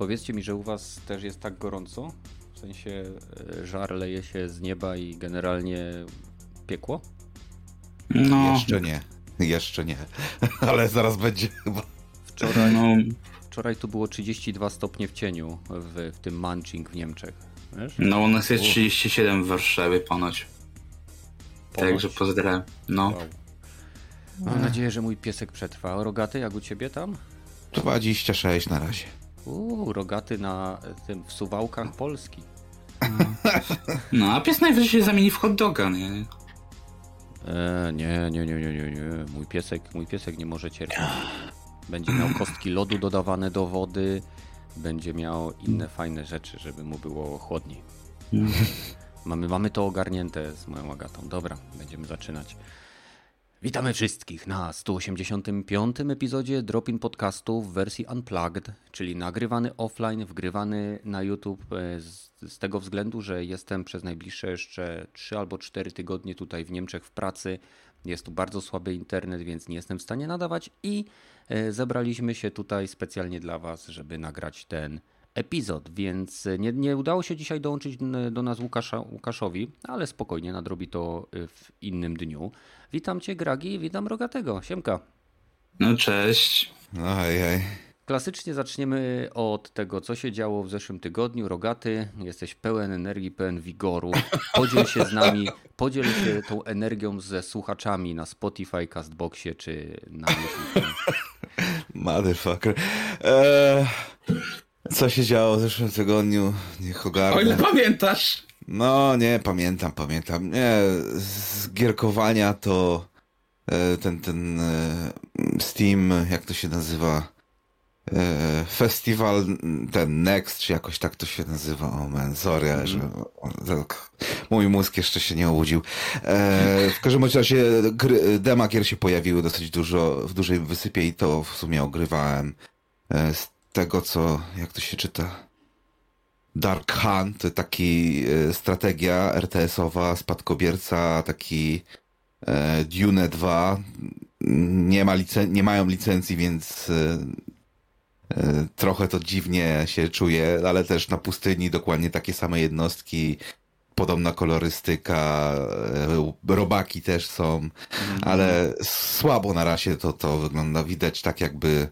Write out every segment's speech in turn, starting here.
Powiedzcie mi, że u was też jest tak gorąco? W sensie e, żar leje się z nieba i generalnie piekło? No. Jeszcze nie. Jeszcze nie. Ale zaraz będzie chyba. Wczoraj, no. wczoraj tu było 32 stopnie w cieniu w, w tym Manching w Niemczech. Wiesz? No u nas jest 37 w Warszawie ponoć. ponoć. Także pozdrawiam. No. Wow. Mam nadzieję, że mój piesek przetrwa. Rogaty, jak u ciebie tam? 26 na razie. Uuu, rogaty na tym w suwałkach Polski. No, a pies najwyżej się zamieni w hot doga, nie? E, nie, nie, nie, nie, nie, nie. Mój piesek, mój piesek nie może cierpieć. Będzie miał kostki lodu dodawane do wody, będzie miał inne fajne rzeczy, żeby mu było chłodniej. Mamy, mamy to ogarnięte z moją Agatą. Dobra, będziemy zaczynać. Witamy wszystkich na 185. epizodzie Dropin Podcastu w wersji Unplugged, czyli nagrywany offline, wgrywany na YouTube e, z, z, tego względu, że jestem przez najbliższe jeszcze 3 albo 4 tygodnie tutaj w Niemczech w pracy. Jest tu bardzo słaby internet, więc nie jestem w stanie nadawać i e, zebraliśmy się tutaj specjalnie dla Was, żeby nagrać ten epizod, więc nie, nie udało się dzisiaj dołączyć do nas Łukasza, Łukaszowi, ale spokojnie nadrobi to w innym dniu. Witam Cię Gragi, witam Rogatego, siemka. No cześć. Ojej. Klasycznie zaczniemy od tego, co się działo w zeszłym tygodniu. Rogaty, jesteś pełen energii, pełen wigoru. Podziel się z nami, podziel się tą energią ze słuchaczami na Spotify, Castboxie czy na YouTube. Motherfucker. Eee, co się działo w zeszłym tygodniu? Niech ogarnę. O ile pamiętasz? No, nie, pamiętam, pamiętam. Nie, z gierkowania to e, ten, ten e, Steam, jak to się nazywa? E, festiwal, ten Next, czy jakoś tak to się nazywa. O man, sorry, mm. że tak, mój mózg jeszcze się nie obudził. W każdym razie gry, dema gier się pojawiły dosyć dużo, w dużej wysypie i to w sumie ogrywałem z tego, co, jak to się czyta? Dark Hunt, to taki e, strategia RTS-owa, spadkobierca, taki e, Dune 2. Nie, ma licen- nie mają licencji, więc e, trochę to dziwnie się czuje, ale też na pustyni dokładnie takie same jednostki, podobna kolorystyka, robaki też są, mm. ale słabo na razie to, to wygląda. Widać tak jakby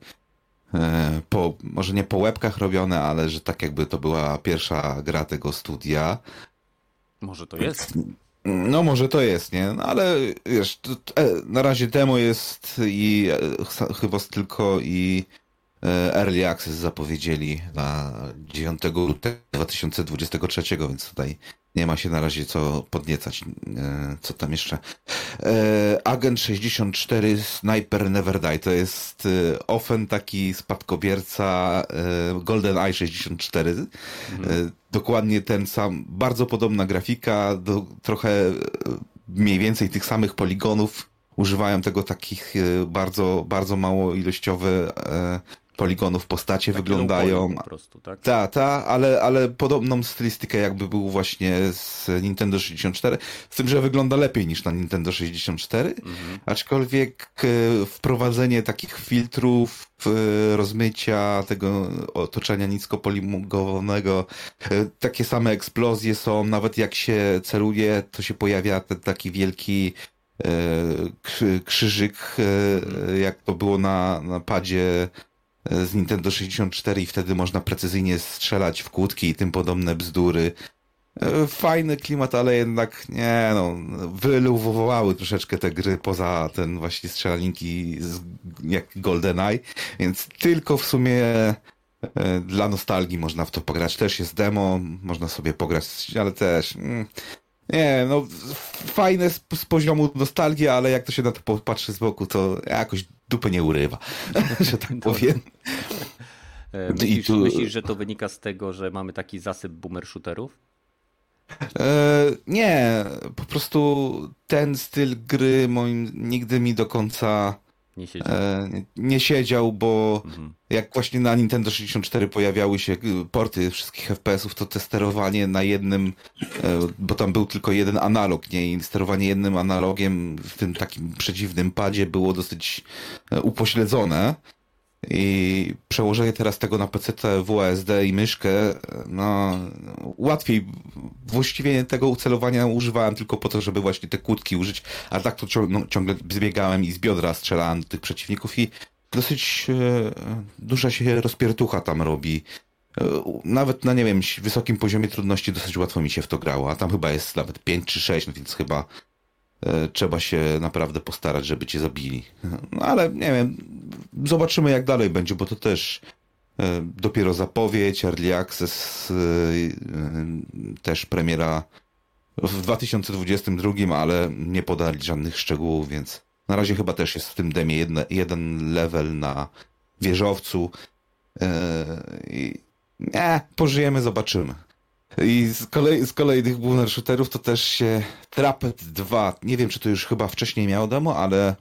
po, może nie po łebkach robione, ale że tak jakby to była pierwsza gra tego studia. Może to jest? No może to jest, nie? No, ale wiesz, e, na razie demo jest i e, chyba tylko i Early Access zapowiedzieli na 9 lutego 2023, więc tutaj nie ma się na razie co podniecać. E, co tam jeszcze? E, Agent 64 Sniper Never Die to jest e, ofen taki spadkobierca Golden Eye 64. Mhm. Dokładnie ten sam, bardzo podobna grafika, do, trochę mniej więcej tych samych poligonów. Używają tego takich bardzo, bardzo mało ilościowe poligonów postacie Taki wyglądają. Po prostu, tak? Ta, ta, ale, ale podobną stylistykę jakby był właśnie z Nintendo 64, z tym, że wygląda lepiej niż na Nintendo 64, mhm. aczkolwiek e, wprowadzenie takich filtrów, e, rozmycia tego otoczenia niskopoligowanego, e, takie same eksplozje są, nawet jak się celuje, to się pojawia ten taki wielki krzyżyk, jak to było na, na padzie z Nintendo 64 i wtedy można precyzyjnie strzelać w kłódki i tym podobne bzdury. E, fajny klimat, ale jednak nie no, wyluwowały troszeczkę te gry poza ten właśnie strzelaninki z, jak GoldenEye, więc tylko w sumie e, dla nostalgii można w to pograć. Też jest demo, można sobie pograć, ale też mm, nie, no fajne z, z, poziomu nostalgii, ale jak to się na to popatrzy z boku, to jakoś dupy nie urywa, że tak powiem. E, myślisz, tu... myślisz, że to wynika z tego, że mamy taki zasyp boomer shooterów? E, nie, po prostu ten styl gry moim nigdy mi do końca nie siedział. E, nie siedział, bo mhm. jak właśnie na Nintendo 64 pojawiały się porty wszystkich FPS-ów, to te sterowanie na jednym, e, bo tam był tylko jeden analog, nie? I sterowanie jednym analogiem w tym takim przedziwnym padzie było dosyć e, upośledzone. I przełożenie teraz tego na PC, WASD i myszkę, no łatwiej. Właściwie tego ucelowania używałem tylko po to, żeby właśnie te kłódki użyć, a tak to no, ciągle zbiegałem i z biodra strzelałem do tych przeciwników i dosyć e, duża się rozpiertucha tam robi. E, nawet na, nie wiem, wysokim poziomie trudności dosyć łatwo mi się w to grało, a tam chyba jest nawet 5 czy 6, no więc chyba trzeba się naprawdę postarać, żeby cię zabili. No ale nie wiem, zobaczymy jak dalej będzie, bo to też e, dopiero zapowiedź, Early Access, też premiera w 2022, ale nie podali żadnych szczegółów, więc na razie chyba też jest w tym demie jedne, jeden level na wieżowcu. Nie, pożyjemy, zobaczymy. I z, kolei, z kolejnych boomer shooterów to też się Trapet 2, nie wiem czy to już chyba wcześniej miało demo, ale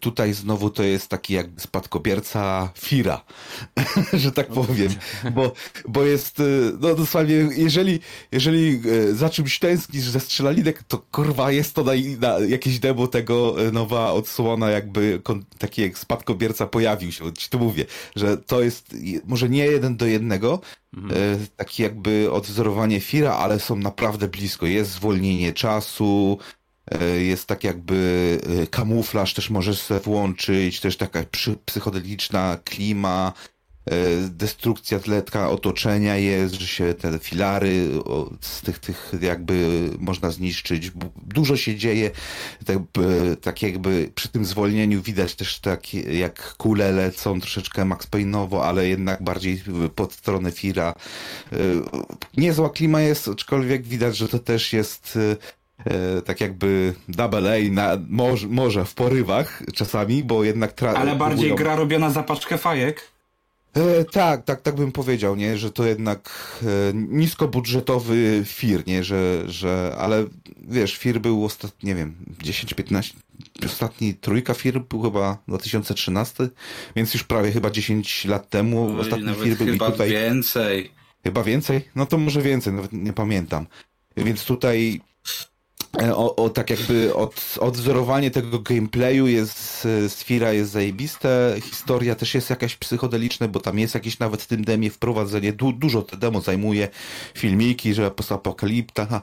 tutaj znowu to jest taki jakby spadkobierca Fira, że tak powiem, bo, bo jest, e, no dosłownie, jeżeli, jeżeli e, za czymś tęsknisz ze strzelalinek, to kurwa jest to na, na jakieś demo tego nowa odsłona jakby taki jak spadkobierca pojawił się, ci tu mówię, że to jest może nie jeden do jednego, mhm. taki jakby odwzorowanie Fira, ale są naprawdę blisko, jest zwolnienie czasu, E, jest tak jakby e, kamuflaż też możesz sobie włączyć, też taka psychodeliczna klima, e, destrukcja tletka otoczenia jest, że się te filary z tych, tych jakby można zniszczyć. Dużo się dzieje, tak, tak jakby przy tym zwolnieniu widać też tak jak kule lecą troszeczkę Max Payne'owo, ale jednak bardziej pod stronę Fira. Niezła klima jest, aczkolwiek widać, że to też jest e, tak jakby double A na, może, może w porywach czasami, bo jednak... Tra- Ale bardziej gra robiona za paczkę fajek? E, tak, tak, tak bym powiedział, nie, że to jednak e, niskobudżetowy FIR, nie, że, że, ale wiesz, FIR był ostatni, nie wiem, 10-15, ostatni trójka FIR był chyba 2013, więc już prawie chyba 10 lat temu Oj, ostatni FIR był chyba i tutaj... więcej. Chyba więcej? No to może więcej, nawet nie pamiętam. Więc tutaj E, o, o, tak jakby od, odwzorowanie tego gameplayu jest, e, Sfira jest zajebiste, historia też jest jakaś psychodeliczna, bo tam jest jakieś nawet w tym demie wprowadzenie, du, dużo te demo zajmuje, filmiki, że postapokalipta,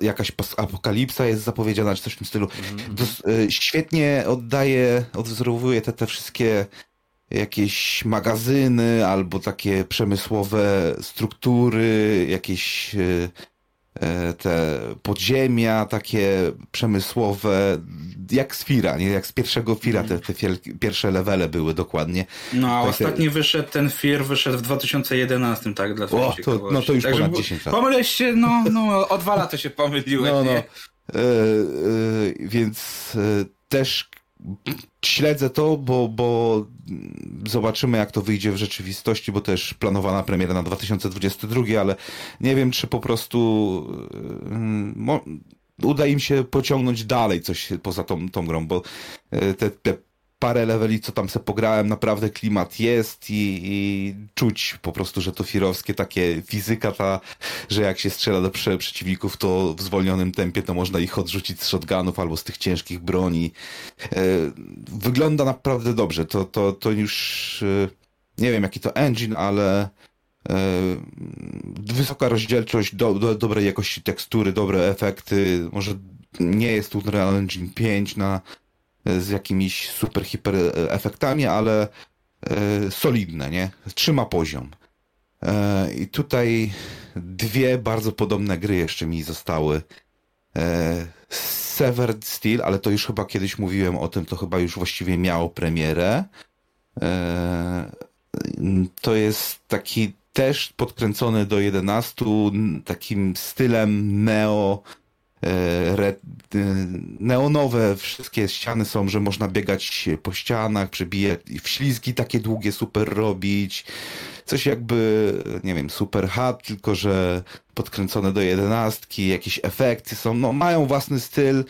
jakaś apokalipsa jest zapowiedziana, czy coś w tym stylu. Mm -hmm. świetnie oddaje, odwzorowuje te, te wszystkie jakieś magazyny albo takie przemysłowe struktury, jakieś E, te podziemia takie przemysłowe, jak z Fira, nie? Jak z pierwszego Fira te, te pierwsze levele były dokładnie. No, a ostatni wyszedł, ten Fir wyszedł w 2011, tak? Dla o, to, no to już Także ponad 10 lat. Pomyliłeś się, no, no, o dwa lata się pomyliłeś, no, no. E, e, więc e, też śledzę to, bo, bo zobaczymy, jak to wyjdzie w rzeczywistości, bo też planowana premiera na 2022, ale nie wiem, czy po prostu yy, uda im się pociągnąć dalej coś poza tą, tą grą, bo yy, te, te parę leveli, co tam se pograłem, naprawdę klimat jest i, i czuć po prostu, że to firowskie takie fizyka ta, że jak się strzela do prze przeciwników, to w zwolnionym tempie to można ich odrzucić z shotgunów albo z tych ciężkich broni. E, wygląda naprawdę dobrze. To, to, to już e, nie wiem jaki to engine, ale e, wysoka rozdzielczość, do, do, dobrej jakości tekstury, dobre efekty. Może nie jest Unreal Engine 5 na z jakimiś super hiper efektami, ale e, solidne, nie? Trzyma poziom. E, I tutaj dwie bardzo podobne gry jeszcze mi zostały. E, Severed Steel, ale to już chyba kiedyś mówiłem o tym, to chyba już właściwie miało premierę. To jest taki też podkręcony do 11, takim stylem neo E, red, e, neonowe wszystkie ściany są, że można biegać po ścianach, przebijać ślizgi takie długie super robić. Coś jakby, nie wiem, super hat, tylko że podkręcone do jedenastki, jakieś efekty są, no mają własny styl.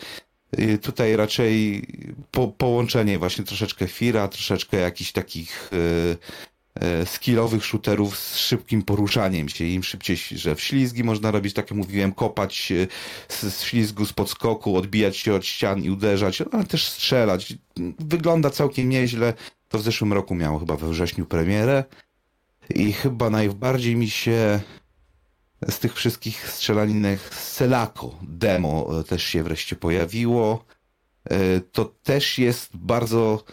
Tutaj raczej po, połączenie właśnie troszeczkę Fira, troszeczkę jakichś takich e, skillowych shooterów z szybkim poruszaniem się. Im szybciej, że w ślizgi można robić, tak jak mówiłem, kopać e, z, z ślizgu, z podskoku, odbijać się od ścian i uderzać, ale też strzelać. Wygląda całkiem nieźle. To w zeszłym roku miało chyba we wrześniu premierę. I chyba najbardziej mi się z tych wszystkich strzelaninek Selako demo e, też się wreszcie pojawiło. E, to też jest bardzo.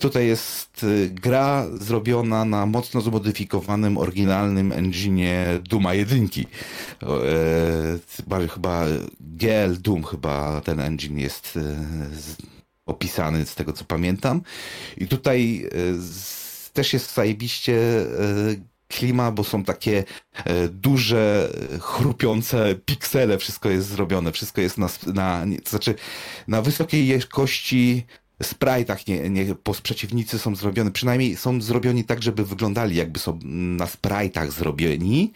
Tutaj jest e, gra zrobiona na mocno zmodyfikowanym, oryginalnym engine'ie Duma 1. E, chyba GL Doom, chyba ten engine jest opisany z tego co pamiętam. I tutaj też jest zajebiście klima, bo są takie e, duże, chrupiące piksele, wszystko jest zrobione, wszystko jest na, na to znaczy na wysokiej jakości sprite'ach nie, nie, przeciwnicy są zrobione, przynajmniej są zrobioni tak, żeby wyglądali jakby są na sprite'ach zrobieni.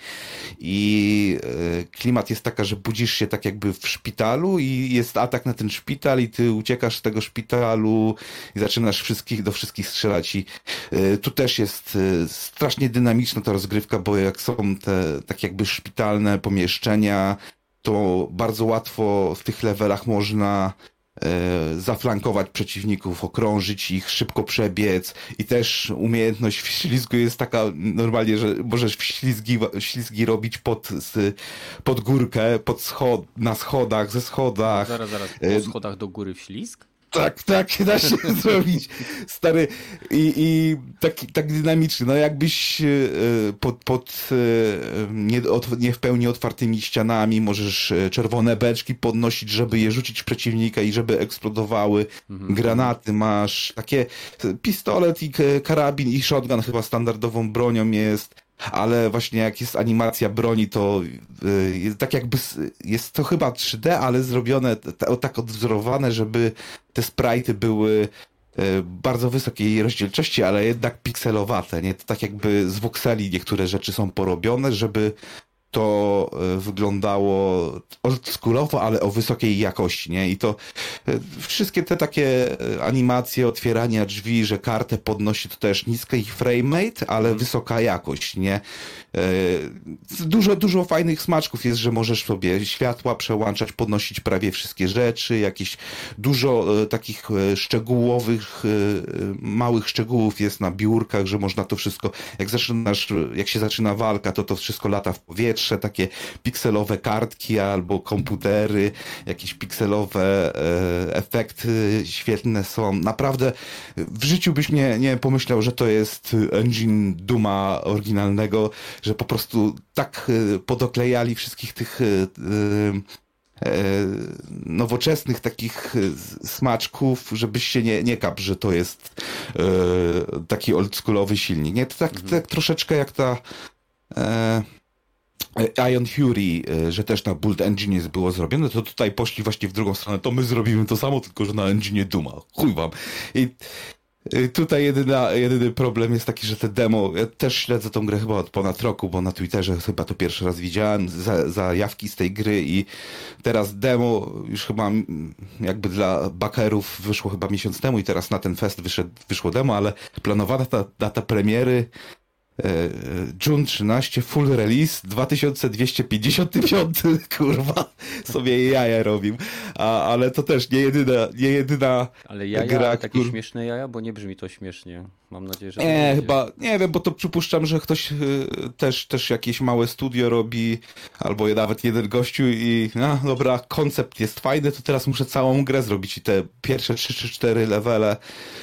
I e, klimat jest taka, że budzisz się tak jakby w szpitalu i jest atak na ten szpital i ty uciekasz z tego szpitalu i zaczynasz wszystkich do wszystkich strzelać. I e, tu też jest e, strasznie dynamiczna ta rozgrywka, bo jak są te tak jakby szpitalne pomieszczenia, to bardzo łatwo w tych levelach można zaflankować przeciwników, okrążyć ich, szybko przebiec i też umiejętność w ślizgu jest taka normalnie, że możesz w ślizgi, ślizgi robić pod, pod górkę, pod schod, na schodach, ze schodach. Zaraz, zaraz, po e, schodach do góry w ślizg? Tak, tak, da się zrobić. Stary, i, i tak, tak dynamiczny. No jakbyś e, pod, pod e, nie, nie w pełni otwartymi ścianami możesz e, czerwone beczki podnosić, żeby je rzucić w przeciwnika i żeby eksplodowały. Mhm. Granaty masz, takie pistolet i karabin i shotgun chyba standardową bronią jest ale właśnie jak jest animacja broni, to yy, tak jakby jest to chyba 3D, ale zrobione tak odwzorowane, żeby te sprite'y były yy, bardzo wysokiej rozdzielczości, ale jednak pikselowate, nie? To tak jakby z voxeli niektóre rzeczy są porobione, żeby to e, wyglądało oldschoolowo, ale o wysokiej jakości, nie? I to e, wszystkie te takie e, animacje, otwierania drzwi, że kartę podnosi, to też niska ich framerate, ale mhm. wysoka jakość, nie? Dużo, dużo fajnych smaczków jest, że możesz sobie światła przełączać, podnosić prawie wszystkie rzeczy, jakieś dużo takich szczegółowych, małych szczegółów jest na biurkach, że można to wszystko, jak zaczynasz, jak się zaczyna walka, to to wszystko lata w powietrze, pierwsze takie pikselowe kartki albo komputery, jakieś pikselowe e, efekty świetne są. Naprawdę w życiu byś nie, nie pomyślał, że to jest engine Duma oryginalnego, że po prostu tak e, podoklejali wszystkich tych e, nowoczesnych takich smaczków, żebyś się nie, nie kap, że to jest taki oldschoolowy silnik. Nie, to tak, mhm. tak troszeczkę jak ta Ion Fury, e, że też na Build Engine było zrobione, to tutaj poszli właśnie w drugą stronę, to my zrobimy to samo, tylko że na engine Duma. Chuj wam. I e, tutaj jedyna, jedyny problem jest taki, że te demo, ja też śledzę tą grę chyba od ponad roku, bo na Twitterze chyba to pierwszy raz widziałem za, zajawki z tej gry i teraz demo już chyba jakby dla bakerów wyszło chyba miesiąc temu i teraz na ten fest wyszedł, wyszło demo, ale planowana ta data premiery E, e, June 13 full release 2255 kurwa sobie jaja robił A, ale to też nie jedyna nie jedyna ale jaja, gra, takie kur... śmieszne jaja? Bo nie brzmi to śmiesznie mam nadzieję że nie chyba nie wiem bo to przypuszczam że ktoś y, też też jakieś małe studio robi albo nawet jeden gościu i no dobra koncept jest fajny to teraz muszę całą grę zrobić i te pierwsze 3 czy 4 levele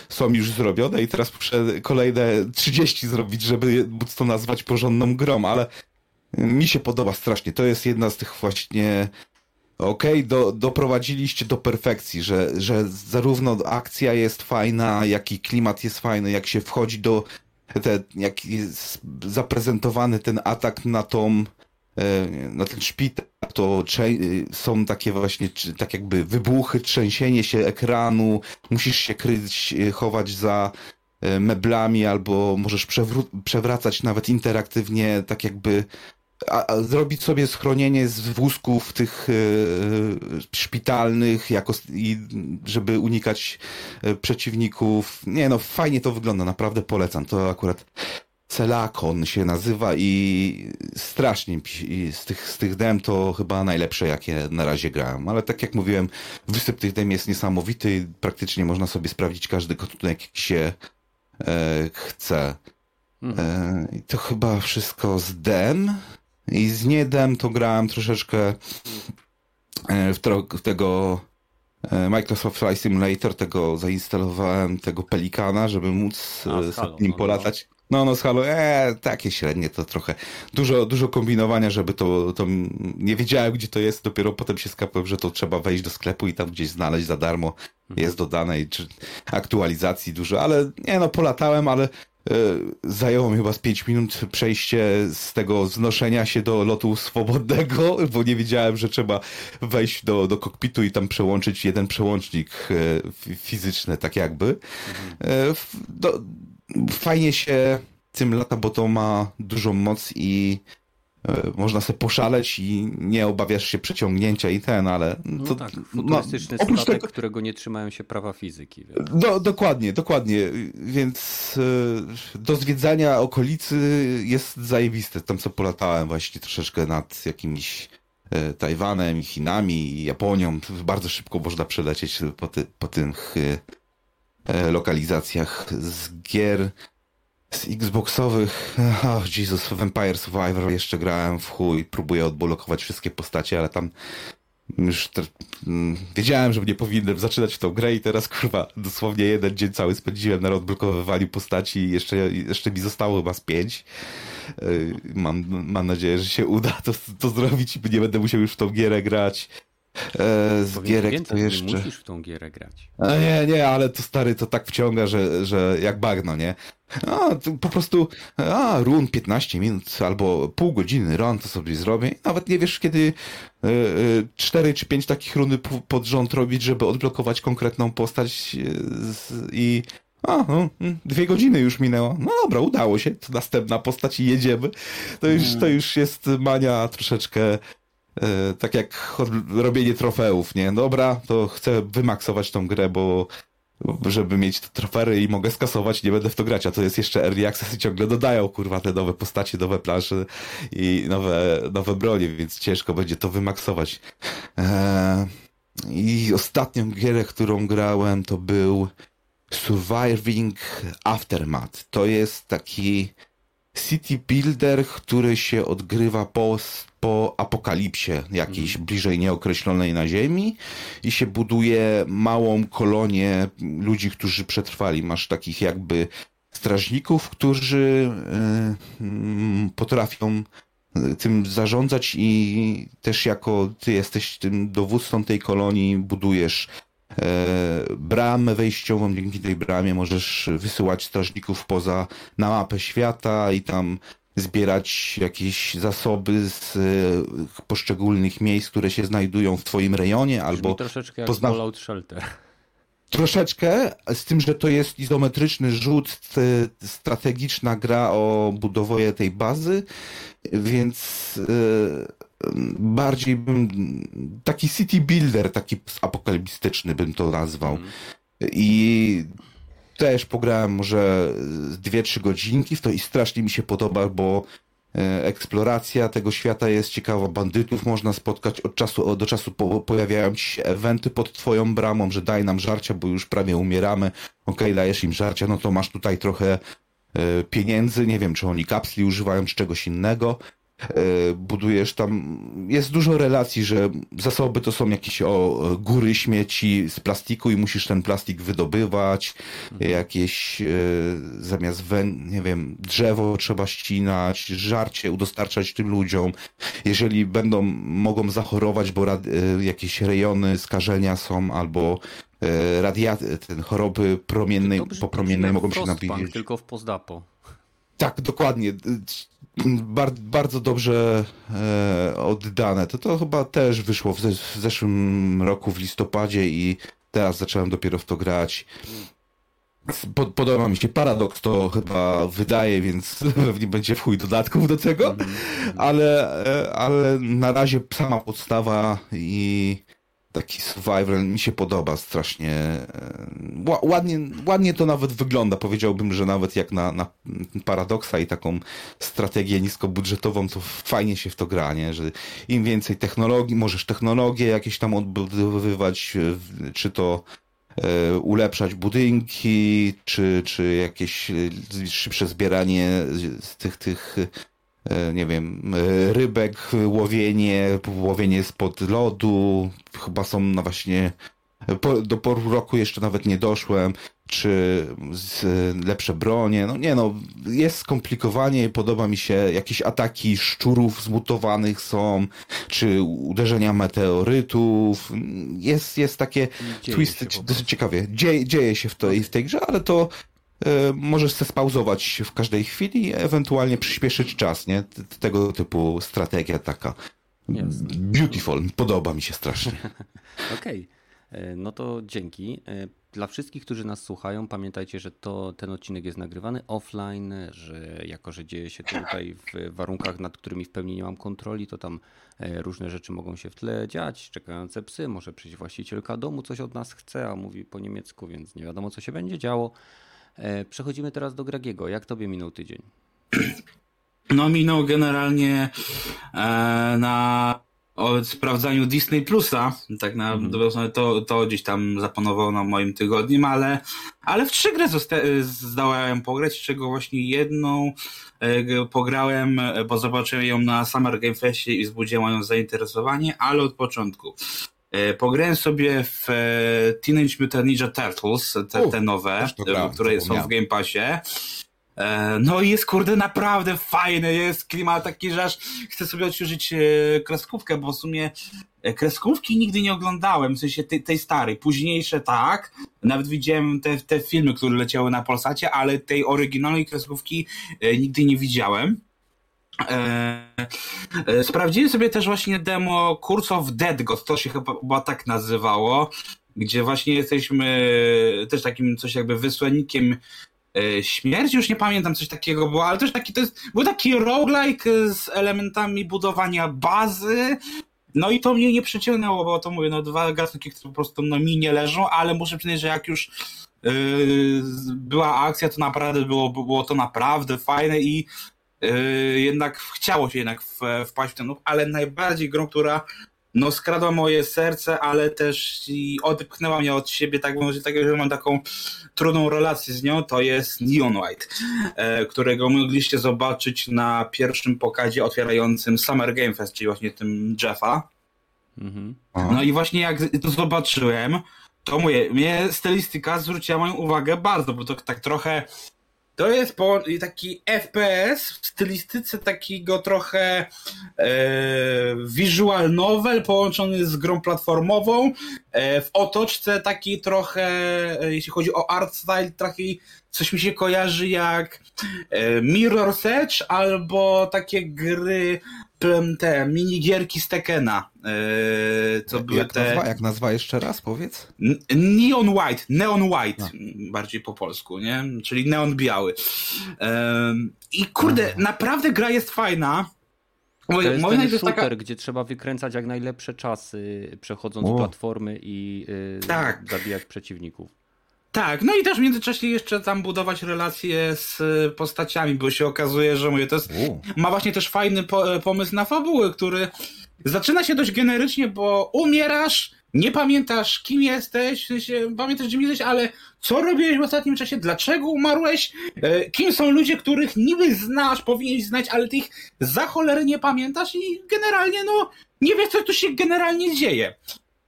są już zrobione i teraz muszę kolejne 30 zrobić żeby móc to nazwać porządną grą, ale mi się podoba strasznie. To jest jedna z tych właśnie okej, okay, do, doprowadziliście do perfekcji, że, że zarówno akcja jest fajna, jak i klimat jest fajny, jak się wchodzi do te, jak jest zaprezentowany ten atak na tą e, na ten szpital, to są takie właśnie, tak jakby wybuchy, trzęsienie się ekranu, musisz się kryć, e, chować za E, meblami, albo możesz przewracać nawet interaktywnie, tak jakby a, a zrobić sobie schronienie z wózków tych e, szpitalnych, jako, i żeby unikać e, przeciwników. Nie no, fajnie to wygląda, naprawdę polecam. To akurat Celakon się nazywa i strasznie i z tych, z tych dem to chyba najlepsze, jakie na razie grałem. Ale tak jak mówiłem, wysyp tych dem jest niesamowity. Praktycznie można sobie sprawdzić każdy gatunek, jaki się e, chce. E, I to chyba wszystko z dem. I z nie dem to grałem troszeczkę e, w, w tego e, Microsoft Flight Simulator, tego zainstalowałem, tego Pelikana, żeby móc A, e, z Halo, nim no, no. polatać. No, no, z Halo, e, takie średnie to trochę. Dużo, dużo kombinowania, żeby to, to, nie wiedziałem gdzie to jest, dopiero potem się skapłem, że to trzeba wejść do sklepu i tam gdzieś znaleźć za darmo. Mhm. Jest dodane i czy aktualizacji dużo, ale nie no, polatałem, ale zajęło mi chyba z 5 minut przejście z tego znoszenia się do lotu swobodnego, bo nie wiedziałem, że trzeba wejść do, do kokpitu i tam przełączyć jeden przełącznik e, fi- fizyczny, tak jakby. E, f- do, fajnie się tym lata, bo to ma dużą moc i e, można sobie poszaleć i nie obawiasz się przeciągnięcia i ten, ale No to, tak, no, futurystyczny oprócz statek, tego, którego nie trzymają się prawa fizyki. No, dokładnie, dokładnie. Więc e, do zwiedzania okolicy jest zajebiste. Tam co polatałem właśnie troszeczkę nad jakimś e, Tajwanem, Chinami, Japonią. Bardzo szybko można przelecieć po, ty, po tych e, e, lokalizacjach z gier z Xboxowych. Oh, Jesus, Vampire Survivor jeszcze grałem w chuj. Próbuję odblokować wszystkie postacie, ale tam już te, mm, wiedziałem, że nie powinienem zaczynać w tą grę i teraz kurwa dosłownie jeden dzień cały spędziłem na odblokowywaniu postaci i jeszcze, jeszcze mi zostało chyba z pięć. Yy, Mam, mam nadzieję, że się uda to, to zrobić i nie będę musiał już w tą gierę grać. E, z Powiem gierek więcej, to nie jeszcze... musisz w tą gierę grać. A nie, nie, ale to stary to tak wciąga, że, że jak bagno, nie? A, to po prostu, a, run 15 minut albo pół godziny run to sobie zrobię. Nawet nie wiesz, kiedy y, y, 4 czy 5 takich runy pod rząd robić, żeby odblokować konkretną postać z, i a, no, mm, dwie godziny już minęło. No dobra, udało się. To następna postać i jedziemy. To już, to już jest mania troszeczkę E, tak jak robienie trofeów, nie? Dobra, to chcę wymaksować tą grę, bo żeby mieć te trofery i mogę skasować, nie będę w to grać, a to jest jeszcze early access i ciągle dodają, kurwa, te nowe postacie, nowe plansze i nowe, nowe bronie, więc ciężko będzie to wymaksować. Eee, I ostatnią gierę, którą grałem, to był Surviving Aftermath. To jest taki city builder, który się odgrywa po, po apokalipsie jakiejś bliżej nieokreślonej na Ziemi i się buduje małą kolonię ludzi, którzy przetrwali. Masz takich jakby strażników, którzy y, mm, potrafią y, tym zarządzać i też jako ty jesteś tym dowódcą tej kolonii, budujesz bramę wejściową, dzięki tej bramie możesz wysyłać strażników poza na mapę świata i tam zbierać jakieś zasoby z e, poszczególnych miejsc, które się znajdują w twoim rejonie, albo troszeczkę jak pozna- Fallout Shelter. Troszeczkę, z tym, że to jest izometryczny rzut, t- strategiczna gra o budowie tej bazy, więc e, bardziej bym taki city builder, taki apokaliptyczny bym to nazwał. I też pograłem może z dwie, trzy godzinki w to i strasznie mi się podoba, bo e, eksploracja tego świata jest ciekawa. Bandytów można spotkać od czasu do czasu. Po, pojawiają się eventy pod twoją bramą, że daj nam żarcia, bo już prawie umieramy. Okej, dajesz im żarcia, no to masz tutaj trochę e, pieniędzy. Nie wiem, czy oni kapsli używają, czy czegoś innego. E, budujesz tam, jest dużo relacji, że zasoby to są jakieś o góry śmieci z plastiku i musisz ten plastik wydobywać, jakieś e, zamiast węg, nie wiem, drzewo trzeba ścinać, żarcie udostarczać tym ludziom. Jeżeli będą, mogą zachorować, bo rad, e, jakieś rejony skażenia są albo e, radia, ten choroby promiennej, To brzmi- popromiennej mogą się nawiedzieć. tylko w Pozdapo. Tak, dokładnie. Bar, bardzo dobrze e, oddane. To to chyba też wyszło w, w zeszłym roku w listopadzie i teraz zacząłem dopiero w to grać. Po, podoba mi się Paradox, to chyba wydaje, więc pewnie będzie w chuj dodatków do tego, Mhm. ale, e, ale na razie sama podstawa i taki survival mi się podoba strasznie. e, ła- Ładnie, ładnie to nawet wygląda. Powiedziałbym, że nawet jak na, na paradoksa i taką strategię niskobudżetową, to fajnie się w to gra, nie? Że im więcej technologii, możesz technologie jakieś tam odbudowywać, e, czy to e, ulepszać budynki, czy, czy jakieś szybsze zbieranie z tych, tych nie wiem, e, rybek, łowienie, łowienie spod lodu, chyba są na właśnie, do poru roku jeszcze nawet nie doszłem, czy lepsze bronie, no nie no, jest skomplikowanie, podoba mi się, jakieś ataki szczurów zmutowanych są, czy uderzenia meteorytów, jest, jest takie Dzieje twisty, dosyć ciekawie, dzieje, dzieje się w tej, w tej grze, ale to e, możesz sobie spauzować w każdej chwili, ewentualnie przyspieszyć czas, nie? Tego typu strategia taka. Jasne. Beautiful, podoba mi się strasznie. Okej, e, no to dzięki. E, Dla wszystkich, którzy nas słuchają, pamiętajcie, że to, ten odcinek jest nagrywany offline, że jako, że dzieje się to tutaj w warunkach, nad którymi w pełni nie mam kontroli, to tam e, różne rzeczy mogą się w tle dziać, czekające psy, może przyjść właścicielka domu, coś od nas chce, a mówi po niemiecku, więc nie wiadomo, co się będzie działo. E, Przechodzimy teraz do Gragiego. Jak tobie minął tydzień? No minął generalnie e, na o sprawdzaniu Disney Plusa, tak na dobrą sprawę, to, to gdzieś tam zapanowało na moim tygodniu, ale, ale w trzy gry zosta- zdołałem pograć, z czego właśnie jedną e, pograłem, bo zobaczyłem ją na Summer Game Festie i wzbudziło moje zainteresowanie, ale od początku. E, Pograłem sobie w e, Teenage Mutant Ninja Turtles, te, te nowe, grałem, które są w. Game Passie. E, No i jest kurde naprawdę fajny, jest klimat taki, że aż chcę sobie odświeżyć kreskówkę, bo w sumie kreskówki nigdy nie oglądałem, w sensie tej, tej starej, późniejsze tak, nawet widziałem te, te filmy, które leciały na Polsacie, ale tej oryginalnej kreskówki nigdy nie widziałem. E, e, Sprawdziłem sobie też właśnie demo Curse of Dead God, to się chyba, tak nazywało, gdzie właśnie jesteśmy też takim coś jakby wysłannikiem e, śmierci, już nie pamiętam coś takiego było, ale też taki to jest, był taki roguelike z elementami budowania bazy, no i to mnie nie przyciągnęło, bo to mówię, no dwa gatunki, które po prostu no, mi nie leżą, ale muszę przyznać, że jak już była akcja, to naprawdę było, było to naprawdę fajne i jednak chciało się jednak wpaść w ten ale najbardziej grą, która no skradła moje serce, ale też i odpchnęła mnie od siebie, tak może tak, że mam taką trudną relację z nią, to jest Neon White, e, którego mogliście zobaczyć na pierwszym pokazie otwierającym Summer Game Fest, czyli właśnie tym Jeffa. Mhm. No i właśnie jak to zobaczyłem, to mówię, mnie stylistyka zwróciła moją uwagę bardzo, bo to tak trochę to jest taki FPS w stylistyce takiego trochę e, visual novel połączony z grą platformową, e, w otoczce taki trochę, e, jeśli chodzi o art style, taki coś mi się kojarzy jak e, Mirror's Edge albo takie gry, te minigierki z Tekena, e, co były Jak te... nazwa, jak nazwa jeszcze raz, powiedz? Neon White, Neon White, bardziej po polsku, nie? Czyli neon biały. I kurde, naprawdę gra jest fajna. To Moje- jest moja ten shooter, taka... gdzie trzeba wykręcać jak najlepsze czasy, przechodząc O. platformy i y, Tak. zabijać przeciwników. Tak, no i też w międzyczasie jeszcze tam budować relacje z y, postaciami, bo się okazuje, że mówię, to jest U. ma właśnie też fajny po, pomysł na fabuły, który zaczyna się dość generycznie, bo umierasz, nie pamiętasz kim jesteś, w sensie, pamiętasz gdzie jesteś, ale co robiłeś w ostatnim czasie, dlaczego umarłeś, e, kim są ludzie, których niby znasz, powinieneś znać, ale ty ich za cholerę nie pamiętasz i generalnie no nie wiesz co tu się generalnie dzieje.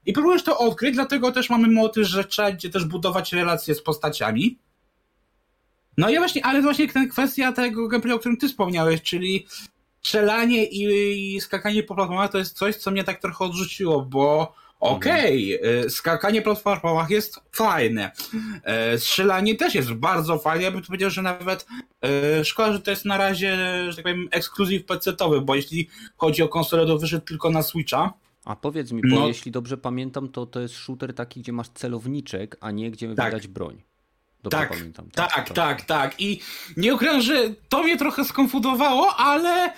I próbujesz to odkryć, dlatego też mamy motyw, że trzeba też budować relacje z postaciami. No i właśnie, ale właśnie ta kwestia tego gameplayu, o którym ty wspomniałeś, czyli strzelanie i, i skakanie po platformach to jest coś, co mnie tak trochę odrzuciło, bo okej, y, skakanie po platformach jest fajne. E, Strzelanie też jest bardzo fajne. Ja bym powiedział, że nawet e, szkoda, że to jest na razie, że tak powiem, ekskluzyw PC-towy, bo jeśli chodzi o konsolę, to wyszedł tylko na Switcha. A powiedz mi, bo No. jeśli dobrze pamiętam, to to jest shooter taki, gdzie masz celowniczek, a nie gdzie Tak. widać broń. Dobrze Tak, pamiętam. Tak, tak, tak. I nie ukrywam, że to mnie trochę skonfudowało, ale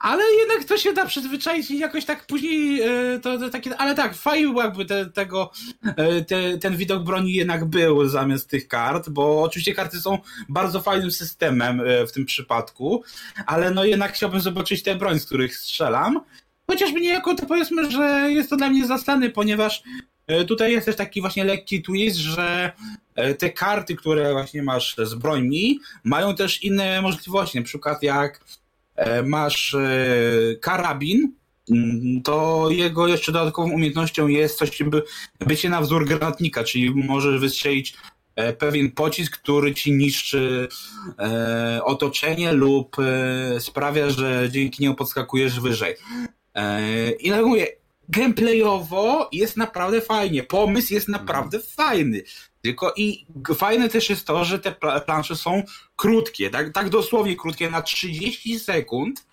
ale jednak to się da przyzwyczaić i jakoś tak później e, to, to takie, ale tak, fajnie jakby te, tego, e, te, ten widok broni jednak był zamiast tych kart, bo oczywiście karty są bardzo fajnym systemem e, w tym przypadku, ale no jednak chciałbym zobaczyć te broń, z których strzelam. Chociażby niejako to powiedzmy, że jest to dla mnie zastany, ponieważ tutaj jest też taki właśnie lekki twist, że te karty, które właśnie masz z mają też inne możliwości, na przykład jak E, masz e, karabin, mm, to jego jeszcze dodatkową umiejętnością jest coś, by bycie na wzór granatnika, czyli możesz wystrzelić e, pewien pocisk, który ci niszczy otoczenie lub sprawia, że dzięki niemu podskakujesz wyżej. I tak mówię, gameplayowo jest naprawdę fajnie, pomysł jest naprawdę fajny. Tylko i fajne też jest to, że te plansze są krótkie, tak, tak dosłownie krótkie, na 30 sekund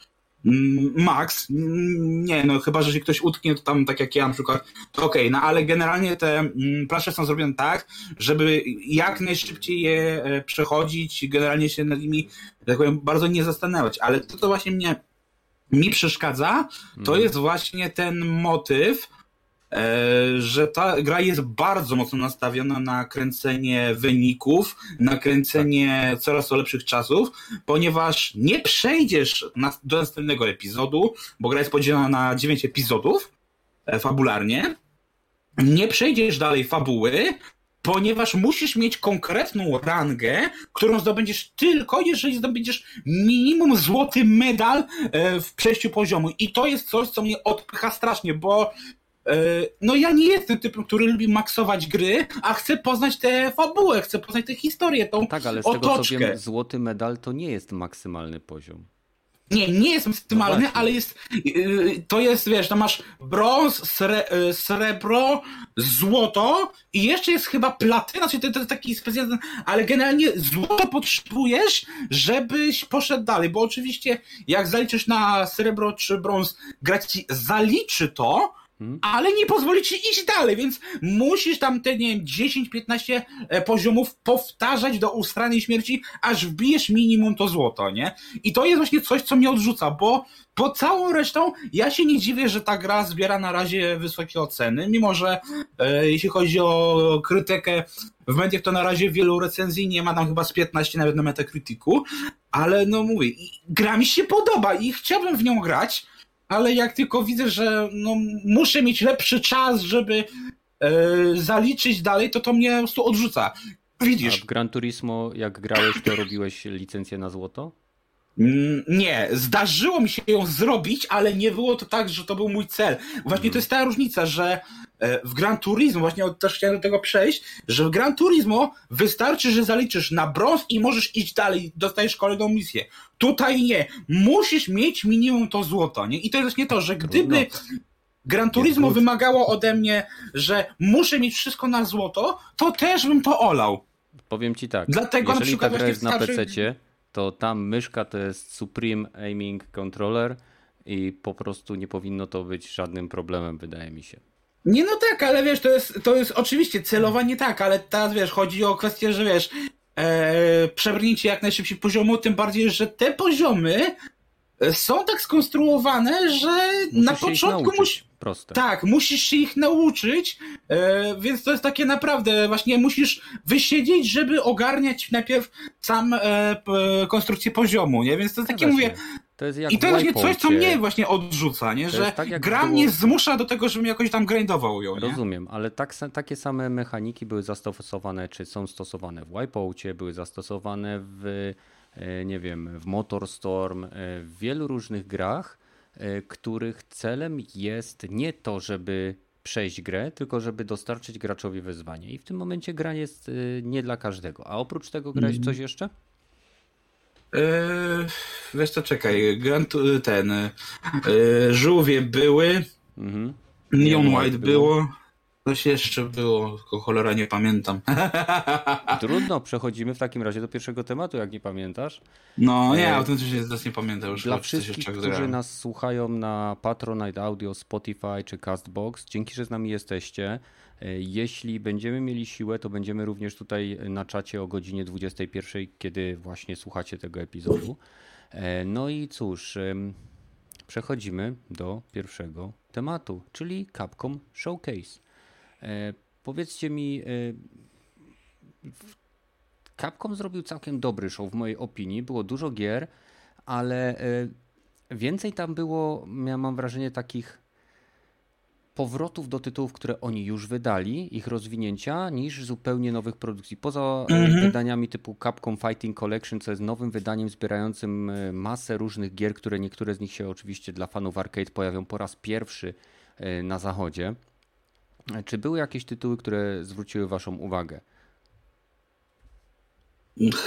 mm, max. Mm, nie, no chyba, że się ktoś utknie, to tam tak jak ja na przykład, to okej, okay, no ale generalnie te mm, plansze są zrobione tak, żeby jak najszybciej je e, przechodzić, generalnie się nad nimi, tak powiem, bardzo nie zastanawiać, ale to, to właśnie mnie mi przeszkadza, to jest właśnie ten motyw, E, że ta gra jest bardzo mocno nastawiona na kręcenie wyników, na kręcenie coraz to lepszych czasów, ponieważ nie przejdziesz na, do następnego epizodu, bo gra jest podzielona na 9 epizodów e, fabularnie. Nie przejdziesz dalej fabuły, ponieważ musisz mieć konkretną rangę, którą zdobędziesz tylko, jeżeli zdobędziesz minimum złoty medal e, w przejściu poziomu. I to jest coś, co mnie odpycha strasznie, bo E, no ja nie jestem typem, który lubi maksować gry, a chcę poznać tę fabułę, chcę poznać tę historię, tą Tak, ale z otoczkę. tego co wiem, złoty medal to nie jest maksymalny poziom. Nie, nie jest maksymalny, no ale jest, y, to jest, wiesz, to masz brąz, sre, y, srebro, złoto i jeszcze jest chyba platyna, czyli to, to jest taki specjalny, ale generalnie złoto potrzebujesz, żebyś poszedł dalej, bo oczywiście jak zaliczysz na srebro czy brąz, grać ci zaliczy to, Hmm? ale nie pozwoli ci iść dalej, więc musisz tam te, nie wiem, 10-15 e, poziomów powtarzać do ustranej śmierci, aż wbijesz minimum to złoto, nie? I to jest właśnie coś, co mnie odrzuca, bo po całą resztą ja się nie dziwię, że ta gra zbiera na razie wysokie oceny, mimo że e, jeśli chodzi o krytykę w mediach, to na razie wielu recenzji nie ma tam chyba z 15 nawet na Metacriticu, ale no mówię, gra mi się podoba i chciałbym w nią grać, ale jak tylko widzę, że no, muszę mieć lepszy czas, żeby e, zaliczyć dalej, to to mnie po prostu odrzuca. Widzisz. A w Gran Turismo, jak grałeś, to robiłeś licencję na złoto? Mm, nie, zdarzyło mi się ją zrobić, ale nie było to tak, że to był mój cel. Właśnie to jest ta różnica, że w Gran Turismo, właśnie też chciałem do tego przejść, że w Gran Turismo wystarczy, że zaliczysz na brąz i możesz iść dalej, dostajesz kolejną misję. Tutaj nie. Musisz mieć minimum to złoto, nie? I to jest nie to, że gdyby Gran Turismo wymagało ode mnie, że muszę mieć wszystko na złoto, to też bym to olał. Powiem ci tak, Dlatego jeżeli na przykład ta gra jest na PC, to tam myszka to jest Supreme Aiming Controller i po prostu nie powinno to być żadnym problemem, wydaje mi się. Nie no tak, ale wiesz, to jest, to jest oczywiście celowanie tak, ale teraz wiesz, chodzi o kwestię, że wiesz, e, przebrnięcie jak najszybciej poziomu, tym bardziej, że te poziomy są tak skonstruowane, że musisz na początku musisz. Proste. Tak, musisz się ich nauczyć, e, więc to jest takie naprawdę, właśnie musisz wysiedzieć, żeby ogarniać najpierw sam e, konstrukcję poziomu, nie? Więc to jest takie, mówię, to jest jak I to jest coś, co mnie właśnie odrzuca, nie? że tak gra było... mnie zmusza do tego, żebym jakoś tam grindował ją. Nie? Rozumiem, ale tak, takie same mechaniki były zastosowane, czy są stosowane w Wipeoutie, były zastosowane w E, nie wiem, w Motorstorm, e, w wielu różnych grach, e, których celem jest nie to, żeby przejść grę, tylko żeby dostarczyć graczowi wyzwanie. I w tym momencie gra jest nie dla każdego. A oprócz tego grałeś mm. coś jeszcze? Eee, wiesz co, czekaj, ten, yy, żółwie były, mhm. Neon White było. było. Coś jeszcze było, tylko cholera nie pamiętam. Trudno, przechodzimy w takim razie do pierwszego tematu, jak nie pamiętasz. No nie, e, autentycznie teraz nie pamiętam już. Dla wszystkich, którzy nas słuchają na Patronite Audio, Spotify czy Castbox, dzięki, że z nami jesteście. Jeśli będziemy mieli siłę, to będziemy również tutaj na czacie o godzinie 21, kiedy właśnie słuchacie tego epizodu. E, no i cóż, przechodzimy do pierwszego tematu, czyli Capcom Showcase. E, powiedzcie mi, e, Capcom zrobił całkiem dobry show w mojej opinii. Było dużo gier, ale więcej tam było, ja mam wrażenie, takich powrotów do tytułów, które oni już wydali, ich rozwinięcia, niż zupełnie nowych produkcji. Poza mm wydaniami typu Capcom Fighting Collection, co jest nowym wydaniem zbierającym e, masę różnych gier, które niektóre z nich się oczywiście dla fanów arcade pojawią po raz pierwszy e, na zachodzie. Czy były jakieś tytuły, które zwróciły Waszą uwagę?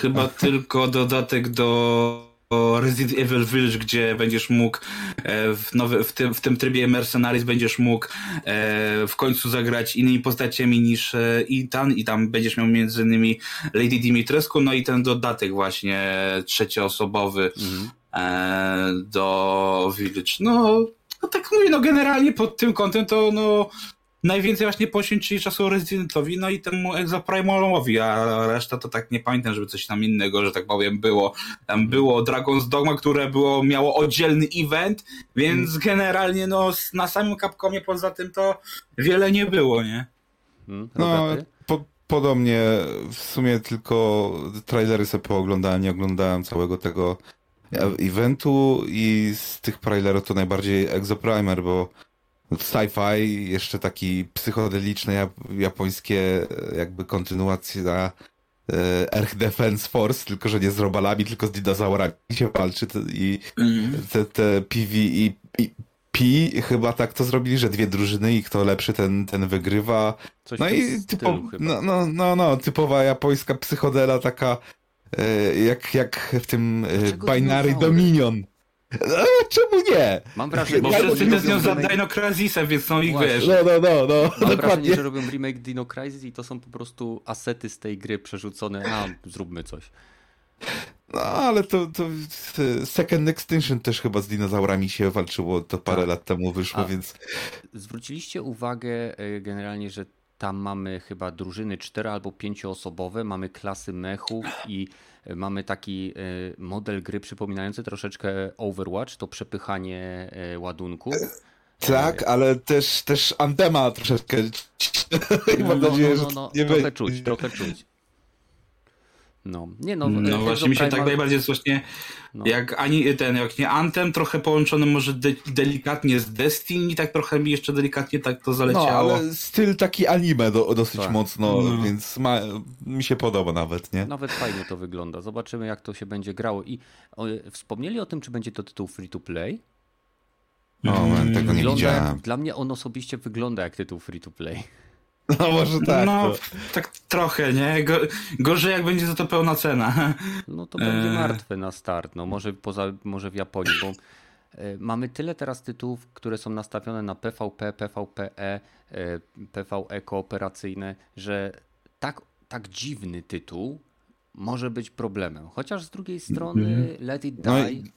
Chyba tylko dodatek do Resident Evil Village, gdzie będziesz mógł e, w, nowy, w, tym, w tym trybie Mercenaries będziesz mógł e, w końcu zagrać innymi postaciami niż Ethan i tam będziesz miał między innymi Lady Dimitrescu, no i ten dodatek właśnie trzecioosobowy mhm. E, do Village. No, no tak mówię, no generalnie pod tym kątem to no najwięcej właśnie poświęcili czasu Residentowi, no i temu Exoprimalowi, a reszta to tak nie pamiętam, żeby coś tam innego, że tak powiem, było. Tam było Dragon's Dogma, które było, miało oddzielny event, więc hmm. generalnie no na samym Capcomie poza tym to wiele nie było, nie? Hmm, no, po, podobnie, w sumie tylko trailery sobie pooglądałem, nie oglądałem całego tego eventu i z tych trailerów to najbardziej Exoprimer, bo sci-fi, jeszcze taki psychodeliczny, japońskie jakby kontynuacja e, Earth Defense Force, tylko że nie z robalami, tylko z dinozaurami się walczy i mm. te, te PV i, i P chyba tak to zrobili, że dwie drużyny i kto lepszy ten, ten wygrywa. Coś no i typo, no, no, no, no, typowa japońska psychodela taka e, jak, jak w tym e, Binary Dominion. No, czemu nie? Mam wrażenie, Bo wszyscy tęsknią za Dino Crisisem, więc są ich, wiesz. No, no, no, no. Mam dokładnie. wrażenie, że robią remake Dino Crisis i to są po prostu asety z tej gry przerzucone, a zróbmy coś. No, ale to, to Second Extinction też chyba z dinozaurami się walczyło, to parę tak. lat temu wyszło, a więc... Zwróciliście uwagę e, generalnie, że tam mamy chyba drużyny cztero albo pięcioosobowe, mamy klasy mechów i Mamy taki e, model gry przypominający troszeczkę Overwatch, to przepychanie e, ładunku. Tak, ale też, też Antema troszeczkę. No, mam no, nadzieję, no, no, no, że nie trochę czuć, trochę czuć. No, nie no. No właśnie mi się tak najbardziej właśnie no. jak ani ten, jak nie Anthem, trochę połączony może de delikatnie z Destiny, tak trochę mi jeszcze delikatnie tak to zaleciało. No, ale styl taki anime do, dosyć tak. mocno, no. więc ma, mi się podoba nawet, nie? Nawet fajnie to wygląda. Zobaczymy jak to się będzie grało. I o, wspomnieli o tym, czy będzie to tytuł free to play? No, mm. tego nie wygląda, widziałem. Dla mnie on osobiście wygląda jak tytuł free to play. No może tak. No, to... tak trochę, nie? Go, gorzej jak będzie za to pełna cena. No to będzie e. martwe na start. No może, poza, może w Japonii, bo e, mamy tyle teraz tytułów, które są nastawione na PvP, PvPE, e, PvE kooperacyjne, że tak, tak dziwny tytuł może być problemem. Chociaż z drugiej strony mm. Let It Die no i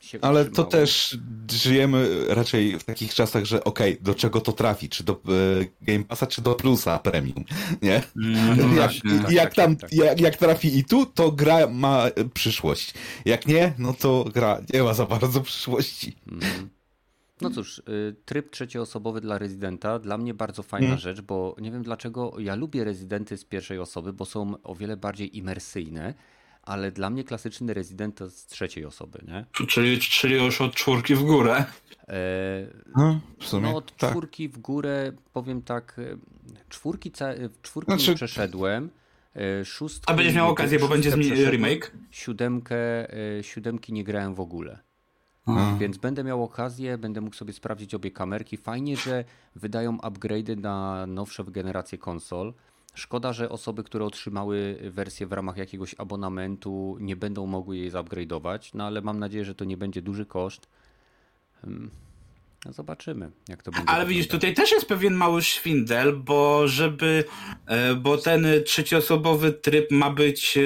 się Ale utrzymało. to też żyjemy raczej w takich czasach, że okej, okay, do czego to trafi? Czy do e, Game Passa, czy do Plusa Premium, nie? Mm, no jak, tak, jak tak, tam, tak, tak. Jak, jak trafi i tu, to gra ma przyszłość. Jak nie, no to gra nie ma za bardzo przyszłości. Mm. No cóż, y, tryb trzecioosobowy dla rezydenta dla mnie bardzo fajna mm. rzecz, bo nie wiem dlaczego ja lubię rezydenty z pierwszej osoby, bo są o wiele bardziej imersyjne ale dla mnie klasyczny rezydent to z trzeciej osoby, nie? Czyli, czyli już od czwórki w górę. E, no, w sumie, no od tak. czwórki w górę powiem tak, e, czwórki, czwórki znaczy... nie przeszedłem. E, szóstki, A będziesz miał okazję, bo będzie remake? Siódemkę, siódemki nie grałem w ogóle. Więc będę miał okazję, będę mógł sobie sprawdzić obie kamerki. Fajnie, że wydają upgrade'y na nowsze generacje konsol. Szkoda, że osoby, które otrzymały wersję w ramach jakiegoś abonamentu, nie będą mogły jej zupgrade'ować, no ale mam nadzieję, że to nie będzie duży koszt. No zobaczymy, jak to będzie. Ale widzisz, tutaj też jest pewien mały szwindel, bo żeby, e, bo ten trzecioosobowy tryb ma być e,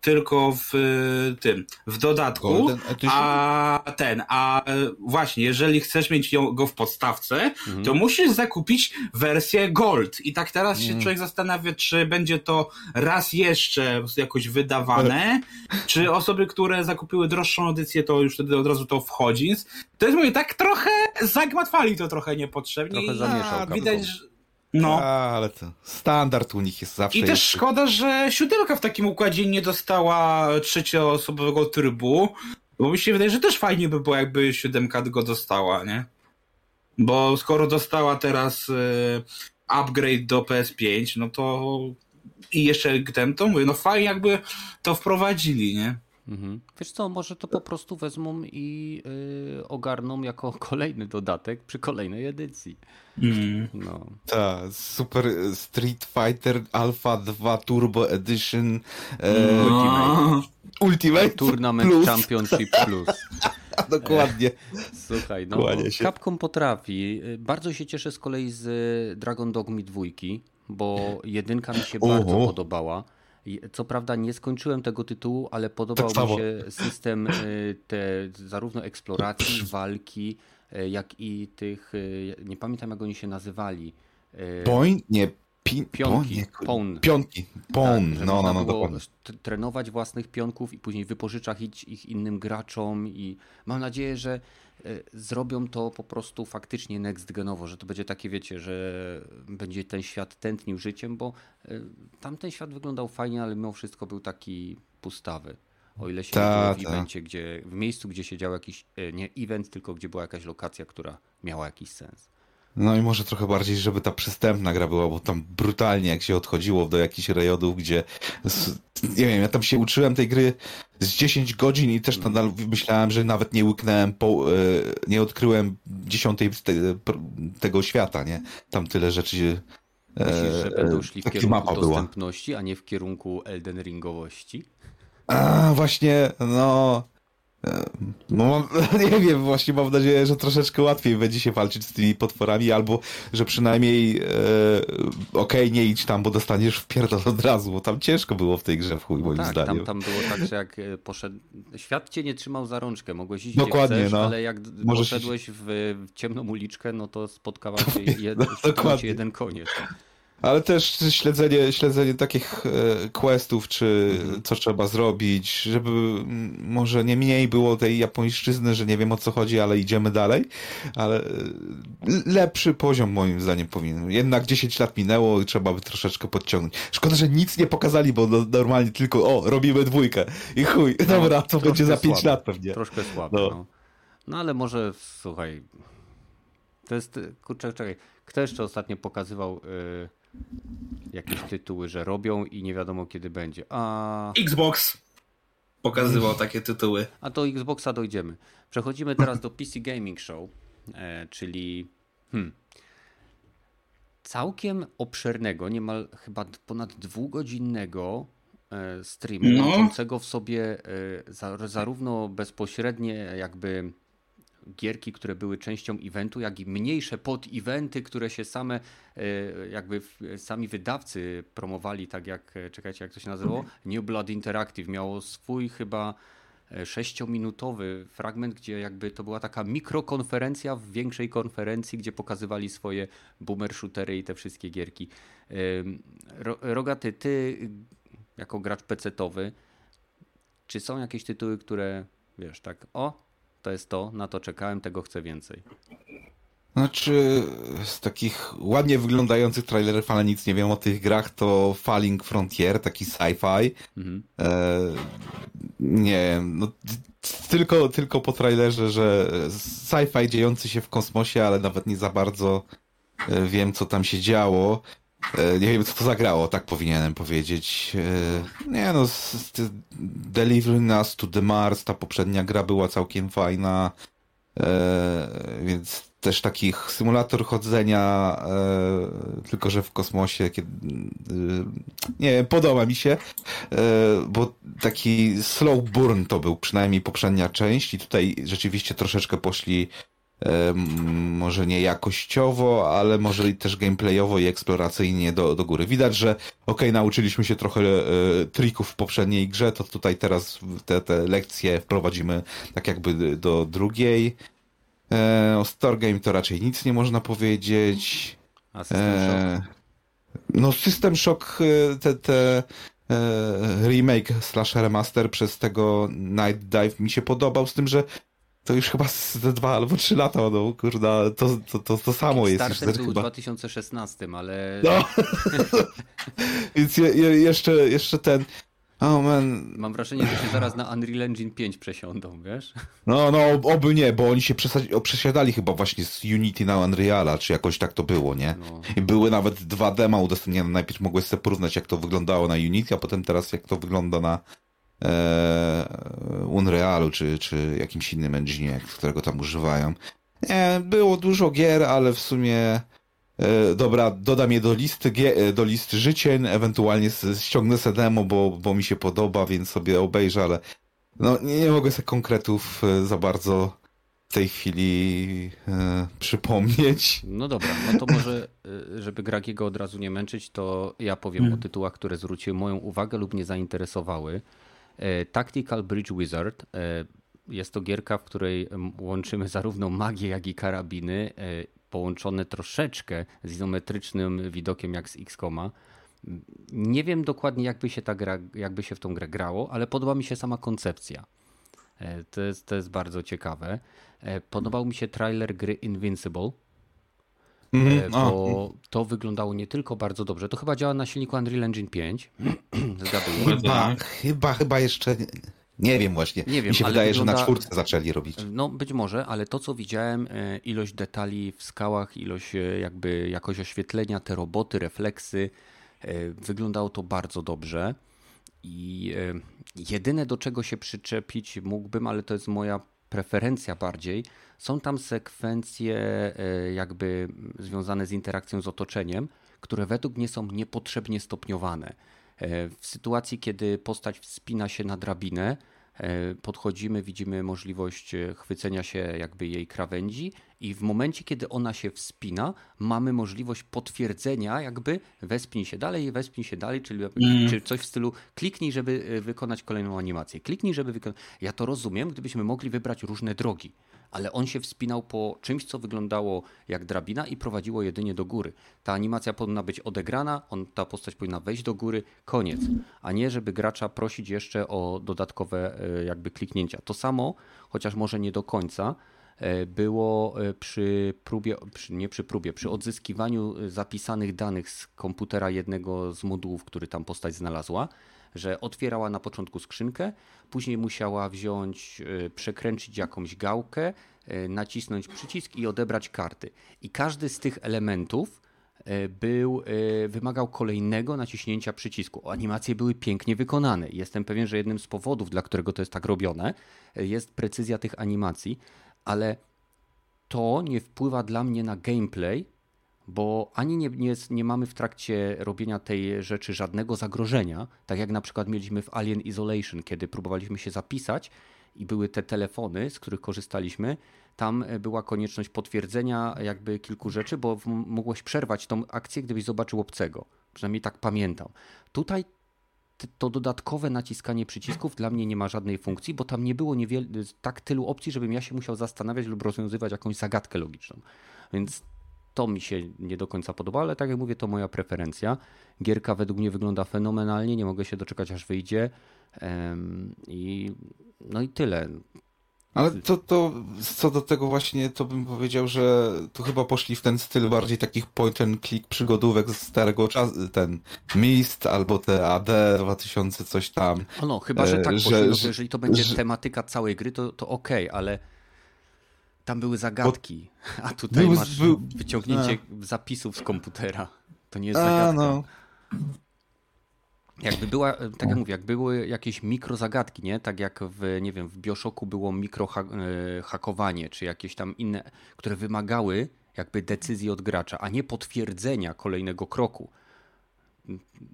tylko w e, tym, w dodatku, Golden a ten, a właśnie, jeżeli chcesz mieć go w podstawce, Mhm. to musisz zakupić wersję Gold. I tak teraz się człowiek zastanawia, czy będzie to raz jeszcze jakoś wydawane, czy osoby, które zakupiły droższą edycję, to już wtedy od razu to wchodzi. To jest mówię, tak trochę zagmatwali to trochę niepotrzebnie. Trochę zamieszał widać, Capcom. że... No. A, ale to standard u nich jest zawsze. I też jest... szkoda, że siódemka w takim układzie nie dostała trzecioosobowego trybu, bo mi się wydaje, że też fajnie by było, jakby siódemka go dostała, nie? Bo skoro dostała teraz e, upgrade do PS5, no to i jeszcze ten, to mówię, no fajnie jakby to wprowadzili, nie? Mhm. Wiesz co, może to po prostu wezmą i y, ogarną jako kolejny dodatek przy kolejnej edycji. Mm. No. Ta, Super Street Fighter Alpha 2 Turbo Edition e, No. Ultimate Tournament Plus. Championship Plus. Dokładnie. Słuchaj, no. Capcom potrafi. Bardzo się cieszę z kolei z y, Dragon Dogmy dwójki, bo jedynka mi się Oho. bardzo podobała. Co prawda nie skończyłem tego tytułu, ale podobał Tak mi się system y, te, zarówno eksploracji, walki, y, jak i tych, y, nie pamiętam jak oni się nazywali. Poń? Nie, pin, Pionki, pawn. Pionki. Pon, Tak, no, no, no, dokładnie. trenować własnych pionków i później wypożyczać ich, ich innym graczom i mam nadzieję, że e, zrobią to po prostu faktycznie next genowo, że to będzie takie, wiecie, że będzie ten świat tętnił życiem, bo e, tamten świat wyglądał fajnie, ale mimo wszystko był taki pustawy. O ile się Ta, nie w evencie, gdzie, w miejscu, gdzie się działo jakiś, e, nie event, tylko gdzie była jakaś lokacja, która miała jakiś sens. No i może trochę bardziej, żeby ta przystępna gra była, bo tam brutalnie jak się odchodziło do jakichś rejonów, gdzie nie wiem, ja tam się uczyłem tej gry z 10 godzin i też nadal myślałem, że nawet nie łyknąłem, po, e, nie odkryłem dziesiątej tego świata, nie? Tam tyle rzeczy. e, Myślisz, że będą szli w kierunku mapa była. dostępności, a nie w kierunku Elden Ringowości? A, właśnie, no. E, No, nie wiem, właśnie mam nadzieję, że troszeczkę łatwiej będzie się walczyć z tymi potworami, albo że przynajmniej e, okej, nie idź tam, bo dostaniesz w pierdol od razu, bo tam ciężko było w tej grze w chuj, moim tak, zdaniem. tam, tam było tak, że jak e, poszedł. Świat cię nie trzymał za rączkę, mogłeś iść Dokładnie, chcesz, no. ale jak Możesz poszedłeś w, ciemną uliczkę, no to spotkała cię jeden, No, jeden koniec. Ale też śledzenie, śledzenie takich e, questów, czy Mhm. co trzeba zrobić, żeby może nie mniej było tej japońszczyzny, że nie wiem o co chodzi, ale idziemy dalej, ale e, lepszy poziom moim zdaniem powinien. Jednak 10 lat minęło i trzeba by troszeczkę podciągnąć. Szkoda, że nic nie pokazali, bo no, normalnie tylko o, robimy dwójkę i chuj, dobra, to będzie za 5 słabe. lat pewnie. Troszkę słabo. No. No. no ale może słuchaj. To jest. Kurczę, czekaj. Kto jeszcze ostatnio pokazywał y, jakieś tytuły, że robią i nie wiadomo kiedy będzie? A. Xbox pokazywał takie tytuły. A do Xboxa dojdziemy. Przechodzimy teraz do PC Gaming Show, e, czyli hmm, całkiem obszernego, niemal chyba ponad dwugodzinnego e, streamu, No. łączącego w sobie e, za, zarówno bezpośrednie jakby gierki, które były częścią eventu, jak i mniejsze pod-eventy, które się same, e, jakby sami wydawcy promowali, tak jak, e, czekajcie, jak to się nazywało? New Blood Interactive miało swój chyba e, sześciominutowy fragment, gdzie jakby to była taka mikrokonferencja w większej konferencji, gdzie pokazywali swoje boomer shootery i te wszystkie gierki. Rogaty, ty jako gracz pecetowy, czy są jakieś tytuły, które wiesz, tak, o, to jest to, na to czekałem, tego chcę więcej. Znaczy, z takich ładnie wyglądających trailerów, ale nic nie wiem o tych grach, to Falling Frontier, taki sci-fi. Mhm. E, nie wiem, no, tylko, tylko po trailerze, że sci-fi dziejący się w kosmosie, ale nawet nie za bardzo e, wiem, co tam się działo. E, nie wiem, co to zagrało, tak powinienem powiedzieć. E, nie no, Delivering Us to the Mars, ta poprzednia gra była całkiem fajna. E, więc też taki symulator chodzenia, tylko że w kosmosie. Kiedy, nie wiem, podoba mi się, bo taki slow burn to był przynajmniej poprzednia część i tutaj rzeczywiście troszeczkę poszli może nie jakościowo, ale może też gameplayowo i eksploracyjnie do, do góry. Widać, że ok, nauczyliśmy się trochę e, trików w poprzedniej grze, to tutaj teraz te, te lekcje wprowadzimy tak jakby do drugiej. E, o Stargame to raczej nic nie można powiedzieć. A System Shock? E, no System Shock, e, te, te e, remake slash remaster przez tego Night Dive mi się podobał, z tym, że to już chyba ze dwa albo trzy lata, no kurde, to, to, to, to samo jest. Kickstarter był w chyba. 2016, ale No. Więc je, je, jeszcze, jeszcze ten. Oh man. mam wrażenie, że się zaraz na Unreal Engine 5 przesiądą, wiesz? No, no, oby nie, bo oni się przesiadali chyba właśnie z Unity na Unreala, czy jakoś tak to było, nie? No. I były nawet dwa dema udostępnione. Najpierw mogłeś sobie porównać, jak to wyglądało na Unity, a potem teraz jak to wygląda na Unrealu, czy, czy jakimś innym engine, którego tam używają. Nie, było dużo gier, ale w sumie e, dobra, dodam je do listy, e, do listy życzeń, ewentualnie ściągnę se demo, bo, bo mi się podoba, więc sobie obejrzę, ale no, nie, nie mogę sobie konkretów e, za bardzo w tej chwili e, przypomnieć. No dobra, no to może, żeby Gragiego od razu nie męczyć, to ja powiem o tytułach, które zwróciły moją uwagę lub mnie zainteresowały. E, Tactical Bridge Wizard. e, Jest to gierka, w której łączymy zarówno magię, jak i karabiny, e, połączone troszeczkę z izometrycznym widokiem jak z X-Koma. Nie wiem dokładnie, jakby się, ta gra, jakby się w tą grę grało, ale podoba mi się sama koncepcja. To jest, to jest bardzo ciekawe. Podobał mi się trailer gry Invincible, e, Mhm. O, bo to wyglądało nie tylko bardzo dobrze. To chyba działa na silniku Unreal Engine 5. Zgaduję. Chyba, chyba, chyba jeszcze. Nie wiem właśnie. Nie wiem, Mi się ale wydaje, że wygląda- na czwórce zaczęli robić. No być może, ale to co widziałem, e, ilość detali w skałach, ilość e, jakby jakość oświetlenia, te roboty, refleksy, e, wyglądało to bardzo dobrze. I e, jedyne do czego się przyczepić mógłbym, ale to jest moja preferencja bardziej, są tam sekwencje e, jakby związane z interakcją z otoczeniem, które według mnie są niepotrzebnie stopniowane. E, W sytuacji, kiedy postać wspina się na drabinę, podchodzimy, widzimy możliwość e, chwycenia się jakby jej krawędzi i w momencie, kiedy ona się wspina, mamy możliwość potwierdzenia jakby wespnij się dalej, wespnij się dalej, czyli, czy coś w stylu kliknij, żeby e, wykonać kolejną animację, kliknij, żeby wykonać... Ja to rozumiem, gdybyśmy mogli wybrać różne drogi, ale on się wspinał po czymś, co wyglądało jak drabina i prowadziło jedynie do góry. Ta animacja powinna być odegrana, on, ta postać powinna wejść do góry, koniec. A nie, żeby gracza prosić jeszcze o dodatkowe e, jakby kliknięcia. To samo, chociaż może nie do końca, e, było e, przy próbie, nie przy próbie, przy odzyskiwaniu zapisanych danych z komputera jednego z modułów, który tam postać znalazła, że otwierała na początku skrzynkę, później musiała wziąć, e, przekręcić jakąś gałkę, e, nacisnąć przycisk i odebrać karty. I każdy z tych elementów e, był, wymagał kolejnego naciśnięcia przycisku. Animacje były pięknie wykonane. Jestem pewien, że jednym z powodów, dla którego to jest tak robione, jest precyzja tych animacji, ale to nie wpływa dla mnie na gameplay, bo ani nie, nie, nie mamy w trakcie robienia tej rzeczy żadnego zagrożenia, tak jak na przykład mieliśmy w Alien Isolation, kiedy próbowaliśmy się zapisać i były te telefony, z których korzystaliśmy, tam e, była konieczność potwierdzenia jakby kilku rzeczy, bo mogłeś przerwać tą akcję, gdybyś zobaczył obcego. Przynajmniej tak pamiętam. Tutaj to dodatkowe naciskanie przycisków dla mnie nie ma żadnej funkcji, bo tam nie było tak tylu opcji, żebym ja się musiał zastanawiać lub rozwiązywać jakąś zagadkę logiczną. Więc to mi się nie do końca podoba, ale tak jak mówię, to moja preferencja. Gierka według mnie wygląda fenomenalnie, nie mogę się doczekać aż wyjdzie. I no i tyle. Ale to, to co do tego właśnie, to bym powiedział, że tu chyba poszli w ten styl bardziej takich point and click przygodówek z starego czasu, ten Mist albo te AD 2000 coś tam. O no, chyba, że E, tak że- poszli, no, że- jeżeli to będzie że- tematyka całej gry, to, to okej, ale tam były zagadki, a tutaj Był- masz był- wyciągnięcie zapisów z komputera. To nie jest A, zagadka. no. Jakby była, e, tak jak mówię, jak były jakieś mikrozagadki, nie? Tak jak w, nie wiem, w Bioshocku było mikrohakowanie, czy jakieś tam inne, które wymagały jakby decyzji od gracza, a nie potwierdzenia kolejnego kroku.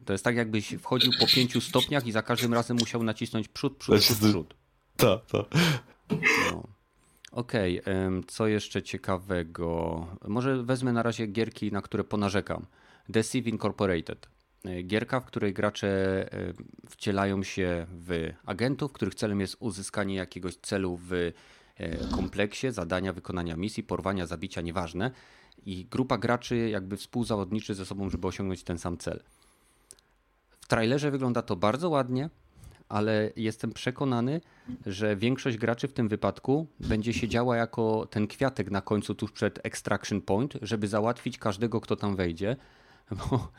To jest tak, jakbyś wchodził po pięciu stopniach i za każdym razem musiał nacisnąć przód, przód, przód, przód. To, to. No. Okej, okay, co jeszcze ciekawego? Może wezmę na razie gierki, na które ponarzekam. Deceive Incorporated. E, gierka, w której gracze e, wcielają się w agentów, których celem jest uzyskanie jakiegoś celu w e, kompleksie, zadania, wykonania misji, porwania, zabicia, nieważne. I grupa graczy jakby współzawodniczy ze sobą, żeby osiągnąć ten sam cel. W trailerze wygląda to bardzo ładnie, ale jestem przekonany, że większość graczy w tym wypadku będzie siedziała jako ten kwiatek na końcu tuż przed extraction point, żeby załatwić każdego, kto tam wejdzie. Bo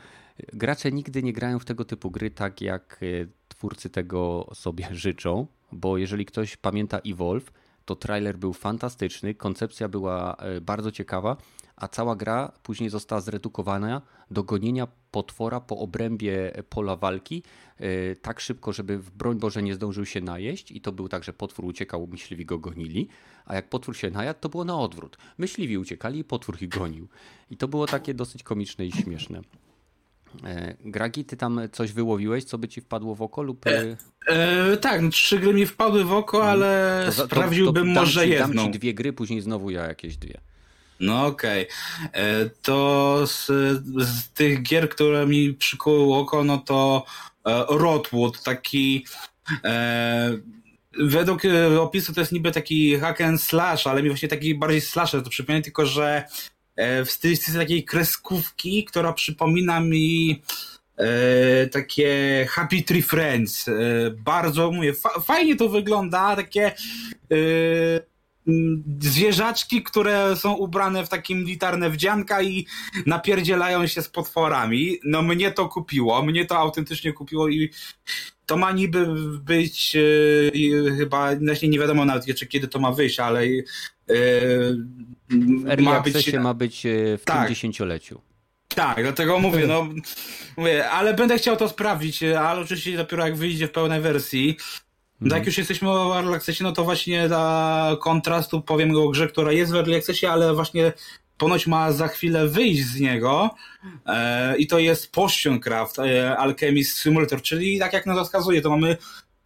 gracze nigdy nie grają w tego typu gry tak, jak e, twórcy tego sobie życzą, bo jeżeli ktoś pamięta Evolve, to trailer był fantastyczny, koncepcja była e, bardzo ciekawa, a cała gra później została zredukowana do gonienia potwora po obrębie pola walki e, tak szybko, żeby w broń Boże nie zdążył się najeść i to był tak, że potwór uciekał, myśliwi go gonili, a jak potwór się najadł, to było na odwrót. Myśliwi uciekali i potwór ich gonił. I to było takie dosyć komiczne i śmieszne. E, Gragi, ty tam coś wyłowiłeś, co by ci wpadło w oko lub... E, e, tak, trzy gry mi wpadły w oko, mhm. ale to, to, sprawdziłbym to, może ci, jedną. Dam ci dwie gry, później znowu ja jakieś dwie. No okej. Okay. E, to z, z, tych gier, które mi przykuły oko, no to e, Rodwood, taki e, według opisu to jest niby taki hack and slash, ale mi właśnie taki bardziej slasher to przypomina, tylko że w stylistyce takiej kreskówki, która przypomina mi e, takie Happy Tree Friends. E, bardzo, mówię, fa fajnie to wygląda, takie e, zwierzaczki, które są ubrane w takie militarne wdzianka i napierdzielają się z potworami. No mnie to kupiło, mnie to autentycznie kupiło i to ma niby być yy, chyba, właśnie nie wiadomo nawet jeszcze kiedy to ma wyjść, ale yy, w ma być, ma być e, w tak. tym dziesięcioleciu. Tak, dlatego mówię, no mówię, ale będę chciał to sprawdzić, ale oczywiście dopiero jak wyjdzie w pełnej wersji. No jak już jesteśmy o Early Accessie, no to właśnie dla kontrastu powiem o grze, która jest w Early Accessie, ale właśnie ponoć ma za chwilę wyjść z niego. E, i to jest Potioncraft e, Alchemist Simulator, czyli tak jak nas wskazuje, to mamy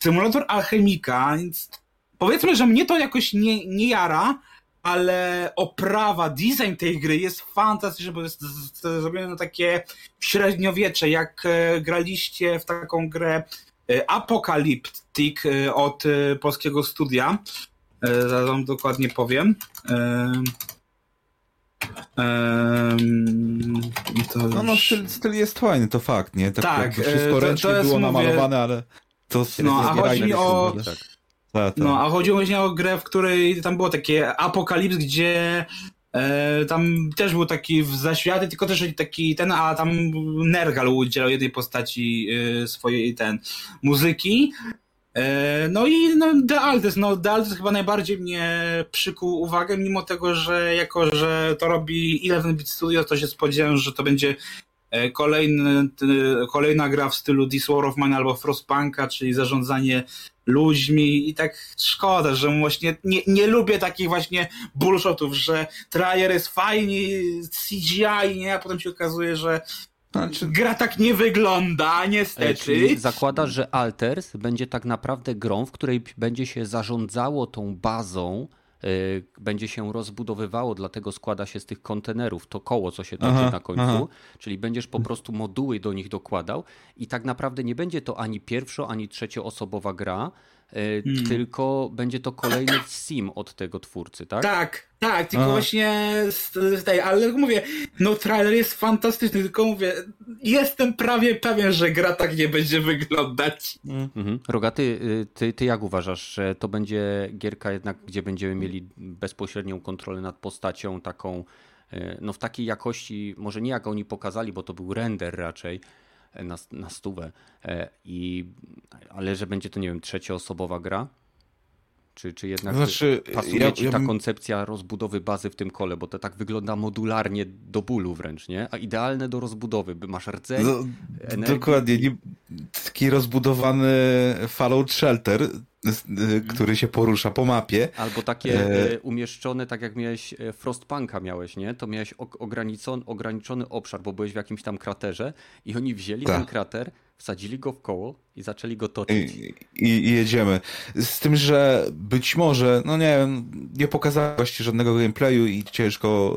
symulator alchemika, więc powiedzmy, że mnie to jakoś nie, nie jara, ale oprawa, design tej gry jest fantastyczny, bo jest zrobione takie średniowiecze, jak e, graliście w taką grę E, Apocalyptic e, od e, polskiego studia. Zaraz wam dokładnie powiem. to no, no styl, styl, jest fajny, to fakt, nie? Tak, tak wszystko to, ręcznie to jest, było mówię... namalowane, ale to no, a chodzi mi o... Tak. Tak, tak. No, a chodziło właśnie o grę, w której tam było takie apokalips, gdzie E, tam też był taki w zaświaty, tylko też taki ten, a tam Nergal udzielał jednej postaci e, swojej ten muzyki. E, no i no, The Altes, no The Altes chyba najbardziej mnie przykuł uwagę, mimo tego, że jako, że to robi Eleven Bit Studio, to się spodziewałem, że to będzie kolejny, kolejna gra w stylu This War of Mine albo Frostpunka, czyli zarządzanie ludźmi i tak szkoda, że właśnie nie, nie lubię takich właśnie bullshotów, że trailer jest fajny, CGI, nie? A potem się okazuje, że znaczy... Gra tak nie wygląda, niestety. Czyli zakładasz, że Alters będzie tak naprawdę grą, w której będzie się zarządzało tą bazą, będzie się rozbudowywało, dlatego składa się z tych kontenerów, to koło, co się toczy na końcu, aha. czyli będziesz po prostu moduły do nich dokładał i tak naprawdę nie będzie to ani pierwszo, ani trzecioosobowa gra, y, hmm. tylko będzie to kolejny sim od tego twórcy, tak? Tak, tak, tylko Aha. właśnie z, z tej, ale mówię, no trailer jest fantastyczny, tylko mówię, jestem prawie pewien, że gra tak nie będzie wyglądać. Mhm. Rogaty, y, ty, ty jak uważasz, że to będzie gierka jednak, gdzie będziemy mieli bezpośrednią kontrolę nad postacią taką, y, no w takiej jakości, może nie jak oni pokazali, bo to był render raczej, e, na, na stówę, e, i, ale że będzie to, nie wiem, trzecioosobowa gra? Czy, czy jednak znaczy, pasuje ja, ci ta ja... koncepcja rozbudowy bazy w tym kole, bo to tak wygląda modularnie do bólu wręcz, nie? A idealne do rozbudowy, by masz rdzeń, no, Dokładnie, nie, taki rozbudowany Fallout Shelter, mhm. który się porusza po mapie. Albo takie e... e umieszczone, tak jak miałeś e, Frostpunka miałeś, nie? To miałeś ograniczony, ograniczony obszar, bo byłeś w jakimś tam kraterze i oni wzięli Ta. ten krater, wsadzili go w koło i zaczęli go toczyć. I, i, jedziemy. Z tym, że być może, no nie wiem, nie pokazałeś żadnego gameplayu i ciężko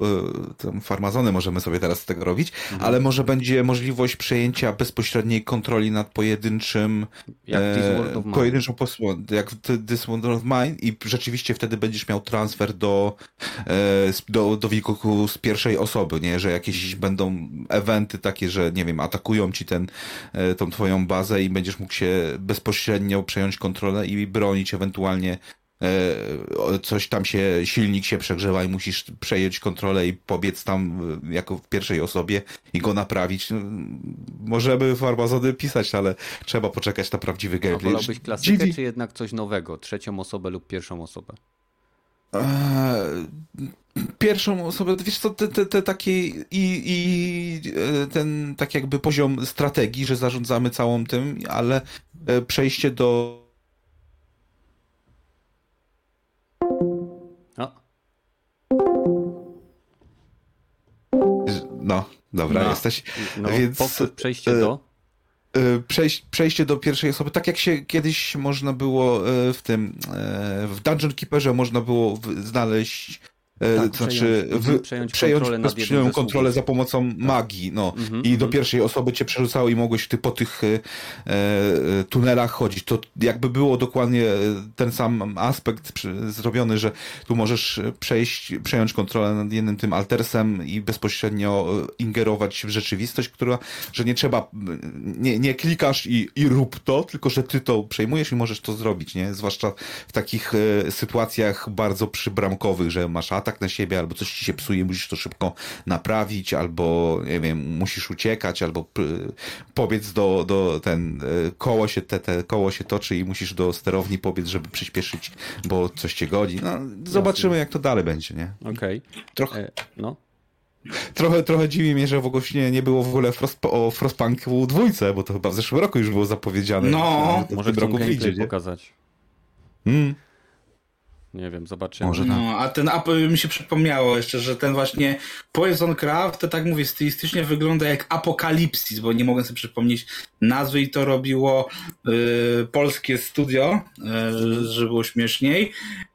y, tam farmazony możemy sobie teraz z tego robić, Mhm. ale może będzie możliwość przejęcia bezpośredniej kontroli nad pojedynczym Jak e, pojedynczą posłą, jak This World of Mine i rzeczywiście wtedy będziesz miał transfer do, e, do, do wilku z pierwszej osoby, nie, że jakieś będą eventy takie, że nie wiem, atakują ci ten, e, tą twoją bazę i będziesz mógł się bezpośrednio przejąć kontrolę i bronić ewentualnie e, coś tam się, silnik się przegrzewa i musisz przejąć kontrolę i pobiec tam e, jako w pierwszej osobie i go naprawić. No, Możemy farmazony pisać, ale trzeba poczekać na prawdziwy A gameplay. wolałbyś klasykę, GD czy jednak coś nowego? Trzecią osobę lub pierwszą osobę? Eee, Pierwszą osobę, wiesz co, te, te, te takie i, i e, ten tak jakby poziom strategii, że zarządzamy całą tym, ale e, przejście do no, dobra, No. jesteś. no, Więc, powtórz przejście e, do... E, Przejść, przejście do pierwszej osoby, tak jak się kiedyś można było e, w tym, e, w Dungeon Keeperze można było znaleźć, Tak, to znaczy przejąć- w, przejąć przejąć kontrolę kontrolę za pomocą magii, no. Mhm, I do mhm. pierwszej osoby cię przerzucało i mogłeś ty po tych e, e, tunelach chodzić. To jakby było dokładnie e, ten sam aspekt przy, zrobiony, że tu możesz przejść, przejąć kontrolę nad jednym tym altersem i bezpośrednio e, ingerować w rzeczywistość, która, że nie trzeba, nie, nie klikasz i, i rób to, tylko że ty to przejmujesz i możesz to zrobić, nie? Zwłaszcza w takich e, sytuacjach bardzo przybramkowych, że masz atak na siebie albo coś ci się psuje, musisz to szybko naprawić, albo nie wiem, musisz uciekać, albo p- pobiec do, do ten, e, koło się, te, te koło się toczy i musisz do sterowni pobiec, żeby przyspieszyć, bo coś cię godzi. No, zobaczymy jak to dalej będzie, nie? Okej, Trochę, e, no. trochę, trochę dziwi mnie, że w ogóle nie, nie było w ogóle Frost, o Frostpunku dwójce, bo to chyba w zeszłym roku już było zapowiedziane. No. że to w Może tym chcą roku wyjdzie, pokazać. Mm. Nie wiem, zobaczymy. Może tak. No, a ten app mi się przypomniało jeszcze, że ten właśnie Poison Craft, to tak mówię, stylistycznie wygląda jak Apokalipsis, bo nie mogę sobie przypomnieć nazwy i to robiło y, polskie studio, y, żeby było śmieszniej.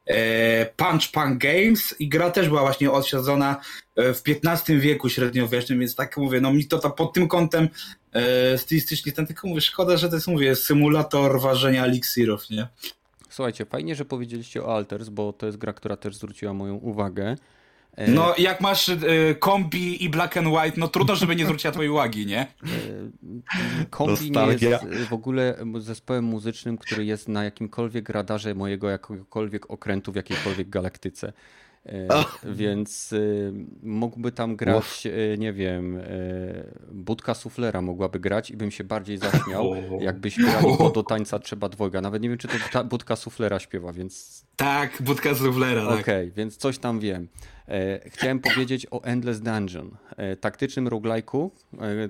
E, Punch Punk Games i gra też była właśnie odsiadzona e, w XV wieku średniowiecznym, więc tak mówię, no mi to, to pod tym kątem e, stylistycznie ten tylko mówię, szkoda, że to jest mówię, symulator ważenia eliksirów, nie? Słuchajcie, fajnie, że powiedzieliście o Alters, bo to jest gra, która też zwróciła moją uwagę. E, No, jak masz y, kombi i black and white, no trudno, żeby nie zwróciła twojej uwagi, nie? Kombi nie jest e, w ogóle zespołem muzycznym, który jest na jakimkolwiek radarze mojego jakiegokolwiek okrętu w jakiejkolwiek galaktyce. E, Więc e, mógłby tam grać, e, nie wiem, e, budka suflera mogłaby grać i bym się bardziej zaśmiał, jakbyś grali, bo do tańca trzeba dwojga. Nawet nie wiem, czy to budka suflera śpiewa, więc Tak, budka z Ruflera, tak. Okej, więc coś tam wiem. E, chciałem powiedzieć o Endless Dungeon, e, taktycznym roguelike'u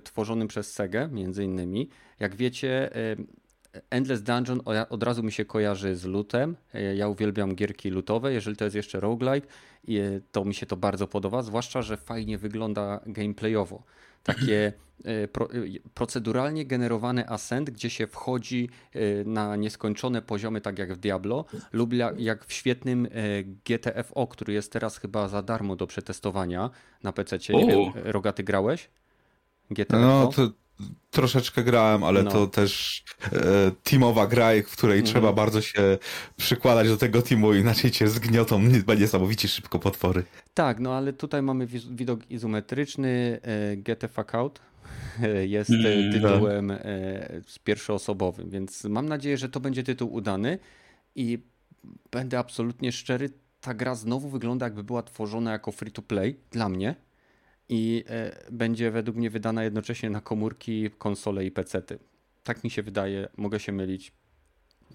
tworzonym przez Segę, między innymi. Jak wiecie, Endless Dungeon od razu mi się kojarzy z lootem. E, ja uwielbiam gierki lootowe, jeżeli to jest jeszcze roguelike, e, to mi się to bardzo podoba, zwłaszcza, że fajnie wygląda gameplayowo. Takie e, pro, proceduralnie generowany ascent, gdzie się wchodzi na nieskończone poziomy, tak jak w Diablo, lub ja- jak w świetnym GTFO, który jest teraz chyba za darmo do przetestowania na PC. Nie wiem, Rogaty grałeś? GTFO? No, to troszeczkę grałem, ale No. to też e, teamowa gra, w której Mhm. trzeba bardzo się przykładać do tego teamu, inaczej cię zgniotą nie- niesamowicie szybko potwory. Tak, no ale tutaj mamy widok izometryczny, e, Get the Fuck Out e, jest e, Mm, tytułem e, pierwszoosobowym, więc mam nadzieję, że to będzie tytuł udany i będę absolutnie szczery, ta gra znowu wygląda jakby była tworzona jako free to play dla mnie i e, będzie według mnie wydana jednocześnie na komórki, konsole i pecety. Tak mi się wydaje, mogę się mylić.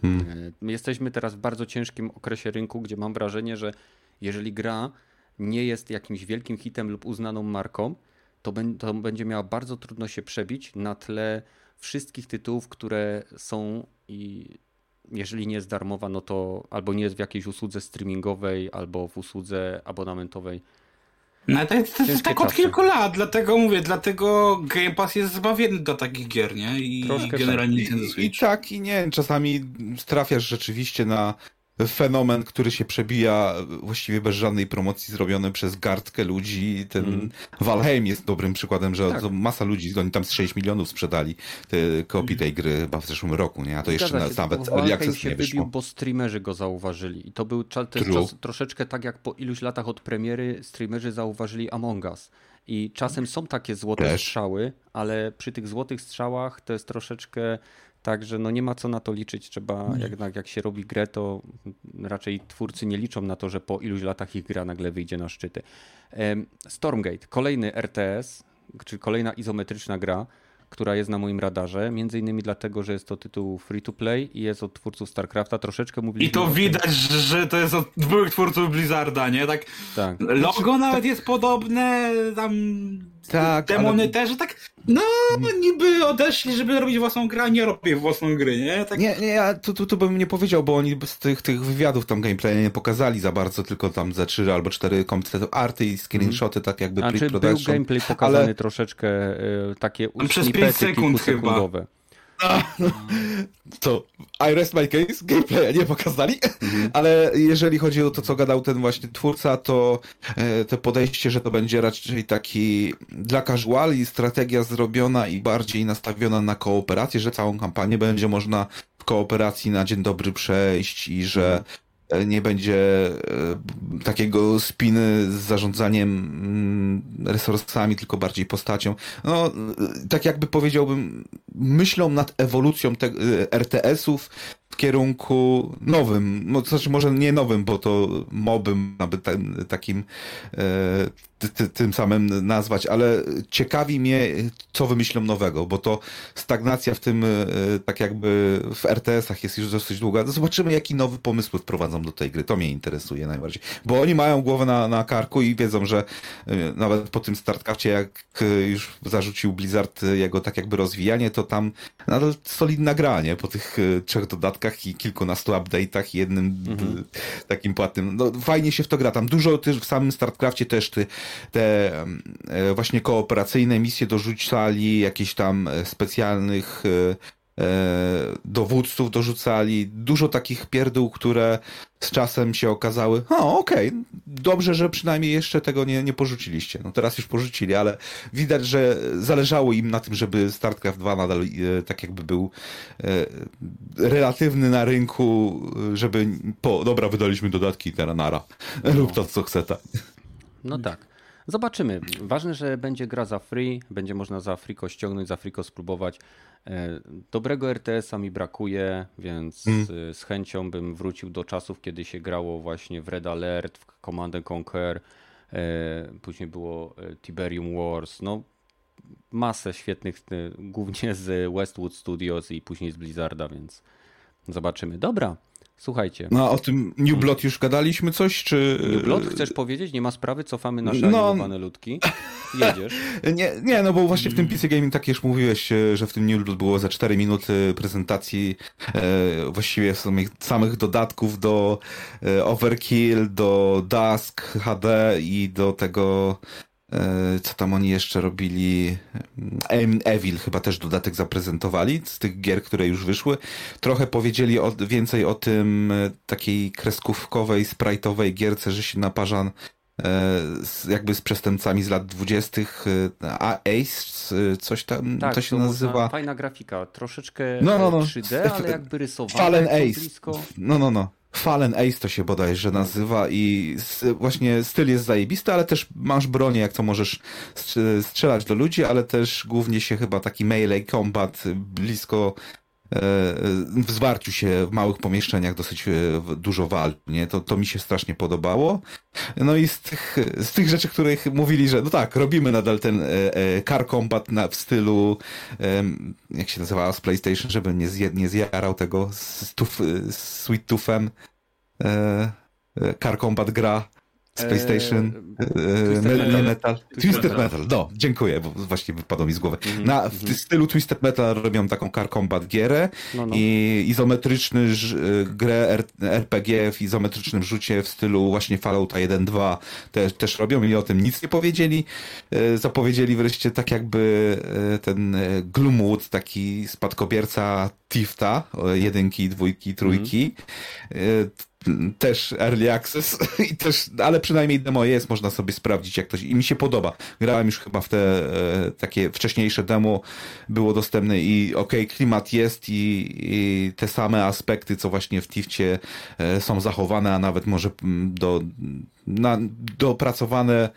Hmm. E, My jesteśmy teraz w bardzo ciężkim okresie rynku, gdzie mam wrażenie, że jeżeli gra nie jest jakimś wielkim hitem lub uznaną marką, to, to będzie miała bardzo trudno się przebić na tle wszystkich tytułów, które są i jeżeli nie jest darmowa, no to albo nie jest w jakiejś usłudze streamingowej, albo w usłudze abonamentowej. No to jest, to jest tak od kilku lat, dlatego mówię, dlatego Game Pass jest zbawienny do takich gier, nie? I Troszkę generalnie I, Nintendo I Switch. tak i nie, czasami trafiasz rzeczywiście na fenomen, który się przebija właściwie bez żadnej promocji zrobiony przez garstkę ludzi. Ten Mm. Valheim jest dobrym przykładem, że Tak. masa ludzi, oni tam z 6 milionów sprzedali te kopii tej gry chyba w zeszłym roku, nie? A to jeszcze Zgadza na, się, nawet Early Access się nie wybił, wyszło. bo streamerzy go zauważyli. I to był czas, troszeczkę tak jak po iluś latach od premiery streamerzy zauważyli Among Us. I czasem są takie złote Też. strzały, ale przy tych złotych strzałach to jest troszeczkę tak, że no nie ma co na to liczyć. Trzeba, jednak jak się robi grę, to raczej twórcy nie liczą na to, że po iluś latach ich gra nagle wyjdzie na szczyty. Stormgate, kolejny RTS, czy kolejna izometryczna gra, która jest na moim radarze, między innymi dlatego, że jest to tytuł free to play i jest od twórców StarCrafta. Troszeczkę I mówiliśmy to o tym- widać, że to jest od byłych twórców Blizzarda, nie? Tak, Tak. logo nawet jest podobne, tam Tak, demony ale- też, że tak, no niby odeszli, żeby robić własną grę, a nie robię własną gry, nie? Tak, Nie, nie, ja tu, tu, tu bym nie powiedział, bo oni z tych, tych wywiadów tam gameplaya nie pokazali za bardzo, tylko tam ze trzy albo cztery komputery arty i screenshoty, tak jakby Znaczy był pre-production. gameplay pokazany ale- troszeczkę y, takie przez snippety pięć sekund kilkusekundowe. To I rest my case, gameplaya nie pokazali, ale jeżeli chodzi o to, co gadał ten właśnie twórca, to e, to podejście, że to będzie raczej taki dla casuali strategia zrobiona i bardziej nastawiona na kooperację, że całą kampanię będzie można w kooperacji na dzień dobry przejść i że e, nie będzie e, takiego spiny z zarządzaniem mm, resursami, tylko bardziej postacią. No, e, tak jakby powiedziałbym, myślą nad ewolucją e, RTS-ów w kierunku nowym, no to znaczy może nie nowym, bo to mobym, ten, takim e, tym samym nazwać, ale ciekawi mnie, co wymyślą nowego, bo to stagnacja w tym, e, tak jakby w RTS-ach jest już dosyć długa. No Zobaczymy, jaki nowy pomysł wprowadzą do tej gry. To mnie interesuje najbardziej. Bo oni mają głowę na, na karku i wiedzą, że e, nawet po tym startkarcie, jak e, już zarzucił Blizzard jego tak jakby rozwijanie, to tam nadal solidna gra, nie? Po tych trzech dodatkach i kilkunastu update'ach i jednym Mhm. takim płatnym. No fajnie się w to gra. Tam dużo też w samym StartCraftie też ty, te e, właśnie kooperacyjne misje dorzucali, jakieś tam e, specjalnych e, dowódców dorzucali. Dużo takich pierdół, które z czasem się okazały, o okej, dobrze, że przynajmniej jeszcze tego nie, nie porzuciliście. No teraz już porzucili, ale widać, że zależało im na tym, żeby StarCraft 2 nadal tak jakby był relatywny na rynku, żeby po, dobra, wydaliśmy dodatki, teraz nara. Lub to, co chce, tak. No tak. Zobaczymy. Ważne, że będzie gra za free, będzie można za friko ściągnąć, za friko spróbować. E, Dobrego RTS-a mi brakuje, więc Mm. e, z chęcią bym wrócił do czasów, kiedy się grało właśnie w Red Alert, w Command and Conquer, e, później było Tiberium Wars, no masę świetnych, głównie z Westwood Studios i później z Blizzarda, więc zobaczymy. Dobra, słuchajcie. No o tym New Blood już gadaliśmy coś, czy... New Blood, chcesz powiedzieć? Nie ma sprawy, cofamy nasze No. animowane ludki. Jedziesz. Nie, nie, no bo właśnie w tym PC Gaming tak już mówiłeś, e, że w tym New Blood było za 4 minuty prezentacji e, właściwie samych, samych dodatków do e, Overkill, do Dusk HD i do tego co tam oni jeszcze robili Evil chyba też dodatek zaprezentowali z tych gier, które już wyszły. Trochę powiedzieli o, więcej o tym e, takiej kreskówkowej, sprite'owej gierce, że się naparza e, jakby z przestępcami z lat dwudziestych, e, a Ace, e, coś tam Tak, to się można- nazywa. Fajna grafika, troszeczkę No, no, no. 3D, ale jakby rysowane. Fallen to Ace. Blisko. No, no, no. Fallen Ace to się bodajże nazywa i właśnie styl jest zajebisty, ale też masz bronię, jak to możesz strz- strzelać do ludzi, ale też głównie się chyba taki melee combat blisko w zwarciu się w małych pomieszczeniach dosyć e, dużo walk, nie? To, to mi się strasznie podobało. No i z tych, z tych rzeczy, których mówili, że no tak, robimy nadal ten e, e, car combat na, w stylu jak się nazywała z PlayStation, żebym nie, zje, nie zjarał tego z, tuf, z Sweet Toothem car combat gra Space Station, Eee, Twisted me- Metal. Metal. Twisted Metal. Metal, no, dziękuję, bo właśnie wypadło mi z głowy. Mhm, Na, w mhm. stylu Twisted Metal robią taką Car Combat gierę No, no. i izometryczny y, grę RPG w izometrycznym rzucie w stylu właśnie Fallouta 1.2 też, też robią i o tym nic nie powiedzieli. E, Zapowiedzieli wreszcie tak jakby e, ten e, Gloomwood, taki spadkobierca Tifta, jedynki, dwójki, trójki. E, t- Też early access, i też, ale przynajmniej demo jest, można sobie sprawdzić jak to się, i mi się podoba. Grałem już chyba w te e, takie wcześniejsze demo, było dostępne i okej, klimat jest i, i te same aspekty, co właśnie w Tifcie e, są zachowane, a nawet może mm, do, na, dopracowane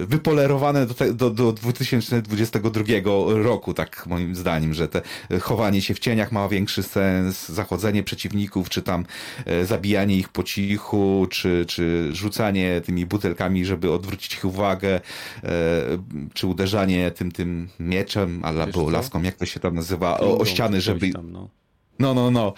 wypolerowane do, te, do, do 2022 roku, tak moim zdaniem, że te e, chowanie się w cieniach ma większy sens, zachodzenie przeciwników, czy tam e, zabijanie ich po cichu, czy, czy rzucanie tymi butelkami, żeby odwrócić ich uwagę, e, czy uderzanie tym, tym mieczem, albo laską, jak to się tam nazywa, o, o ściany, żeby... Tam, no. No, no, no.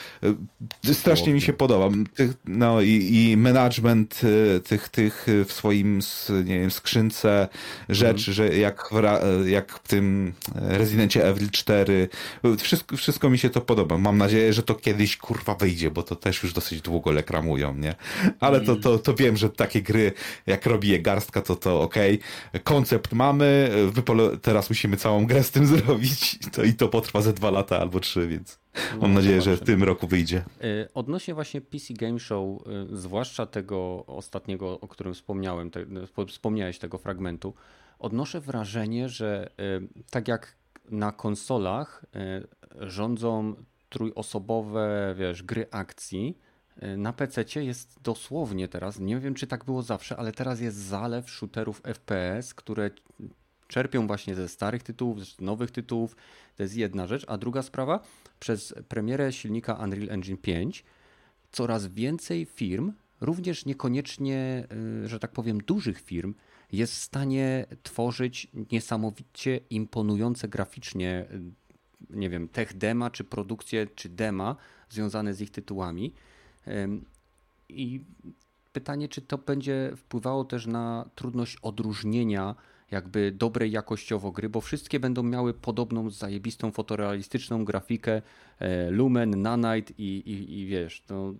Y, Strasznie mi się podoba. No i, i management y, tych, tych y, w swoim, nie wiem, skrzynce rzeczy, że jak w, jak w tym Rezydencie Evil 4. y, Wszystko, wszystko mi się to podoba. Mam nadzieję, że to kiedyś kurwa wyjdzie, bo to też już dosyć długo lekramują, nie? Ale to, to, to wiem, że takie gry, jak robi je garstka, to to okej. Koncept mamy, teraz musimy całą grę z tym zrobić. To, I to potrwa ze dwa lata albo trzy, więc No, mam nadzieję, że w zobaczymy. tym roku wyjdzie. Y, Odnośnie właśnie PC Game Show, y, zwłaszcza tego ostatniego, o którym wspomniałem, te, spo- wspomniałeś tego fragmentu, odnoszę wrażenie, że y, tak jak na konsolach rządzą trójosobowe, wiesz, gry akcji, na PC jest dosłownie teraz, nie wiem czy tak było zawsze, ale teraz jest zalew shooterów FPS, które czerpią właśnie ze starych tytułów, z nowych tytułów. To jest jedna rzecz. A druga sprawa, przez premierę silnika Unreal Engine 5 coraz więcej firm, również niekoniecznie, y, że tak powiem, dużych firm, jest w stanie tworzyć niesamowicie imponujące graficznie, y, nie wiem, tech dema, czy produkcje, czy dema związane z ich tytułami. I pytanie, czy to będzie wpływało też na trudność odróżnienia jakby dobrej jakościowo gry, bo wszystkie będą miały podobną zajebistą fotorealistyczną grafikę e, Lumen, Nanite i, i, i wiesz, no,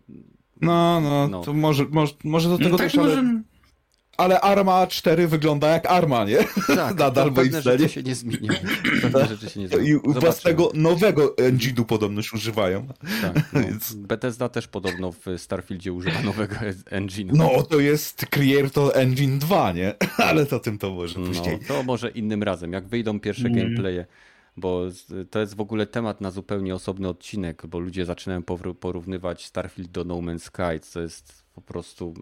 No, no, No. to może, może, może do tego No tak też, ale, może... ale Arma 4 wygląda jak Arma, nie? tak, Nadal to pewne rzeczy się nie zmienią. Pewne rzeczy się nie zmienią. I Zobaczymy. własnego nowego engine'u podobność używają. Tak, no. Więc- Bethesda też podobno w Starfieldzie używa nowego engine'u. No, to jest Creator Engine 2, nie? Ale to tym to może później. No, to może innym razem, jak wyjdą pierwsze Mm. gameplaye, bo to jest w ogóle temat na zupełnie osobny odcinek, bo ludzie zaczynają porównywać Starfield do No Man's Sky, co jest po prostu...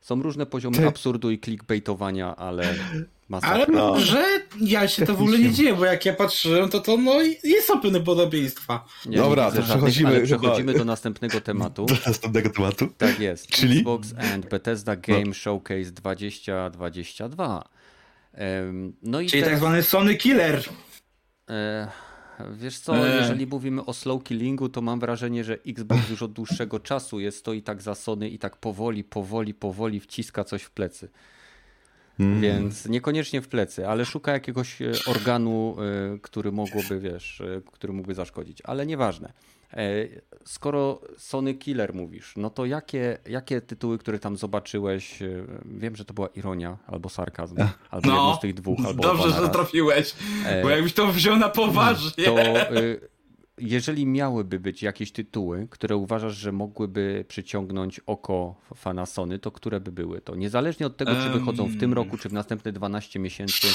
Są różne poziomy Ty- absurdu i clickbaitowania, ale masakra. Ale No. że ja się to w ogóle nie dzieje, bo jak ja patrzyłem, to to no i są pewne podobieństwa. Nie, Dobra, nie to żadnych, przechodzimy do następnego tematu. Do następnego tematu. Tak jest. Czyli? Xbox and Bethesda Game Showcase 2022. Em, No i Czyli tak zwany Sony Killer. E, Wiesz co, E. jeżeli mówimy o slow killingu, to mam wrażenie, że Xbox już od dłuższego czasu jest stoi tak za Sony i tak powoli, powoli, powoli wciska coś w plecy. Mm. Więc niekoniecznie w plecy, ale szuka jakiegoś e, organu, e, który mogłoby, wiesz, e, który mógłby zaszkodzić. Ale nieważne. E, Skoro Sony Killer mówisz, no to jakie, jakie tytuły, które tam zobaczyłeś, e, wiem, że to była ironia albo sarkazm, albo jedno No, z tych dwóch, albo dobrze, że trafiłeś, E, bo jakbyś to wziął na poważnie. to jeżeli miałyby być jakieś tytuły, które uważasz, że mogłyby przyciągnąć oko fana Sony, to które by były to? Niezależnie od tego, czy wychodzą w tym roku, czy w następne 12 miesięcy,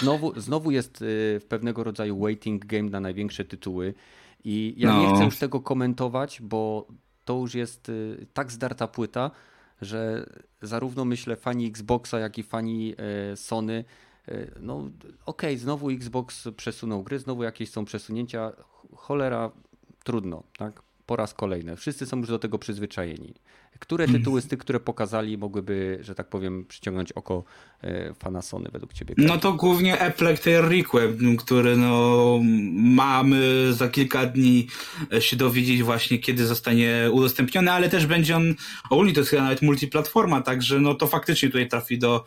znowu, znowu jest pewnego rodzaju waiting game na największe tytuły i ja nie No. chcę już tego komentować, bo to już jest y, tak zdarta płyta, że zarówno myślę fani Xboxa, jak i fani e, Sony, e, no okej, znowu Xbox przesunął gry, znowu jakieś są przesunięcia, ch- cholera, trudno, tak? Po raz kolejny. Wszyscy są już do tego przyzwyczajeni. Które tytuły z tych, które pokazali, mogłyby, że tak powiem, przyciągnąć oko e, fana Sony według ciebie? No to głównie Apple Requiem, który no mamy za kilka dni się dowiedzieć właśnie kiedy zostanie udostępniony, ale też będzie on ogólnie to jest chyba nawet multiplatforma, także no to faktycznie tutaj trafi do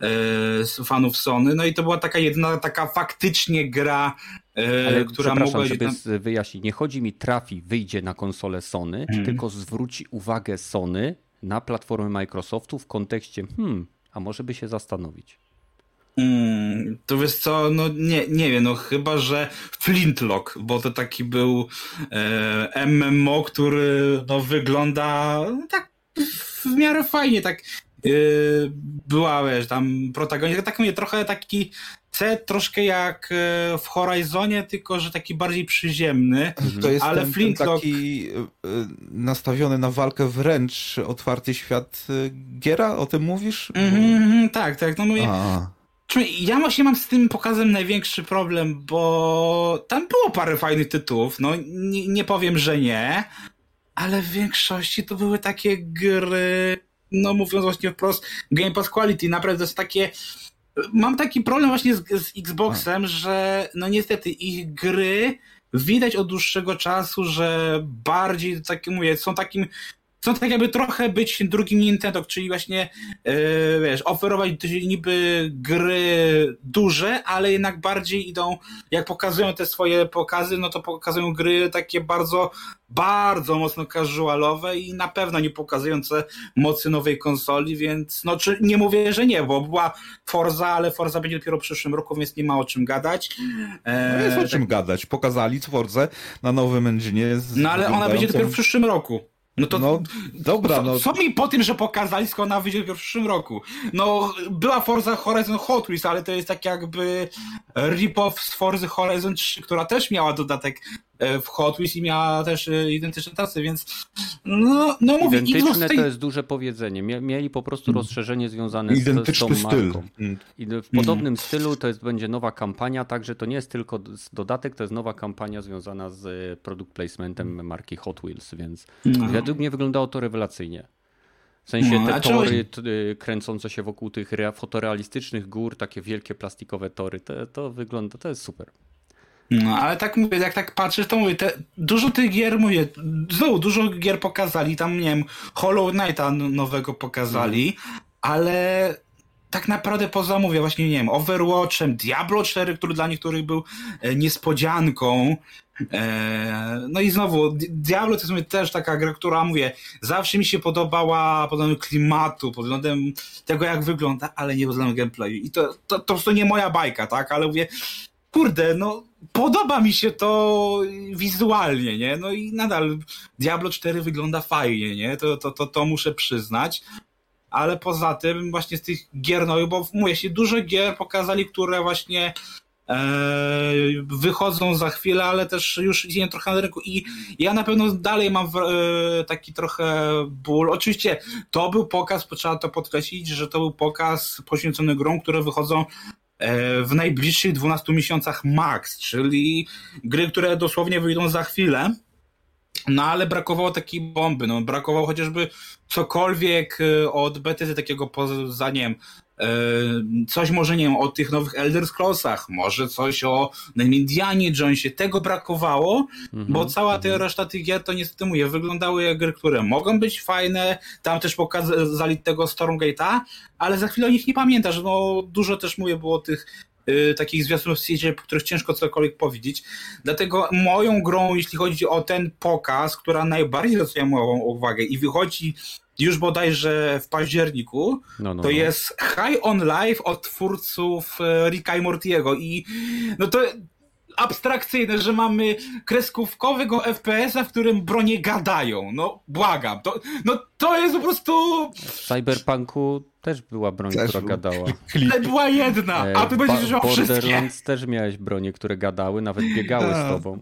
e, fanów Sony. No i to była taka jedna taka faktycznie gra, e, Ale która przepraszam, mogła żeby tam... wyjaśnić, nie chodzi mi trafi, wyjdzie na konsolę Sony, Mhm. tylko zwróci uwagę Sony na platformę Microsoftu w kontekście, hmm, a może by się zastanowić. Mm, to wiesz co, no nie, nie wiem, no chyba, że Flintlock, bo to taki był e, MMO, który no wygląda no, tak w miarę fajnie, tak e, była, wiesz, tam protagonista, tak mówię, trochę taki set, troszkę jak e, w Horizonie, tylko że taki bardziej przyziemny. To jest Ale ten, ten Flintlock- taki y, y, nastawiony na walkę wręcz otwarty świat giera, o tym mówisz? Mhm, mhm, tak, tak, no mówię, A, Ja właśnie mam z tym pokazem największy problem, bo tam było parę fajnych tytułów, no nie, nie powiem, że nie, ale w większości to były takie gry, no mówiąc właśnie wprost, Game Pass Quality, naprawdę to jest takie... Mam taki problem właśnie z, z Xboxem, że no niestety ich gry widać od dłuższego czasu, że bardziej, tak mówię, są takim chcą tak jakby trochę być drugim Nintendo, czyli właśnie, yy, wiesz, oferować niby gry duże, ale jednak bardziej idą, jak pokazują te swoje pokazy, no to pokazują gry takie bardzo, bardzo mocno casualowe i na pewno nie pokazujące mocy nowej konsoli, więc no czy nie mówię, że nie, bo była Forza, ale Forza będzie dopiero w przyszłym roku, więc nie ma o czym gadać. no jest o czym gadać. Pokazali Twordze na nowym engine. no ale ona będzie dopiero w przyszłym roku. No to No, dobra, co, no. co mi po tym, że pokazali, skoro ona wyjdzie w przyszłym roku? No, była Forza Horizon Hot Wheels, ale to jest tak jakby rip-off z Forza Horizon 3, która też miała dodatek w Hot Wheels i miała też e, identyczne trasy, więc no, no mówię, Identyczne tej... to jest duże powiedzenie. Mieli po prostu rozszerzenie związane z, z tą Identyczny styl. marką. Mm. I w podobnym stylu to jest, będzie nowa kampania, także to nie jest tylko dodatek, to jest nowa kampania związana z e, product placementem marki Hot Wheels, więc No. według mnie wyglądało to rewelacyjnie. W sensie No, te a czemu- tory kręcące się wokół tych rea- fotorealistycznych gór, takie wielkie plastikowe tory, to, to wygląda, to jest super. No, ale tak mówię, jak tak patrzysz, to mówię, te, dużo tych gier, mówię, znowu dużo gier pokazali, tam, nie wiem, Hollow Knighta nowego pokazali, ale tak naprawdę poza, mówię, właśnie, nie wiem, Overwatchem, Diablo 4, który dla niektórych był e, niespodzianką, e, no i znowu, Di- Diablo to jest mówię, też taka gra, która, mówię, zawsze mi się podobała pod względem klimatu, pod względem tego, jak wygląda, ale nie pod względem gameplayu. I to, to, to, to nie moja bajka, tak, ale mówię, kurde, no podoba mi się to wizualnie, nie? No i nadal Diablo 4 wygląda fajnie, nie? To, to, to, to muszę przyznać. Ale poza tym właśnie z tych gier, no bo mówię się, dużo gier pokazali, które właśnie e, wychodzą za chwilę, ale też już istnieją trochę na rynku i ja na pewno dalej mam e, taki trochę ból. Oczywiście to był pokaz, trzeba to podkreślić, że to był pokaz poświęcony grom, które wychodzą w najbliższych 12 miesiącach max, czyli gry, które dosłownie wyjdą za chwilę. No ale brakowało takiej bomby, no brakowało chociażby cokolwiek e, od Bethesdy takiego poza, nie wiem, e, coś może, nie wiem, o tych nowych Elder Scrollsach, może coś o Indianie Jonesie, tego brakowało, Mhm. bo cała ta reszta tych gier to niestety mówię, wyglądały jak gry, które mogą być fajne, tam też pokazali tego Stormgate'a, ale za chwilę o nich nie pamiętasz, no dużo też mówię było tych y, takich zwiastunów CJ, po których ciężko cokolwiek powiedzieć. Dlatego moją grą, jeśli chodzi o ten pokaz, która najbardziej zwraca moją uwagę i wychodzi już bodajże w październiku, No, no, to no. jest High on Life od twórców e, Ricka i Mortiego i no to abstrakcyjne, że mamy kreskówkowego FPS-a, w którym bronie gadają. No, błagam. To, no, to jest po prostu... W Cyberpunku też była broń, Też która był. gadała. Ale była jedna, E, a ty będziesz Ba- używał wszystkie. Borderlands też miałeś bronie, które gadały, nawet biegały z tobą.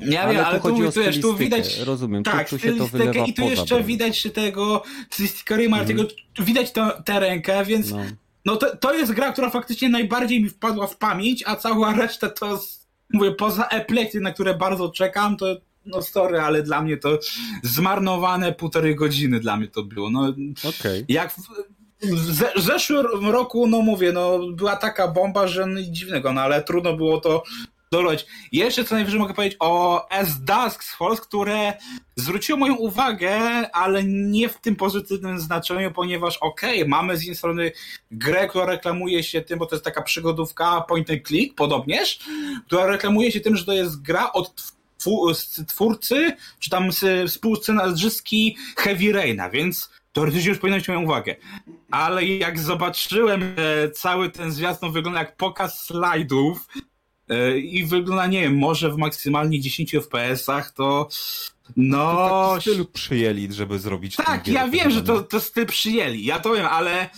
Ja ale wiem, tu ale tu, tu, wiesz, tu widać... Rozumiem, Tak, tu, tu się to wylewa i tu jeszcze broń. widać tego stylistykę Martiego, widać to, tę rękę, więc No. No to, to jest gra, która faktycznie najbardziej mi wpadła w pamięć, a cała reszta to mówię, poza Eplekty, na które bardzo czekam, to no sorry, ale dla mnie to zmarnowane półtorej godziny dla mnie to było. No, Okej. jak w, w ze- w zeszłym roku, no mówię, no była taka bomba, że nic dziwnego, no ale trudno było to doloć. Jeszcze co najwyżej mogę powiedzieć o S-Dusk Falls, które zwróciło moją uwagę, ale nie w tym pozytywnym znaczeniu, ponieważ okej, mamy z jednej strony grę, która reklamuje się tym, bo to jest taka przygodówka point and click, podobnież, która reklamuje się tym, że to jest gra od twórcy, czy tam współscenarzystki Heavy Raina, więc teoretycznie już powinno mieć moją uwagę. Ale jak zobaczyłem, cały ten zwiastun wygląda jak pokaz slajdów i wygląda, nie wiem, może w maksymalnie 10 FPS-ach, to no... Taki styl przyjęli, żeby zrobić tak, ja wiem, że to, to styl przyjęli, ja to wiem, ale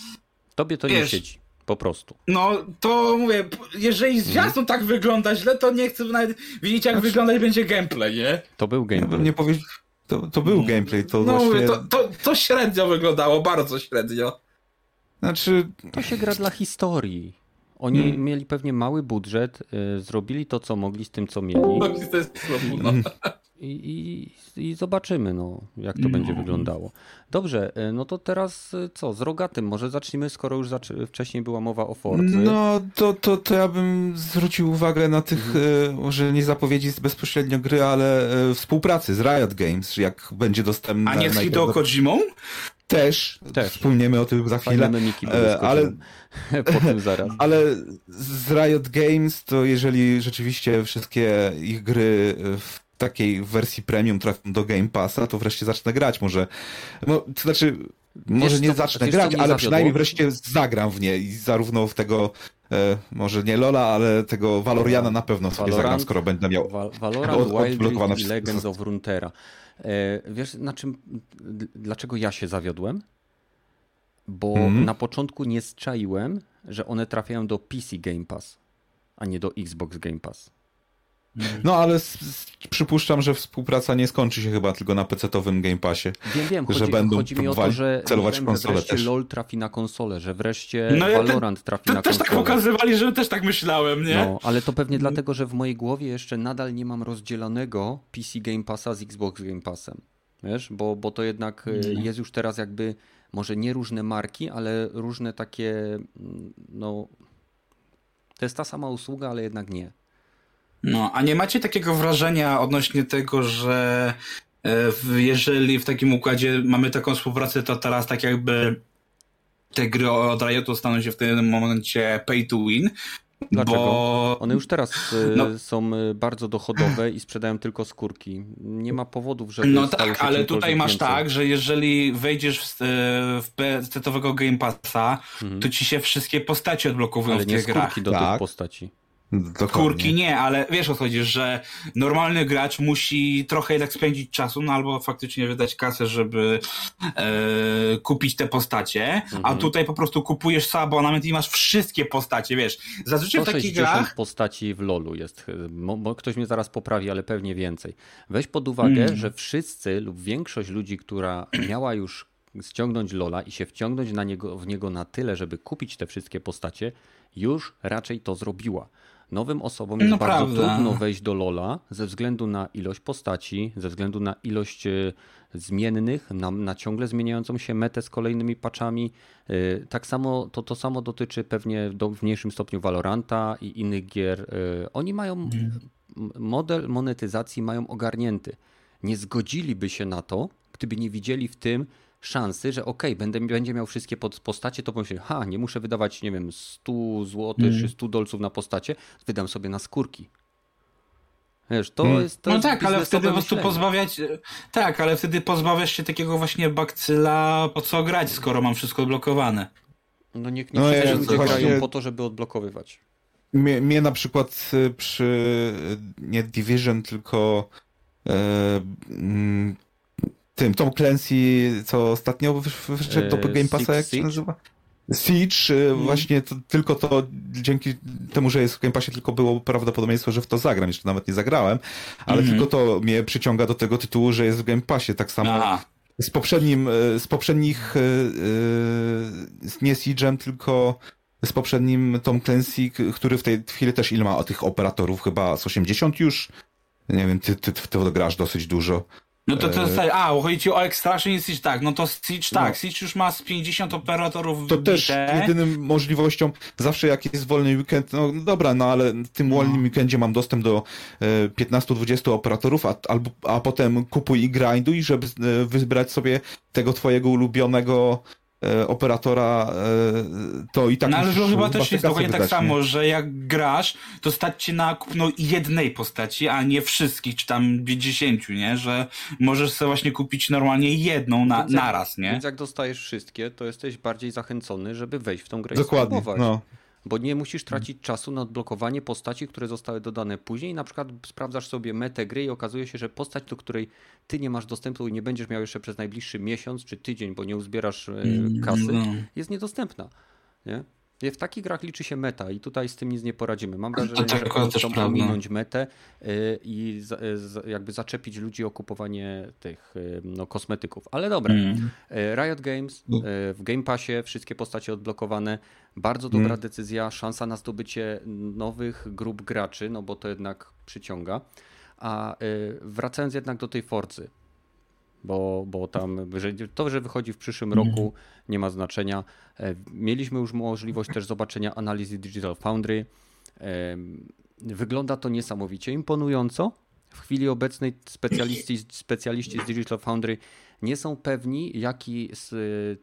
Tobie to nie Wiesz- siedzi. Po prostu. no to mówię, jeżeli zwiastun tak wygląda źle, to nie chcę nawet widzieć, jak wyglądać będzie gameplay, nie? To był Ja bym gameplay. nie powiedział... To, to był gameplay, to No właśnie... mówię, to, to, to średnio wyglądało, bardzo średnio. Znaczy, To się gra dla historii. Oni Hmm. mieli pewnie mały budżet, y, zrobili to, co mogli z tym, co mieli No, to jest słowo. i, i, i zobaczymy, no, jak to będzie wyglądało. Dobrze, y, no to teraz y, co, z Rogatym może zacznijmy, skoro już zaczę- wcześniej była mowa o Fordzy. No, to, to, to ja bym zwrócił uwagę na tych, e, może nie zapowiedzi z bezpośrednio gry, ale współpracy z Riot Games, jak będzie dostępna. A nie z Hideo Kojimą? Też, Też. wspomniemy o tym za chwilę. E, ale- ale... po tym zaraz. Ale z Riot Games, to jeżeli rzeczywiście wszystkie ich gry w takiej wersji premium trafią do Game Passa, to wreszcie zacznę grać. Może, no, to znaczy, może Wiesz, nie co- zacznę wiesz, grać, ale zawiodło? przynajmniej wreszcie zagram w nie i zarówno w tego, e, może nie Lola, ale tego Valoriana na pewno sobie Valorant? zagram, skoro będę miał. Val- Valorant, Od- Wild odblokowane Legends of Runeterra. E, wiesz, na czym, dlaczego ja się zawiodłem? Bo Mhm. na początku nie zczaiłem, że one trafiają do PC Game Pass, a nie do Xbox Game Pass. No ale s- s- przypuszczam, że współpraca nie skończy się chyba tylko na PC-owym Game Passie. Wiem, wiem, Że chodzi, będą chodzi mi o to, że, celować wiem, w konsolę że wreszcie też. LoL trafi na konsolę, że wreszcie No ja te- Valorant trafi To na też tak konsolę. pokazywali, że też tak myślałem, nie? No, ale to pewnie dlatego, że w mojej głowie jeszcze nadal nie mam rozdzielonego PC Game Passa z Xbox Game Passem. Wiesz, bo, bo to jednak y, Mhm. jest już teraz jakby może nie różne marki, ale różne takie, mm, no to jest ta sama usługa, ale jednak nie. No, a nie macie takiego wrażenia odnośnie tego, że e, jeżeli w takim układzie mamy taką współpracę, to teraz tak jakby te gry od Riotu staną się w tym momencie pay to win? Dlaczego? Bo One już teraz y, No. są y, bardzo dochodowe i sprzedają tylko skórki. Nie ma powodów, żeby No tak, się ale tutaj masz więcej. tak, że jeżeli wejdziesz w, e, w PC-owego Game Passa, Mhm. to ci się wszystkie postacie odblokowują Ale w nie tych grach. skórki do Tak. tych postaci. Dokładnie. Kurki nie, ale wiesz o co chodzi, że normalny gracz musi trochę jednak spędzić czasu, no albo faktycznie wydać kasę, żeby e, kupić te postacie, a Mhm. tutaj po prostu kupujesz abonament i masz wszystkie postacie, wiesz. Zazwyczaj w takich 160 grach... postaci w LoLu jest. Ktoś mnie zaraz poprawi, ale pewnie więcej. Weź pod uwagę, Mm. że wszyscy lub większość ludzi, która miała już ściągnąć LoLa i się wciągnąć na niego, w niego na tyle, żeby kupić te wszystkie postacie, już raczej to zrobiła. Nowym osobom jest No bardzo prawda. trudno wejść do LoLa ze względu na ilość postaci, ze względu na ilość e, zmiennych, na, na ciągle zmieniającą się metę z kolejnymi patchami. E, Tak samo to, to samo dotyczy pewnie do, w mniejszym stopniu Valoranta i innych gier. E, Oni mają model monetyzacji mają ogarnięty. Nie zgodziliby się na to, gdyby nie widzieli w tym szansy, że okej, będę, będzie miał wszystkie pod- postacie, to pomyślę, ha, nie muszę wydawać, nie wiem, 100 zł czy 100 dolców na postacie, wydam sobie na skórki. Wiesz, to Mm. jest to No jest tak, ale wtedy po prostu pozbawiać... Tak, ale wtedy pozbawiasz się takiego właśnie bakcyla, po co grać, skoro mam wszystko odblokowane. No niech nie No wszyscy ja- ludzie właśnie- grają po to, żeby odblokowywać. Mnie, mnie na przykład y, przy y, nie Division, tylko e, mm, tym Tom Clancy, co ostatnio wysz- wyszedł do E, Game Passa, jak się nazywa? Siege, y, właśnie to, tylko to dzięki temu, że jest w Game Passie, tylko było prawdopodobieństwo, że w to zagram. Jeszcze nawet nie zagrałem, ale Mhm. tylko to mnie przyciąga do tego tytułu, że jest w Game Passie. Tak samo Aha. z poprzednim, e, z poprzednich, e, e, nie Siege'em, tylko z poprzednim Tom Clancy, który w tej chwili też ile ma tych operatorów, chyba z 80 już nie wiem, ty, ty, ty w to grasz dosyć dużo. No to to E, jest, a, chodzi ci o Extraction Siege, tak, no to Siege tak, No. Siege już ma z 50 operatorów To też wbite. jedynym możliwością, zawsze jak jest wolny weekend, no dobra, no ale w tym No. wolnym weekendzie mam dostęp do e, 15-20 operatorów, a, albo, a potem kupuj i grinduj, żeby e, wybrać sobie tego twojego ulubionego e, operatora, e, to i tak No ale chyba też jest dokładnie tak wydać, nie? samo, że jak grasz, to stać ci na kupno jednej postaci, a nie wszystkich, czy tam 10, nie? Że możesz sobie właśnie kupić normalnie jedną na, Więc naraz, nie? Więc jak dostajesz wszystkie, to jesteś bardziej zachęcony, żeby wejść w tą grę i Dokładnie, spróbować. no. Bo nie musisz tracić czasu na odblokowanie postaci, które zostały dodane później. Na przykład sprawdzasz sobie metę gry i okazuje się, że postać, do której ty nie masz dostępu i nie będziesz miał jeszcze przez najbliższy miesiąc czy tydzień, bo nie uzbierasz e, Mm, kasy, no. jest niedostępna. Nie? W takich grach liczy się meta i tutaj z tym nic nie poradzimy. Mam wrażenie, tak, że akurat oni też chcą prawda. ominąć metę y, i y, jakby zaczepić ludzi o kupowanie tych y, no, kosmetyków. Ale dobra. Mm. Riot Games w Game Passie, wszystkie postacie odblokowane. Bardzo dobra Mm. decyzja, szansa na zdobycie nowych grup graczy, no bo to jednak przyciąga. A wracając jednak do tej Forzy, bo, bo tam że to, że wychodzi w przyszłym Mhm. roku, nie ma znaczenia. E, Mieliśmy już możliwość też zobaczenia analizy Digital Foundry. E, Wygląda to niesamowicie imponująco. W chwili obecnej specjaliści, specjaliści z Digital Foundry nie są pewni, jaki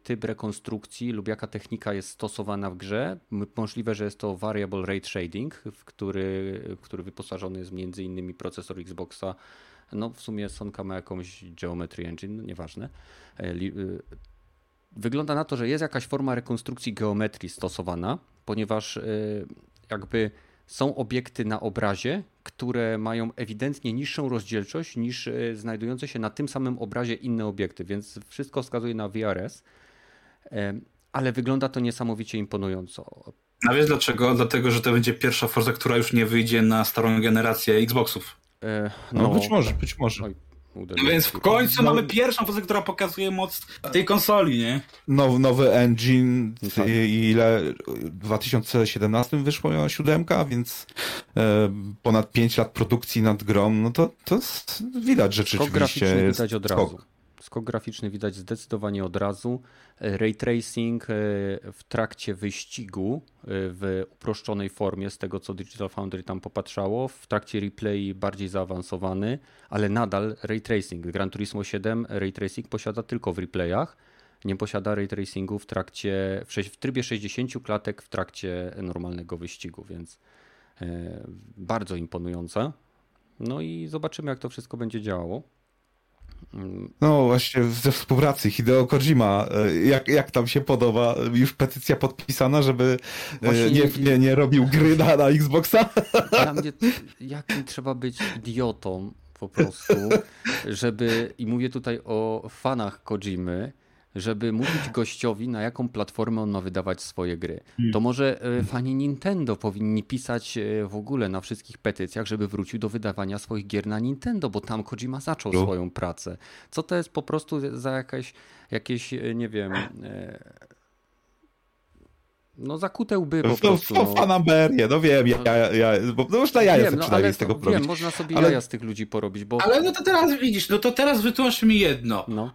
typ rekonstrukcji lub jaka technika jest stosowana w grze. Możliwe, że jest to Variable Rate Shading, w który, który wyposażony jest między innymi procesor Xboxa. No w sumie Sonka ma jakąś Geometry Engine, no nieważne. E, y, Wygląda na to, że jest jakaś forma rekonstrukcji geometrii stosowana, ponieważ y, jakby są obiekty na obrazie, które mają ewidentnie niższą rozdzielczość niż znajdujące się na tym samym obrazie inne obiekty, więc wszystko wskazuje na VRS. Ale wygląda to niesamowicie imponująco. A wiesz dlaczego? Dlatego, że to będzie pierwsza Forza, która już nie wyjdzie na starą generację Xboxów. E, No, być może, być może. Oj, uderzyłem. Więc w końcu No. mamy pierwszą Forzę, która pokazuje moc tej konsoli, nie? Now, nowy engine, Tak. i- ile w 2017 wyszła siódemka, więc e, ponad 5 lat produkcji nad grą, no to, to jest, widać, że Skok rzeczywiście graficzny widać od razu. Skok graficzny widać zdecydowanie od razu. E, Ray tracing e, w trakcie wyścigu e, w uproszczonej formie, z tego co Digital Foundry tam popatrzało, w trakcie replay bardziej zaawansowany, ale nadal ray tracing. Gran Turismo 7 ray tracing posiada tylko w replayach. Nie posiada ray tracingu w trakcie, w, trybie 60 klatek w trakcie normalnego wyścigu, więc bardzo imponujące. No i zobaczymy, jak to wszystko będzie działało. No właśnie ze współpracy Hideo Kojima, e, jak, jak tam się podoba, już petycja podpisana, żeby e, Właśnie nie, nie- nie, nie robił gry na, na Xboxa? Dla mnie, jakim trzeba być idiotą po prostu, żeby, i mówię tutaj o fanach Kojimy, żeby mówić gościowi, na jaką platformę on ma wydawać swoje gry. To może e, fani Nintendo powinni pisać e, w ogóle na wszystkich petycjach, żeby wrócił do wydawania swoich gier na Nintendo, bo tam Kojima zaczął No. swoją pracę. Co to jest po prostu za jakaś, jakieś, e, nie wiem, no zakute łby po No, prostu. no, no. fanaberię, no wiem, ja, ja, ja, bo no już na jaja Wiem, sobie no, przynajmniej ale z tego to, porobić. wiem, można sobie Ale- jaja z tych ludzi porobić, bo Ale no to teraz widzisz, no to teraz wytłumacz mi jedno. no,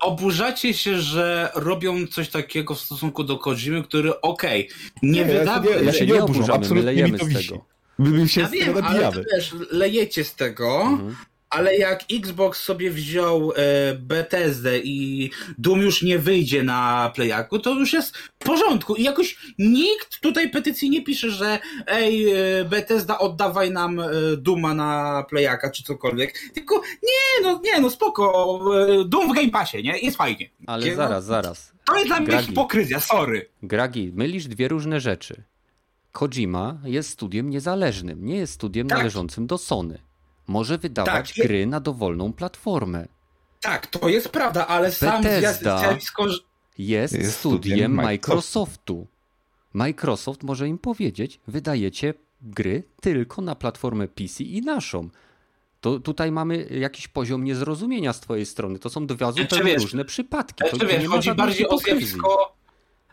oburzacie się, że robią coś takiego w stosunku do Kojimy, który okej, nie, Nie, ja się wydawał... nie- ja się nie oburzam, absolutnie mi lejemy to z tego. My, my się Ja wiem, ale wiesz, lejecie z tego, Mhm. Ale jak Xbox sobie wziął e, Bethesdę i Doom już nie wyjdzie na Playaku, to już jest w porządku. I jakoś nikt tutaj petycji nie pisze, że ej, e, Bethesda oddawaj nam e, Duma na Playaka czy cokolwiek. Tylko nie, no nie, no spoko, e, Doom w Game Passie, nie? Jest fajnie. ale Nie, no, zaraz, zaraz. To jest dla mnie Gragi. hipokryzja, sorry. Gragi, mylisz dwie różne rzeczy. Kojima jest studiem niezależnym, nie jest studiem Tak. należącym do Sony. Może wydawać Tak, gry na dowolną platformę. Tak, to jest prawda, ale sam Bethesda. zjawisko, Jest Jest, studiem Microsoftu. Microsoft może im powiedzieć, wydajecie gry tylko na platformę PC i naszą. To tutaj mamy jakiś poziom niezrozumienia z twojej strony. To są dwa zupełnie wiesz, różne przypadki. To, Znaczy, to wiesz, nie chodzi bardziej o zjawisko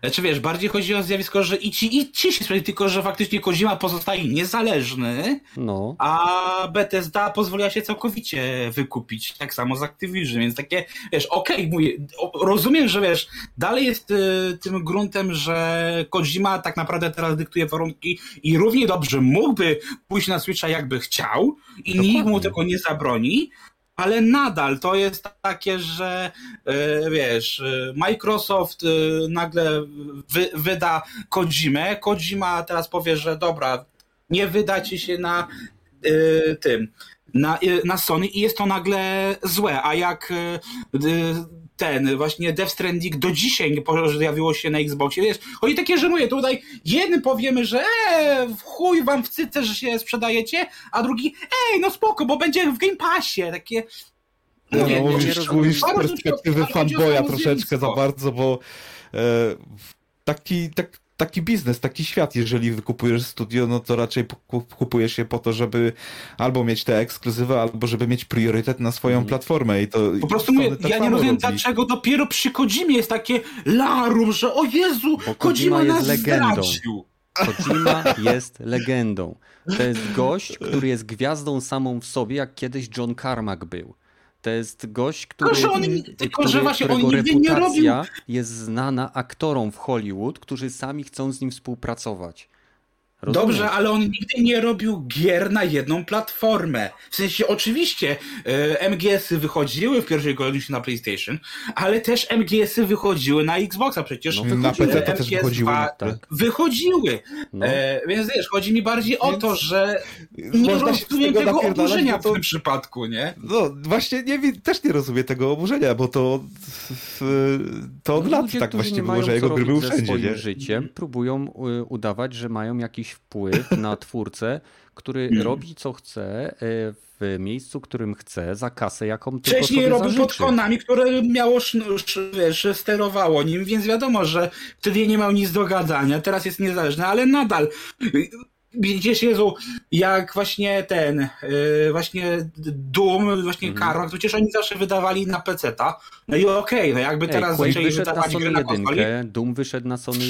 Znaczy wiesz, bardziej chodzi o zjawisko, że i ci, i ci się sprawdzi, tylko że faktycznie Kojima pozostaje niezależny, No. a Bethesda pozwoliła się całkowicie wykupić, tak samo z Activision, więc takie, wiesz, okej, mówię, o- rozumiem, że wiesz, dalej jest y, tym gruntem, że Kojima tak naprawdę teraz dyktuje warunki i równie dobrze mógłby pójść na Switcha jakby chciał i Dokładnie. nikt mu tego nie zabroni, ale nadal to jest takie, że e, wiesz, e, Microsoft e, nagle wy, wyda Kojimę, Kojima teraz powie, że dobra, nie wydacie się na tym, na, na Sony i jest to nagle złe, a jak ten właśnie Death Stranding do dzisiaj nie pojawiło się na Xboxie, wiesz, oni takie, że mówię, tutaj jednym powiemy, że e, chuj wam w cyce, że się sprzedajecie, a drugi, ej, no spoko, bo będzie w Game Passie, takie No, Mówię, nie mówisz, rozumiem. mówisz z perspektywy fanboya troszeczkę za bardzo, bo e, taki, tak, taki biznes, taki świat, jeżeli wykupujesz studio, no to raczej kup- kupujesz je po to, żeby albo mieć te ekskluzywy, albo żeby mieć priorytet na swoją Mhm. platformę i to Po prostu mówię, tak ja nie rozumiem, robi. dlaczego dopiero przy Kodzimie jest takie larum, że o Jezu, Bo jest nas legendą. zdradził. Kojima jest legendą. To jest gość, który jest gwiazdą samą w sobie, jak kiedyś John Carmack był. To jest gość, który, Tylko, że on tylko, że który, właśnie on nigdy nie reputacja jest znana aktorom w Hollywood, którzy sami chcą z nim współpracować. Rozumiesz? Dobrze, ale on nigdy nie robił gier na jedną platformę. W sensie, oczywiście, e, MGS-y wychodziły w pierwszej kolejności na PlayStation, ale też MGS-y wychodziły na Xboxa przecież. No, na wychodziły. PC to też MGS wychodziły. dwa Tak. Wychodziły. No. E, więc wiesz, chodzi mi bardziej o Więc to, że nie rozumiem tego tego oburzenia bo w to- tym przypadku, nie? No właśnie nie, też nie rozumiem tego oburzenia, bo to, to od lat Ludzie, tak którzy właściwie nie było, że jego gry były wszędzie, swoim nie? życiem, próbują y, udawać, że mają jakiś wpływ na twórcę, który robi co chce y, w miejscu, którym chce, za kasę, jaką tylko Wcześniej robił pod zażyczy. Konami, które miało, wiesz, sterowało nim, więc wiadomo, że wtedy nie miał nic do gadania, teraz jest niezależny, ale nadal. Widzisz, Jezu, jak właśnie ten, yy, właśnie Doom, właśnie Mhm. Karma, to przecież oni zawsze wydawali na PC-ta. No i okej, no jakby Ej, teraz Quake zaczęli wyszedł na Sony na konsoli, 1, Doom wyszedł na Sony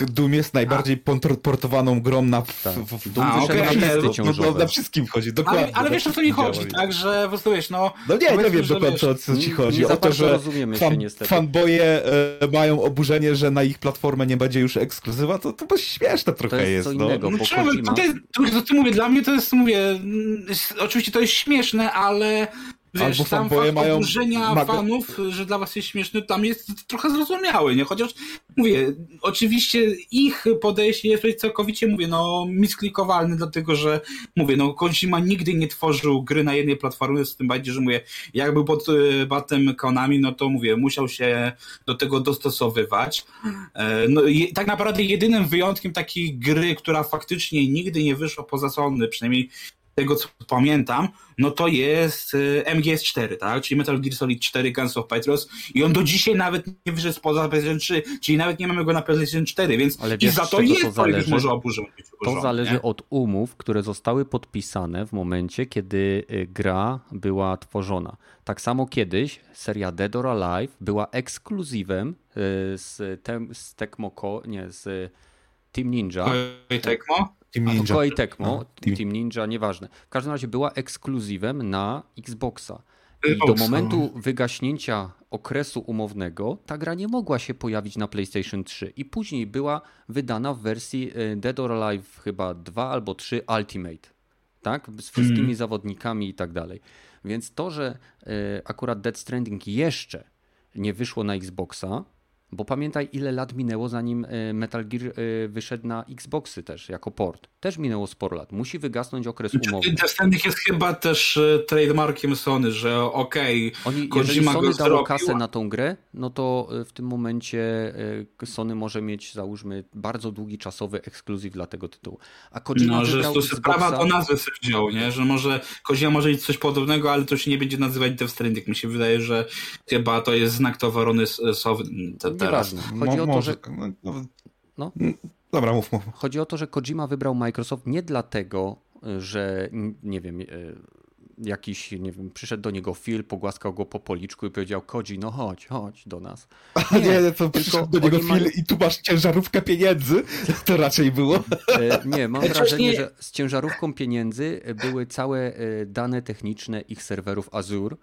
1. Doom jest najbardziej port- portowaną grą na, w, Tak. w, w, Doom A, wyszedł okej, na ale- listy no, no, na wszystkim chodzi, dokładnie. ale, ale na wiesz o co mi chodzi, tak, że po prostu wiesz, no... No nie, nie wiem dokładnie wiesz, o co ci chodzi. o to, że fan, niestety. fanboje e, mają oburzenie, że na ich platformę nie będzie już ekskluzywa, to, to śmieszne trochę To jest jest. co no. innego. No czemu? To, to, to, to mówię, dla mnie to jest, mówię, mm, jest, oczywiście to jest śmieszne, ale wiesz, Albo sam fakt mają oburzenia maga- fanów, że dla was jest śmieszny, tam jest trochę zrozumiały, nie? Chociaż, mówię, oczywiście ich podejście jest całkowicie, mówię, no, misklikowalne, dlatego, że, mówię, no, Kojima nigdy nie tworzył gry na jednej platformie, z tym bardziej, że mówię, jak był pod y, batem Konami, no to mówię, musiał się do tego dostosowywać. E, No, tak naprawdę jedynym wyjątkiem takiej gry, która faktycznie nigdy nie wyszła poza Sony, przynajmniej tego co pamiętam, no to jest y, MGS4, tak? Czyli Metal Gear Solid 4 Guns of Patriots i on do dzisiaj nawet nie wyszedł spoza PlayStation 3, czyli nawet nie mamy go na PlayStation 4, więc Ale i wiesz, za z to jest to to zależy, może oburzony. To zależy nie? od umów, które zostały podpisane w momencie, kiedy y, gra była tworzona. Tak samo kiedyś seria Dead or Alive była ekskluzywem y, z, tem, z Tecmo, nie, z Team Ninja. Tecmo? Team Ninja. Tecmo, No, Team- Team Ninja, nieważne. W każdym razie była ekskluzywem na Xboxa. I do Xboxa. momentu wygaśnięcia okresu umownego ta gra nie mogła się pojawić na PlayStation 3 i później była wydana w wersji e, Dead or Alive chyba 2 albo 3 Ultimate. Tak? Z wszystkimi Mhm. zawodnikami i tak dalej. Więc to, że e, akurat Dead Stranding jeszcze nie wyszło na Xboxa, bo pamiętaj, ile lat minęło, zanim e, Metal Gear e, wyszedł na Xboxy też, jako port. Też minęło sporo lat. Musi wygasnąć okres umowy. Death Stranding jest chyba też e, trademarkiem Sony, że okej, Oni, jeżeli Kojima Sony dało zrobił, kasę na tą grę, no to w tym momencie Sony może mieć, załóżmy, bardzo długi czasowy ekskluzyw dla tego tytułu. A Kojima No, że to Xboxa, o nazwę sobie wziął, nie? Że może Kozia może mieć coś podobnego, ale to się nie będzie nazywać Death Stranding. Mi się wydaje, że chyba to jest znak te, teraz. nieważne. Mo- Chodzi o to, że no, no, No. Dobra, mów, mów. Chodzi o to, że Kojima wybrał Microsoft nie dlatego, że nie wiem, e, jakiś, nie wiem, przyszedł do niego Phil, pogłaskał go po policzku i powiedział, Kodzi, no chodź, chodź do nas. Nie, nie, to przyszedł do niego Phil mają... i tu masz ciężarówkę pieniędzy. To raczej było. E, nie, mam wrażenie, że z ciężarówką pieniędzy były całe e, dane techniczne ich serwerów Azure,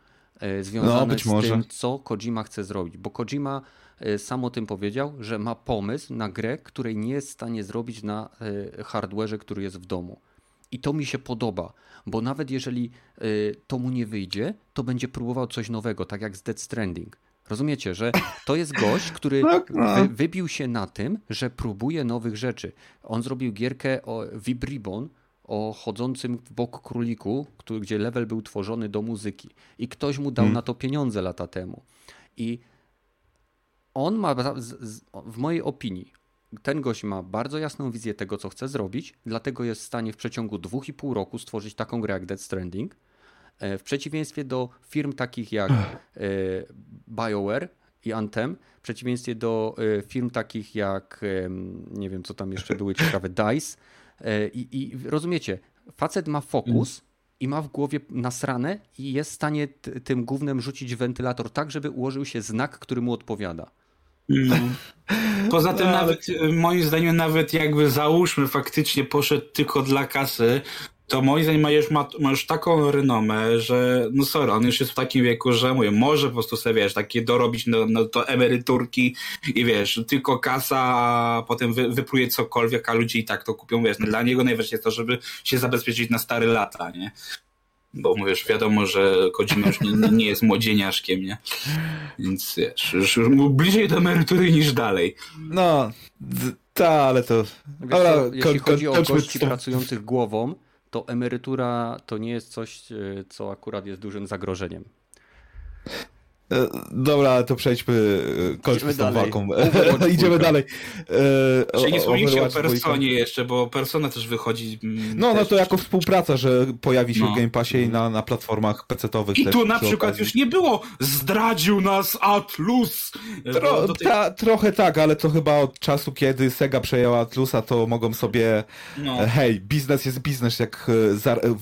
związane no, z tym, co Kojima chce zrobić, bo Kojima sam o tym powiedział, że ma pomysł na grę, której nie jest w stanie zrobić na hardwareze, który jest w domu. I to mi się podoba, bo nawet jeżeli to mu nie wyjdzie, to będzie próbował coś nowego, tak jak z Dead Stranding. Rozumiecie, że to jest gość, który tak, no. wy, wybił się na tym, że próbuje nowych rzeczy. On zrobił gierkę o Vibribon, o chodzącym w bok króliku, który, gdzie level był tworzony do muzyki. I ktoś mu dał hmm. na to pieniądze lata temu. I on ma, w mojej opinii, ten gość ma bardzo jasną wizję tego, co chce zrobić, dlatego jest w stanie w przeciągu dwóch i pół roku stworzyć taką grę jak Dead Stranding. E, w przeciwieństwie do firm takich jak e, BioWare i Anthem, w przeciwieństwie do e, firm takich jak, nie wiem co tam jeszcze były ciekawe, DICE. I, i rozumiecie, facet ma fokus i ma w głowie nasrane i jest w stanie tym głównym rzucić wentylator tak, żeby ułożył się znak, który mu odpowiada. No. Poza tym no, nawet, moim zdaniem nawet jakby załóżmy faktycznie poszedł tylko dla kasy, to moim zdaniem ma już, ma, ma już taką renomę, że no sorry, on już jest w takim wieku, że mówię, może po prostu sobie, wiesz, takie dorobić no, no to emeryturki i wiesz, tylko kasa, a potem wy, wypluje cokolwiek, a ludzie i tak to kupią, wiesz, no, dla niego najważniejsze jest to, żeby się zabezpieczyć na stare lata, nie? bo mówisz, wiadomo, że Kojima już nie, nie jest młodzieniaszkiem, nie? Więc wiesz, już, już bliżej do emerytury niż dalej. No, tak, ale to... Wiesz, jeśli chodzi o gości pracujących głową, to emerytura to nie jest coś, e, co akurat jest dużym zagrożeniem. E, dobra, to przejdźmy, e, kończmy z tą walką. Idziemy dalej. E, Czyli nie wspomnijcie o Personie jeszcze, bo Persona też wychodzi. Mm, no, no to jako współpraca, że pojawi się no. w Game Passie i na, na platformach PC-owych. I tu na przykład okazji. już nie było zdradził nas Atlus. Tro, tej... ta, trochę tak, ale to chyba od czasu, kiedy Sega przejęła Atlusa, to mogą sobie no. hej, biznes jest biznes, jak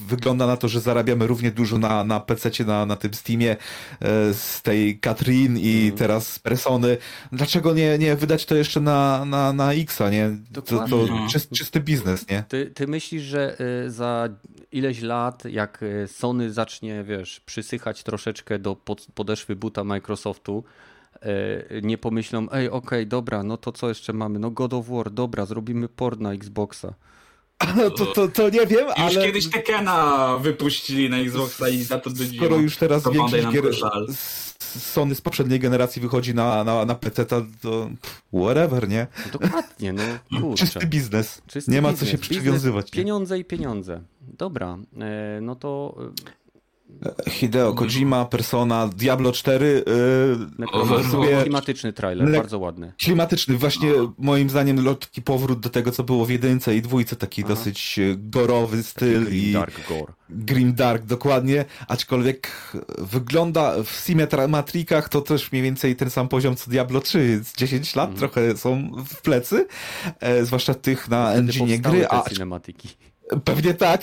wygląda na to, że zarabiamy równie dużo na, na PC-cie, na, na tym Steamie z tej tej Katrin i mm. teraz Persony. Dlaczego nie, nie wydać to jeszcze na, na, na Xa, nie? To, to czysty, czysty biznes, nie? Ty, ty myślisz, że y, za ileś lat, jak y, Sony zacznie, wiesz, przysychać troszeczkę do podeszwy buta Microsoftu, y, nie pomyślą, ej, okej, okay, dobra, no to co jeszcze mamy? No God of War, dobra, zrobimy port na Xboxa. To, to, to nie wiem, już ale... Już kiedyś Tekena wypuścili na Xboxa i za to Skoro już teraz większość gier Sony z poprzedniej generacji wychodzi na, na, na PC, to, to whatever, nie? Dokładnie, no kurczę. Czysty biznes. Czysty nie ma co się przywiązywać. pieniądze i pieniądze. Dobra, e, no to Hideo Kojima, Persona, Diablo 4. Yy, sobie... Klimatyczny trailer, bardzo ładny. Klimatyczny, właśnie moim zdaniem lotki powrót do tego, co było w jedynce i dwójce, taki Aha. dosyć gorowy styl. Grim i Dark Gore. Grim Dark, dokładnie, aczkolwiek wygląda w Matrikach to też mniej więcej ten sam poziom co Diablo 3, 10 lat, mm. trochę są w plecy, e, zwłaszcza tych na engine gry. A, cinematiki. Pewnie tak,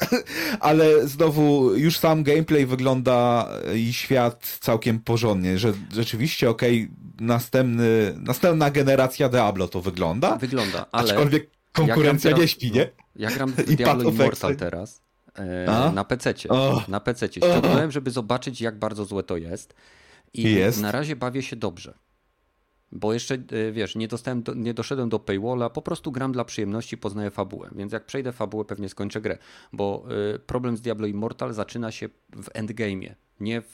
ale znowu już sam gameplay wygląda i świat całkiem porządnie, że rzeczywiście okej, okay, następny, następna generacja Diablo to wygląda. Wygląda, ale... Aczkolwiek konkurencja ja nie śpi, nie? Ja gram w Diablo Immortal teraz e, na PC-cie. Oh. Na PC-cie. Ściągnąłem, żeby zobaczyć jak bardzo złe to jest i jest. na razie bawię się dobrze. Bo jeszcze, e, wiesz, nie, dostałem do, nie doszedłem do paywalla, po prostu gram dla przyjemności, poznaję fabułę. Więc jak przejdę fabułę, pewnie skończę grę. Bo y, problem z Diablo Immortal zaczyna się w endgame'ie, nie w,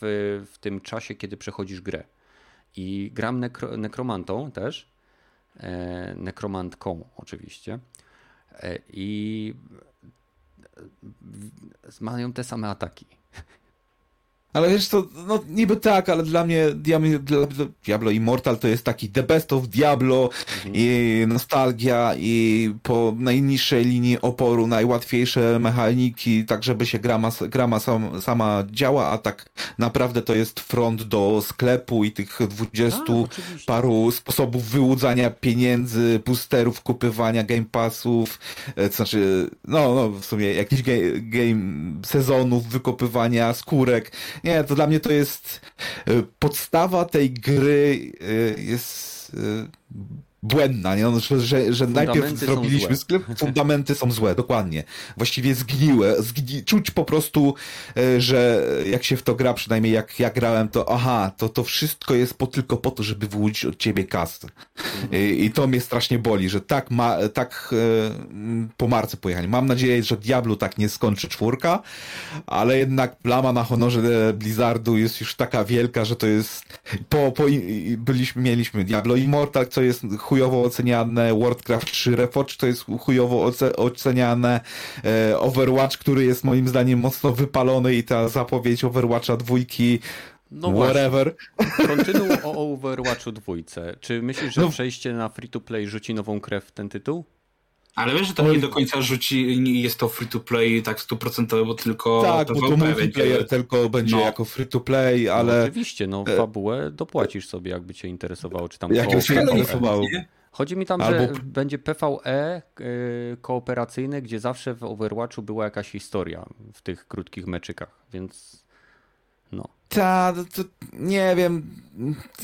w tym czasie, kiedy przechodzisz grę. I gram nekro, nekromantą też, e, nekromantką oczywiście. E, I mają te same ataki. Ale wiesz to, no niby tak, ale dla mnie Diablo, Diablo Immortal to jest taki the best of Diablo mhm. i nostalgia i po najniższej linii oporu najłatwiejsze mechaniki, tak żeby się grama, grama sam, sama działa, a tak naprawdę to jest front do sklepu i tych dwudziestu paru sposobów wyłudzania pieniędzy, boosterów, kupywania game passów, e, to znaczy, no, no w sumie jakichś game, game sezonów, wykopywania skórek, nie, to dla mnie to jest y, podstawa tej gry y, jest y, błędna, nie? No, że, że, że najpierw zrobiliśmy sklep, fundamenty są złe, dokładnie. Właściwie zgniłe, zgni... czuć po prostu, e, że jak się w to gra, przynajmniej jak ja grałem, to aha, to to wszystko jest po, tylko po to, żeby wyłudzić od ciebie kasę. Mhm. I, I, to mnie strasznie boli, że tak ma, tak e, po marce pojechali. Mam nadzieję, że Diablo tak nie skończy czwórka, ale jednak plama na honorze Blizzardu jest już taka wielka, że to jest po, po byliśmy, mieliśmy Diablo Immortal, co jest chujowo oceniane, Warcraft 3 Reforged to jest chujowo oceniane, e, Overwatch, który jest moim zdaniem mocno wypalony i ta zapowiedź Overwatcha dwójki no whatever. Kontynuuj o Overwatchu dwójce. Czy myślisz, że no. przejście na free to play rzuci nową krew w ten tytuł? Ale wiesz, że to nie do końca rzuci, jest to free to play tak stuprocentowo, tylko Tak, bo to multiplayer będzie... tylko będzie no. jako free to play, no, ale... No, oczywiście, no e- fabułę dopłacisz sobie, jakby cię interesowało, czy tam... Jak się interesowało. Chodzi mi tam, Albo... że będzie PvE y, kooperacyjne, gdzie zawsze w Overwatchu była jakaś historia w tych krótkich meczykach, więc no. Ta, to, nie wiem,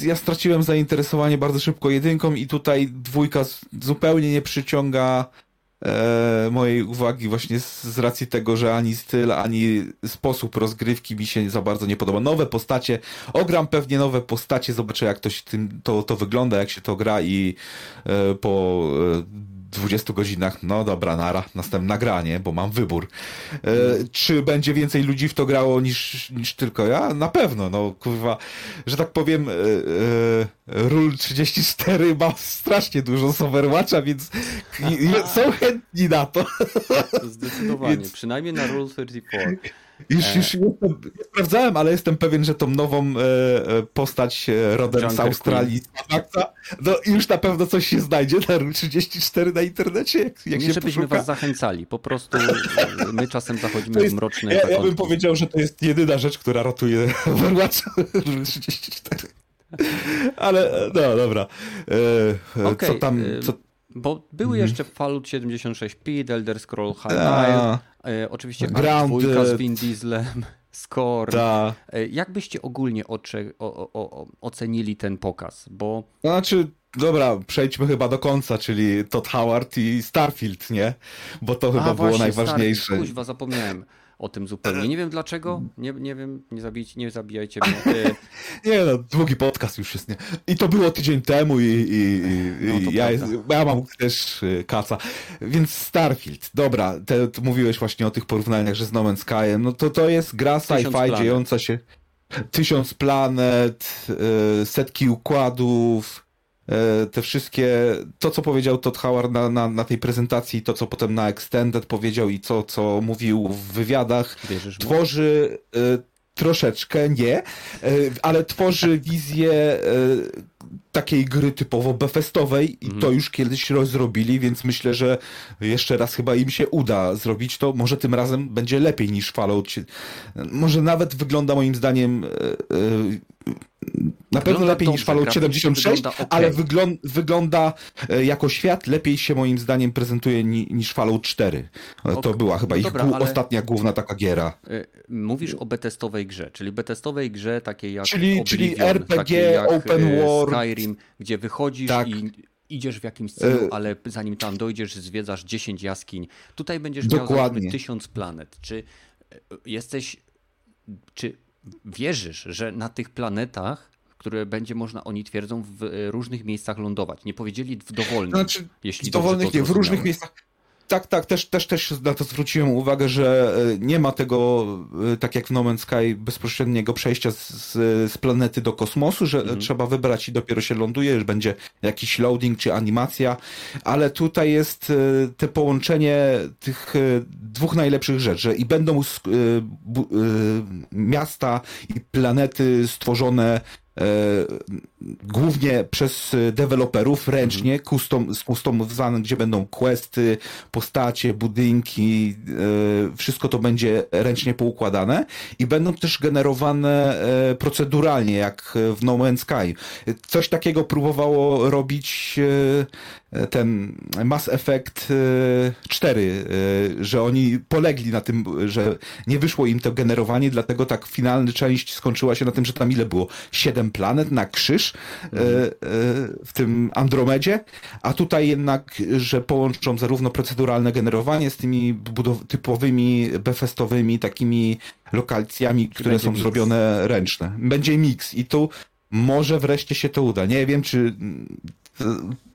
ja straciłem zainteresowanie bardzo szybko jedynką i tutaj dwójka zupełnie nie przyciąga e, mojej uwagi właśnie z, z, racji tego, że ani styl, ani sposób rozgrywki mi się za bardzo nie podoba. Nowe postacie, ogram pewnie nowe postacie, zobaczę jak to, się tym, to, to wygląda, jak się to gra i e, po e, 20 godzinach, no dobra, nara, następne nagranie, bo mam wybór. E, czy będzie więcej ludzi w to grało niż, niż tylko ja? Na pewno, no kurwa, że tak powiem, e, e, Rule 34 ma strasznie dużo z Overwatcha, więc są chętni na to. Zdecydowanie, więc... przynajmniej na Rule 34. Już, już jestem, sprawdzałem, ale jestem pewien, że tą nową e, e postać e, rodem z Australii, no już na pewno coś się znajdzie na 34 na internecie, jak, jak Nie, się żebyśmy poszuka. was zachęcali, po prostu e, my czasem zachodzimy jest, w mroczne ja, ja bym powiedział, że to jest jedyna rzecz, która ratuje Overwatch 34. Ale no dobra. E, okay. Co tam... Co... Bo były mhm. jeszcze Fallout 76P, The Elder Scroll High E, oczywiście Grounded. z Vin Dieslem, Score. Ta. E, jak byście ogólnie ocze, o, o, ocenili ten pokaz? Bo... Znaczy, dobra, przejdźmy chyba do końca, czyli Todd Howard i Starfield, nie? Bo to chyba A, było właśnie, najważniejsze. Starfield, kuźwa, zapomniałem o tym zupełnie. Nie wiem dlaczego, nie, nie wiem, nie, zabijcie, nie zabijajcie mnie. nie no, długi podcast już jest, nie? I to było tydzień temu i, i, no, ja, jest, ja mam też y, kaca. Więc Starfield, dobra, te, mówiłeś właśnie o tych porównaniach, że z No Man's Skyem, no to to jest gra sci-fi dziejąca się tysiąc planet, y, setki układów, te wszystkie, to co powiedział Todd Howard na, na, na tej prezentacji, to co potem na Extended powiedział i co, co mówił w wywiadach, Wierzysz tworzy y, troszeczkę, nie, y, ale tworzy wizję y, takiej gry typowo befestowej i mm. to już kiedyś zrobili, więc myślę, że jeszcze raz chyba im się uda zrobić to. Może tym razem będzie lepiej niż Fallout. Może nawet wygląda moim zdaniem na pewno lepiej niż Fallout 76, okay. ale wygląda, wygląda e, jako świat lepiej się moim zdaniem prezentuje ni, niż Fallout 4. Okay. To była chyba no ich dobra, ale... ostatnia główna taka giera. E, mówisz o betestowej grze, czyli betestowej grze takiej jak czyli, Oblivion, czyli RPG, jak open e, world. Skyrim, gdzie wychodzisz tak. i idziesz w jakimś celu, ale zanim tam dojdziesz, zwiedzasz 10 jaskiń. Tutaj będziesz Dokładnie. miał tysiąc planet. Czy jesteś, czy wierzysz, że na tych planetach które będzie można, oni twierdzą, w różnych miejscach lądować. Nie powiedzieli w dowolnych. Znaczy, jeśli w dowolnych, nie, w różnych miejscach. Tak, tak, też, też, też na to zwróciłem uwagę, że e, nie ma tego, e, tak jak w No Man's Sky, bezpośredniego przejścia z, z, planety do kosmosu, że mhm. trzeba wybrać i dopiero się ląduje, że będzie jakiś loading czy animacja, ale tutaj jest e, te połączenie tych dwóch najlepszych rzeczy i będą miasta i planety stworzone głównie przez deweloperów ręcznie, mhm. custom, customizowane, gdzie będą questy, postacie, budynki, e, wszystko to będzie ręcznie poukładane i będą też generowane e, proceduralnie, jak w No Man's Sky. Coś takiego próbowało robić ten Mass Effect 4, że oni polegli na tym, że nie wyszło im to generowanie, dlatego tak finalna część skończyła się na tym, że tam ile było? 7 planet na krzyż e, e, w tym Andromedzie, a tutaj jednak, że połączą zarówno proceduralne generowanie z tymi typowymi befestowymi takimi lokacjami, które są mix. zrobione ręczne. Będzie miks i tu może wreszcie się to uda. Nie wiem, czy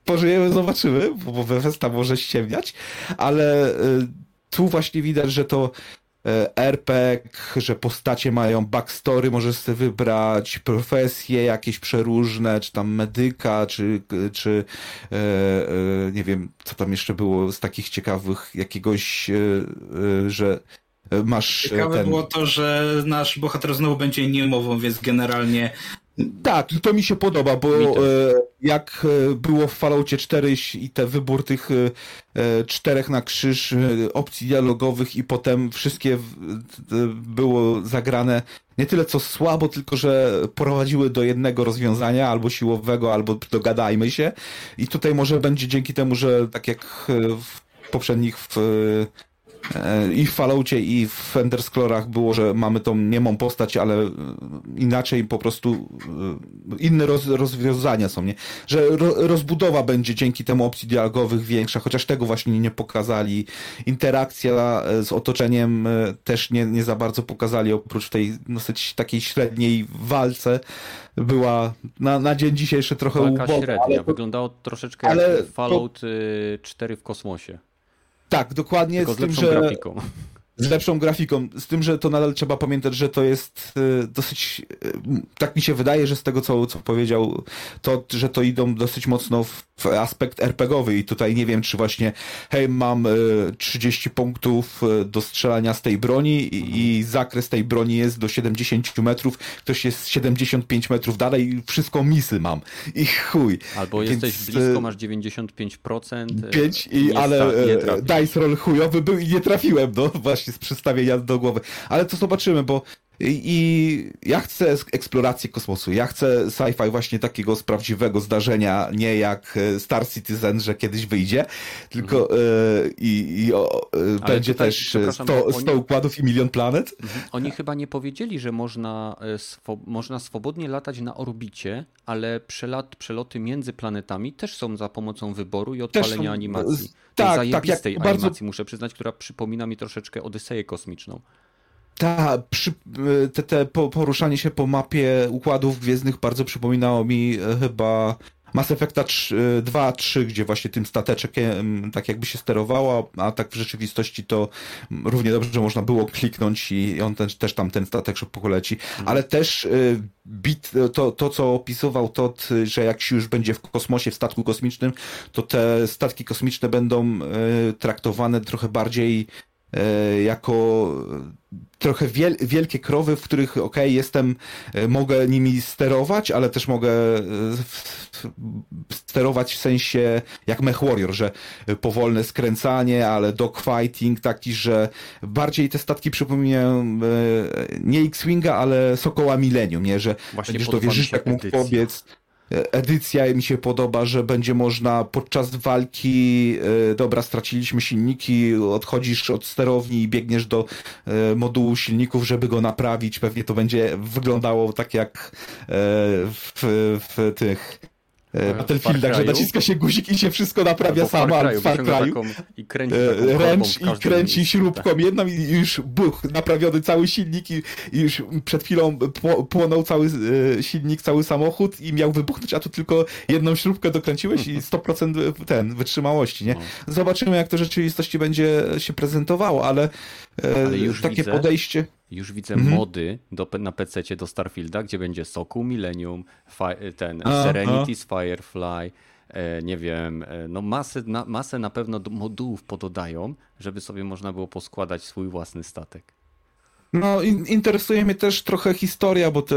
pożyjemy, zobaczymy, bo Bethesda może ściemniać, ale e, tu właśnie widać, że to E, RPG, że postacie mają backstory, możesz sobie wybrać profesje jakieś przeróżne, czy tam medyka, czy, czy e, e, nie wiem, co tam jeszcze było z takich ciekawych, jakiegoś, e, e że masz Ciekawe ten... było to, że nasz bohater znowu będzie niemową, więc generalnie tak, i to mi się podoba, bo e, jak e, było w Falloutie 4 i te wybór tych e, czterech na krzyż opcji dialogowych i potem wszystkie było zagrane nie tyle co słabo, tylko że prowadziły do jednego rozwiązania, albo siłowego, albo dogadajmy się. I tutaj może będzie dzięki temu, że tak jak w poprzednich w i w Falloutie i w Enderscrolach było, że mamy tą niemą postać, ale e, inaczej po prostu e, inne roz, rozwiązania są, nie? Że ro, rozbudowa będzie dzięki temu opcji dialogowych większa, chociaż tego właśnie nie pokazali. Interakcja z otoczeniem też nie, nie za bardzo pokazali, oprócz tej dosyć takiej średniej walce była na, na dzień dzisiejszy trochę Walka uboga, średnia, ale... wyglądało troszeczkę ale jak Fallout 4 w kosmosie. Tak, dokładnie. Tylko z, z tym, że... grafiką. Z lepszą grafiką. Z tym, że to nadal trzeba pamiętać, że to jest y, dosyć. Y, tak mi się wydaje, że z tego, co, co powiedział, to, że to idą dosyć mocno w, aspekt RPGowy i tutaj nie wiem, czy właśnie hej, mam 30 y, punktów do strzelania z tej broni i, i zakres tej broni jest do 70 metrów, ktoś jest 75 metrów dalej i wszystko misy mam. I chuj. Albo Więc, jesteś blisko, masz 95%. 5 i, ale dice roll chujowy był i nie trafiłem, no właśnie z przedstawienia do głowy. Ale to zobaczymy, bo i ja chcę eksploracji kosmosu, ja chcę sci-fi właśnie takiego z prawdziwego zdarzenia, nie jak e, Star Citizen, że kiedyś wyjdzie, tylko mhm. e, i, i o, e, będzie tutaj, też 100, 100 układów i milion planet. Mhm. Oni chyba nie powiedzieli, że można, swo, można swobodnie latać na orbicie, ale przelat, przeloty między planetami też są za pomocą wyboru i odpalenia są, animacji. Tak, zajebistej tak, jak animacji, bardzo... muszę przyznać, która przypomina mi troszeczkę Odyseję kosmiczną. Ta, przy, te, te poruszanie się po mapie układów gwiezdnych bardzo przypominało mi e, chyba Mass Effecta 2, 3, gdzie właśnie tym stateczkiem tak jakby się sterowało, a tak w rzeczywistości to równie dobrze można było kliknąć i on ten, też tam ten statek szybko poleci. Mhm. Ale też e, bit, to, to co opisywał to, że jak się już będzie w kosmosie, w statku kosmicznym, to te statki kosmiczne będą e, traktowane trochę bardziej jako trochę wiel, wielkie krowy, w których ok, jestem, e, mogę nimi sterować, ale też mogę e, sterować w sensie jak Mech Warrior, że powolne skręcanie, ale dogfighting taki, że bardziej te statki przypominają e, nie X-Winga, ale Sokoła Millennium, nie? Że Właśnie będziesz to wierzysz, jak mógł pobiec edycja mi się podoba, że będzie można podczas walki, e, dobra, straciliśmy silniki, odchodzisz od sterowni i biegniesz do e, modułu silników, żeby go naprawić. Pewnie to będzie wyglądało tak jak e, w, w tych e, Battlefieldach, że naciska się guzik i się wszystko naprawia sama w Far Cry'u. I kręci e, Ręcz i kręci śrubką tak. jedną i już buch, naprawiony cały silnik i, już przed chwilą płonął cały e, silnik, cały samochód i miał wybuchnąć, a tu tylko jedną śrubkę dokręciłeś i 100% ten wytrzymałości, nie? No. Zobaczymy jak to rzeczywistości będzie się prezentowało, ale, ale takie widzę, podejście... Już widzę mhm. mody do, na PC do Starfielda, gdzie będzie Soku Millennium, fi, ten a, Serenity's Firefly, e, nie wiem, e, no masę na, masę na pewno modułów pododają, żeby sobie można było poskładać swój własny statek. No, in, interesuje mnie też trochę historia, bo te,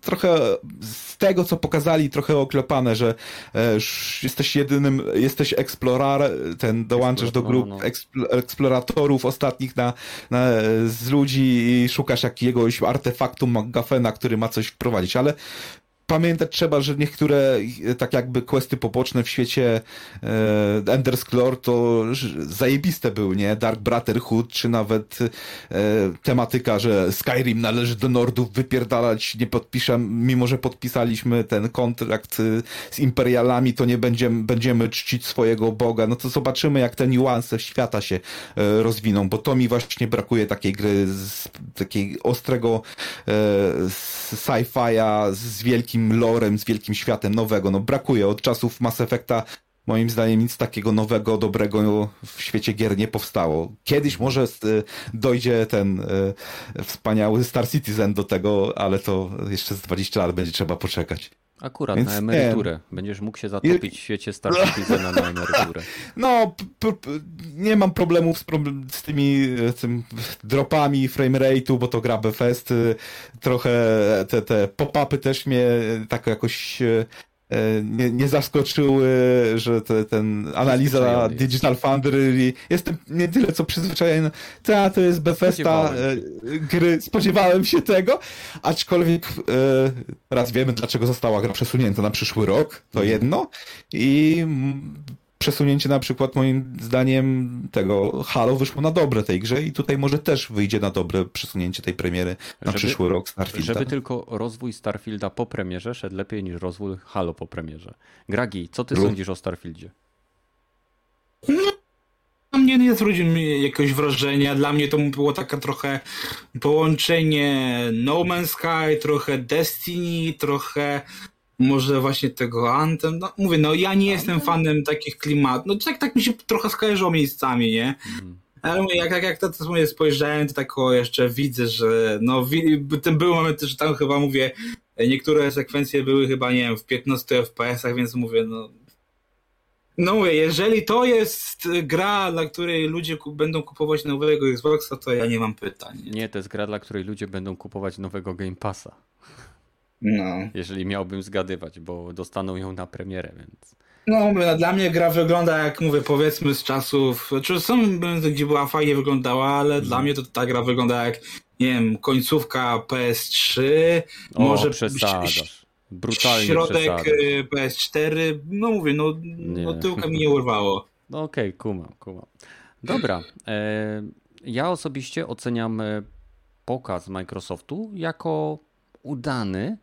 trochę z tego, co pokazali, trochę oklepane, że e, jesteś jedynym, jesteś eksplorar, ten dołączasz do grup no, no. eksploratorów ostatnich na, na, z ludzi i szukasz jakiegoś artefaktu McGuffena, który ma coś wprowadzić, ale pamiętać trzeba, że niektóre tak jakby questy poboczne w świecie e, Ender's Clore to zajebiste były, nie? Dark Brotherhood, czy nawet e, tematyka, że Skyrim należy do Nordów wypierdalać, nie podpiszę, mimo że podpisaliśmy ten kontrakt z Imperialami, to nie będziemy, będziemy czcić swojego Boga. No to zobaczymy, jak te niuanse świata się e, rozwiną, bo to mi właśnie brakuje takiej gry, z, takiej ostrego e, sci-fi'a z wielkim wielkim lorem, z wielkim światem nowego. No brakuje od czasów Mass Effecta moim zdaniem nic takiego nowego, dobrego w świecie gier nie powstało. Kiedyś może dojdzie ten e, wspaniały Star Citizen do tego, ale to jeszcze z 20 lat będzie trzeba poczekać. Akurat Więc na emeryturę. Nie. Będziesz mógł się zatopić w świecie Star Citizena na emeryturę. No, nie mam problemów z, problem, z tymi e, tym dropami frame rate'u, bo to gra Bethesda. Trochę te, te pop-upy też mnie tak jakoś e, E, nie, nie zaskoczyły, że te, ten analiza Digital Foundry jestem nie tyle co przyzwyczajony, ta to jest Bethesda e, gry, spodziewałem się tego, aczkolwiek e, raz wiemy dlaczego została gra przesunięta na przyszły rok, to mhm. jedno. I przesunięcie na przykład moim zdaniem tego Halo wyszło na dobre tej grze i tutaj może też wyjdzie na dobre przesunięcie tej premiery na żeby, przyszły rok Starfielda. Żeby tylko rozwój Starfielda po premierze szedł lepiej niż rozwój Halo po premierze. Gragi, co ty sądzisz o Starfieldzie? No, mnie nie zwrócił mi jakiegoś wrażenia. Dla mnie to było takie trochę połączenie No Man's Sky, trochę Destiny, trochę może właśnie tego Anthem, no mówię, no ja nie jestem fanem takich klimatów, no tak, tak mi się trochę skojarzyło miejscami, nie? Mm. Ale mówię, jak, jak, jak to, to sobie spojrzałem, to tak o, jeszcze widzę, że no ten był moment, że tam chyba mówię, niektóre sekwencje były chyba, nie wiem, w 15 FPS-ach, więc mówię, no no mówię, jeżeli to jest gra, dla której ludzie będą kupować nowego Xboxa, to ja nie mam pytań. Nie, nie to jest gra, dla której ludzie będą kupować nowego Game Passa. No. Jeżeli miałbym zgadywać, bo dostaną ją na premierę, więc. No, no, dla mnie gra wygląda jak mówię, powiedzmy z czasów, czy są gdzie była fajnie wyglądała, ale dla mhm. mnie to ta gra wygląda jak, nie wiem, końcówka PS3, o, może przesadzasz. Brutalnie środek. Y, PS4, no mówię, no, no tyłka mi nie urwało. No okej, okay, kumam, kumam. Dobra, e, ja osobiście oceniam e, pokaz Microsoftu jako udany,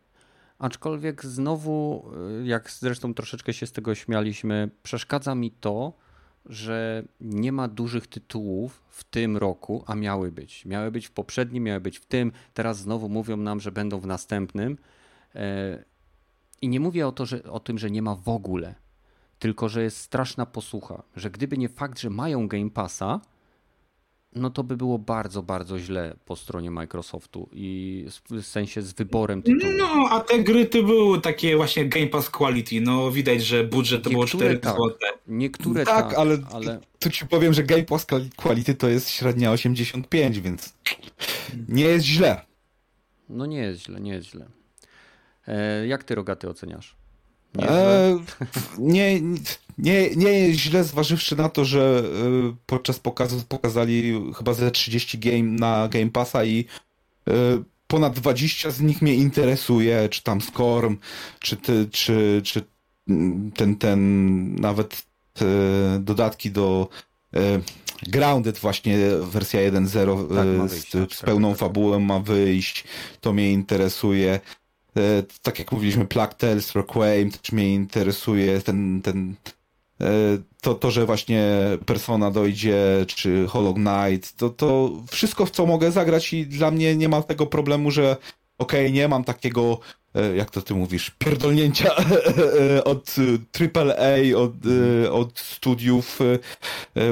Aczkolwiek znowu, y, jak zresztą troszeczkę się z tego śmialiśmy, przeszkadza mi to, że nie ma dużych tytułów w tym roku, a miały być. Miały być w poprzednim, miały być w tym. Teraz znowu mówią nam, że będą w następnym. E, I nie mówię o, to, że, o tym, że nie ma w ogóle, tylko że jest straszna posłucha. Że gdyby nie fakt, że mają Game Passa, no to by było bardzo, bardzo źle po stronie Microsoftu i w sensie z wyborem tytułu. No, a te gry to były takie właśnie Game Pass Quality, no widać, że budżet to Niektóre było 4 tak. zł. Niektóre tak, tak ale, ale tu ci powiem, że Game Pass Quality to jest średnia 85, więc nie jest źle. No nie jest źle, nie jest źle. E, jak ty Rogaty oceniasz? Nie, e, nie, nie, nie jest źle, zważywszy na to, że e, podczas pokazu pokazali chyba ze 30 game na Game Passa i e, ponad 20 z nich mnie interesuje, czy tam Scorm, czy, ty, czy, czy ten, ten nawet dodatki do Grounded właśnie wersja 1.0 tak, z, z, pełną fabułą ma wyjść, to mnie interesuje. E, tak jak mówiliśmy, Plague Tales, Requiem też mnie interesuje, ten, ten, e, to, to, że właśnie Persona dojdzie, czy Hollow Knight, to, to wszystko, w co mogę zagrać i dla mnie nie ma tego problemu, że okej, okay, nie mam takiego jak to ty mówisz, pierdolnięcia e, od AAA, od, e, od studiów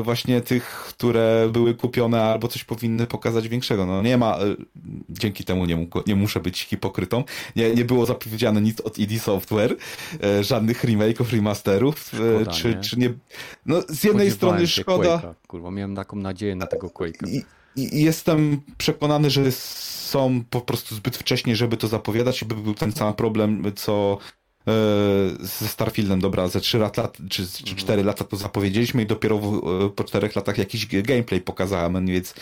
właśnie tych, które były kupione albo coś powinny pokazać większego. No nie ma, dzięki temu nie, mógł, nie muszę być hipokrytą, nie, nie było zapowiedziane nic od ID Software, żadnych remake'ów, remasterów, szkoda, czy, nie? czy nie... No z jednej strony szkoda... Quake'a. Kurwa, miałem taką nadzieję na tego Quake'a. Jestem przekonany, że są po prostu zbyt wcześnie, żeby to zapowiadać i by był ten sam problem, co e, ze Starfieldem, dobra, ze 3 lat, czy, czy 4 mhm. lata to zapowiedzieliśmy i dopiero w, e, po 4 latach jakiś gameplay pokazałem, więc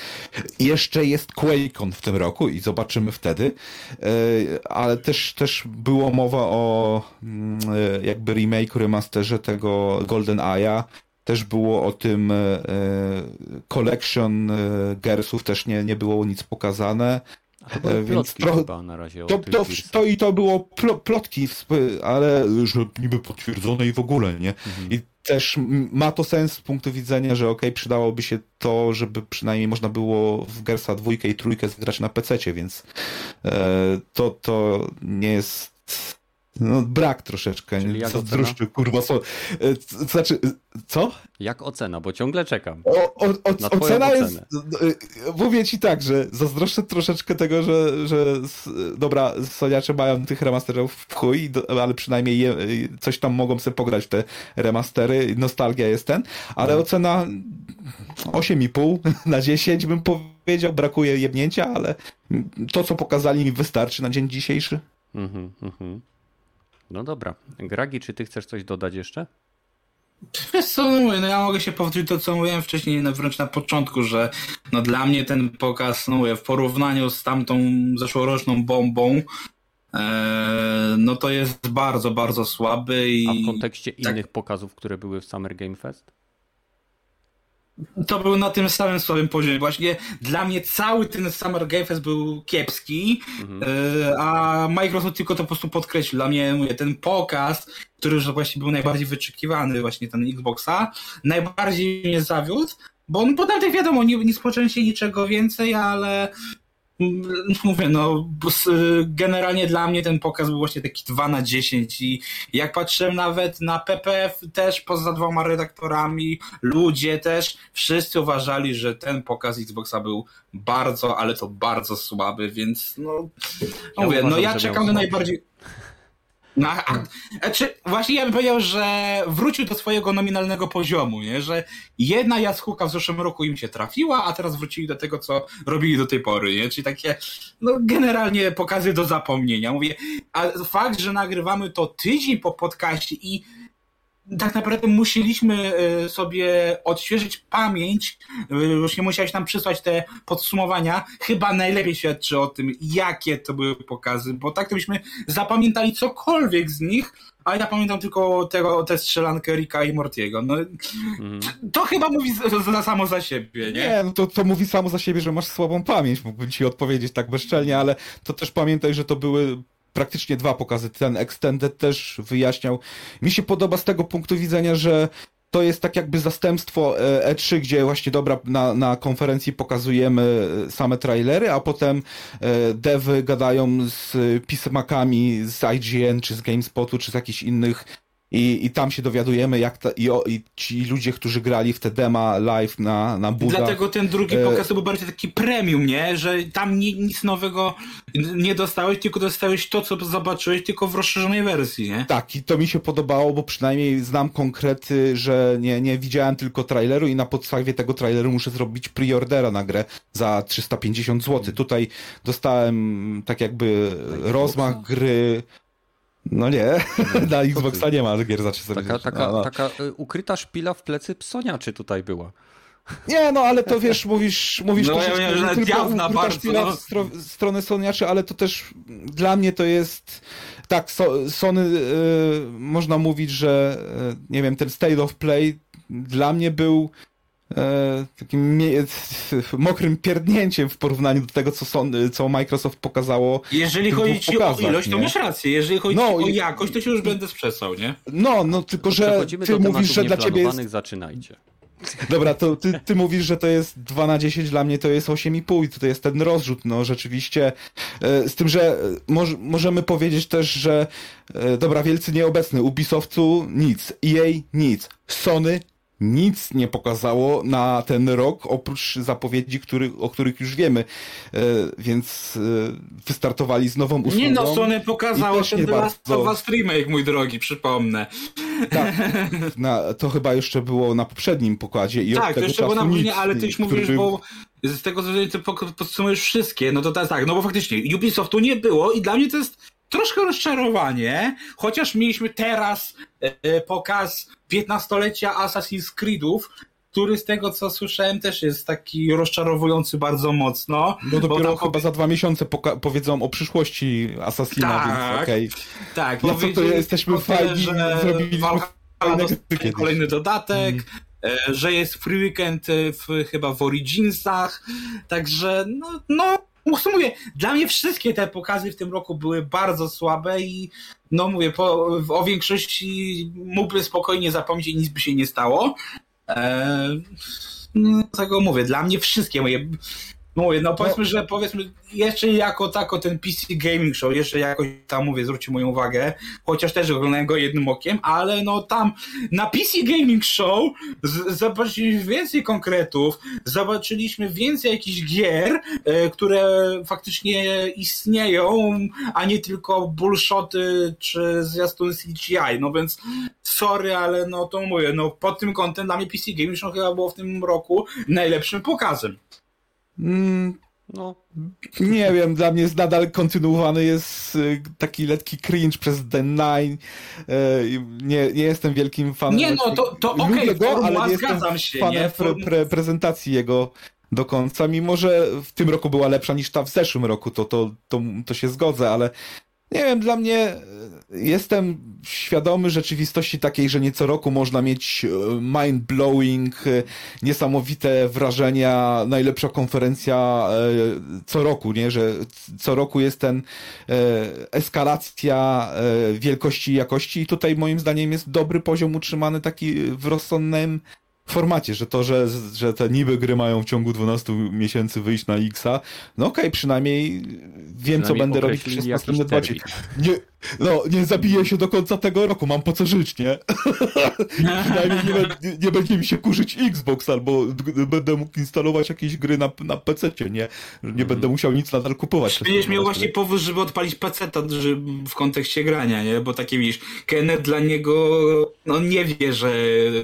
jeszcze jest QuakeCon w tym roku i zobaczymy wtedy, e, ale też, też było mowa o mm, jakby remake, remasterze tego Golden Eye'a, też było o tym e, e, collection e, Gersów, też nie, nie było nic pokazane. Więc trochę na razie to, to, to, i to było pl plotki, ale że niby potwierdzone i w ogóle, nie? Mhm. I też ma to sens z punktu widzenia, że okej, okay, przydałoby się to, żeby przynajmniej można było w Gersa dwójkę i trójkę zagrać na PC, więc e, to, to nie jest no, brak troszeczkę. Czyli jak Zazdroszczę, kurwa. So, e, to znaczy, co? Jak ocena, bo ciągle czekam. O, o, o, ocena jest. E, mówię ci tak, że zazdroszczę troszeczkę tego, że, że dobra, Soniacze mają tych remasterów w chuj, ale przynajmniej je, coś tam mogą sobie pograć w te remastery. Nostalgia jest ten, ale no. ocena 8,5 na 10 bym powiedział. Brakuje jebnięcia, ale to, co pokazali mi, wystarczy na dzień dzisiejszy. Mhm, mhm. No dobra. Gragi, czy ty chcesz coś dodać jeszcze? Wiesz co, no mówię, no ja mogę się powtórzyć to, co mówiłem wcześniej, no wręcz na początku, że no dla mnie ten pokaz, no mówię, w porównaniu z tamtą zeszłoroczną bombą, e, no to jest bardzo, bardzo słaby. I... A w kontekście tak... innych pokazów, które były w Summer Game Fest? To był na tym samym słabym poziomie. Właśnie dla mnie cały ten Summer Game Fest był kiepski, mhm. E, a Microsoft tylko to po prostu podkreślił. Dla mnie mówię, ten pokaz, który już właśnie był najbardziej wyczekiwany, właśnie ten Xboxa, najbardziej mnie zawiódł, bo on potem tak wiadomo, nie, nie się niczego więcej, ale mówię, no generalnie dla mnie ten pokaz był właśnie taki 2 na 10 i jak patrzyłem nawet na PPF też poza dwoma redaktorami, ludzie też, wszyscy uważali, że ten pokaz Xboxa był bardzo, ale to bardzo słaby, więc no, ja mówię, no uważam, no ja czekam na najbardziej... No, a, a, czy właśnie ja bym powiedział, że wrócił do swojego nominalnego poziomu, nie? że jedna jaskółka w zeszłym roku im się trafiła, a teraz wrócili do tego, co robili do tej pory. Nie? Czyli takie no, generalnie pokazy do zapomnienia. Mówię, a fakt, że nagrywamy to tydzień po podcaście i tak naprawdę musieliśmy e, sobie odświeżyć pamięć, już nie musiałeś nam przysłać te podsumowania, chyba najlepiej świadczy o tym, jakie to były pokazy, bo tak to byśmy zapamiętali cokolwiek z nich, a ja pamiętam tylko tego, tę strzelankę Rika i Mortiego. No, mm. To chyba mówi za, za samo za siebie, nie? Nie, no to, to mówi samo za siebie, że masz słabą pamięć, mógłbym ci odpowiedzieć tak bezczelnie, ale to też pamiętaj, że to były praktycznie dwa pokazy. Ten Extended też wyjaśniał. Mi się podoba z tego punktu widzenia, że to jest tak jakby zastępstwo E3, e gdzie właśnie dobra, na, na konferencji pokazujemy same trailery, a potem e, devy gadają z pismakami z IGN, czy z GameSpotu, czy z jakichś innych i, I tam się dowiadujemy, jak ta, i, o, i ci ludzie, którzy grali w te dema live na, na budach. Dlatego ten drugi e, pokaz to był bardziej taki premium, nie? Że tam ni, nic nowego nie dostałeś, tylko dostałeś to, co zobaczyłeś, tylko w rozszerzonej wersji, nie? Tak, i to mi się podobało, bo przynajmniej znam konkrety, że nie, nie widziałem tylko traileru i na podstawie tego traileru muszę zrobić preordera na grę za 350 zł. Tutaj dostałem tak jakby rozmach gry no nie, na Xboxa nie ma gier za 300 Taka, taka, no, no. taka y, ukryta szpila w plecy psoniaczy tutaj była. Nie, no ale to wiesz, mówisz, mówisz no, to, ja że tylko ukryta bardzo, szpila no. w stro, stronę Soniaczy, ale to też dla mnie to jest tak, so, Sony y, można mówić, że y, nie wiem, ten State of Play dla mnie był takim mie- mokrym pierdnięciem w porównaniu do tego, co, son, co Microsoft pokazało. Jeżeli chodzi ci o ilość, to nie? masz rację. Jeżeli chodzi No o jakość, to się już będę sprzesał, nie? No, no tylko, że ty mówisz, że dla ciebie jest... zaczynajcie. Dobra, to ty, ty mówisz, że to jest 2 na 10, dla mnie to jest 8,5 i to jest ten rozrzut, no rzeczywiście. E, Z tym, że e, moż, możemy powiedzieć też, że e, dobra, wielcy nieobecny, Ubisoftu nic, EA nic, Sony nic nie pokazało na ten rok, oprócz zapowiedzi, który, o których już wiemy, E, więc e, wystartowali z nową usługą. Nie no, Sony pokazało ten Last of Us Remake, mój drogi, przypomnę. Tak, na, to chyba jeszcze było na poprzednim pokładzie i Tak, to jeszcze było na później, ale ty już który mówisz, bo z tego co podsumujesz wszystkie, no to teraz tak, no bo faktycznie Ubisoftu nie było i dla mnie to jest troszkę rozczarowanie, chociaż mieliśmy teraz e, e, pokaz 15-lecia Assassin's Creedów, który z tego co słyszałem też jest taki rozczarowujący bardzo mocno. Bo dopiero tam chyba za dwa miesiące powiedzą o przyszłości Assassina, Tak. więc okej. Tak, No co to jesteśmy fajni, że zrobiliśmy fajne kolejny dodatek, e, że jest free weekend w, chyba w Originsach, także no, no mówię, dla mnie wszystkie te pokazy w tym roku były bardzo słabe i no mówię, po, o większości mógłbym spokojnie zapomnieć i nic by się nie stało. E, no, tego mówię, dla mnie wszystkie moje Mówię, no powiedzmy, że powiedzmy jeszcze jako tako ten PC Gaming Show, jeszcze jakoś tam mówię, zwróćcie moją uwagę, chociaż też oglądałem go jednym okiem, ale no tam na PC Gaming Show zobaczyliśmy więcej konkretów, zobaczyliśmy więcej jakichś gier, e, które faktycznie istnieją, a nie tylko bullshoty czy zwiastun CGI, no więc sorry, ale no to mówię, no pod tym kątem dla mnie PC Gaming Show chyba było w tym roku najlepszym pokazem. Mm, No, nie wiem, dla mnie jest nadal kontynuowany jest y, taki lekki cringe przez The Nine. I Nie, nie jestem wielkim fanem. Nie, no, to- to okej, go, formuła, ale nie jestem zgadzam się, fanem nie? pre, pre, prezentacji jego do końca, mimo że w tym roku była lepsza niż ta w zeszłym roku, to, to, to, to się zgodzę, ale nie wiem, dla mnie e, jestem świadomy rzeczywistości takiej, że nie co roku można mieć e, mind-blowing, e, niesamowite wrażenia, najlepsza konferencja co roku, nie? Że co roku jest ten eskalacja wielkości i jakości i tutaj moim zdaniem jest dobry poziom utrzymany taki w rozsądnym formacie, że to, że, że te niby gry mają w ciągu 12 miesięcy wyjść na Xa, no okej, przynajmniej wiem, co Przynajmniej będę robić przez następne dwa. Nie, no, nie zabiję się do końca tego roku, mam po co żyć, nie? przynajmniej nie, be- nie będzie mi się kurzyć Xbox, albo będę mógł instalować jakieś gry na, na PC, nie? Nie Mhm. będę musiał nic nadal kupować. Będziesz miał 12 właśnie powód, żeby odpalić PC w kontekście grania, nie? Bo takie widzisz, Kenneth dla niego, no nie wie, że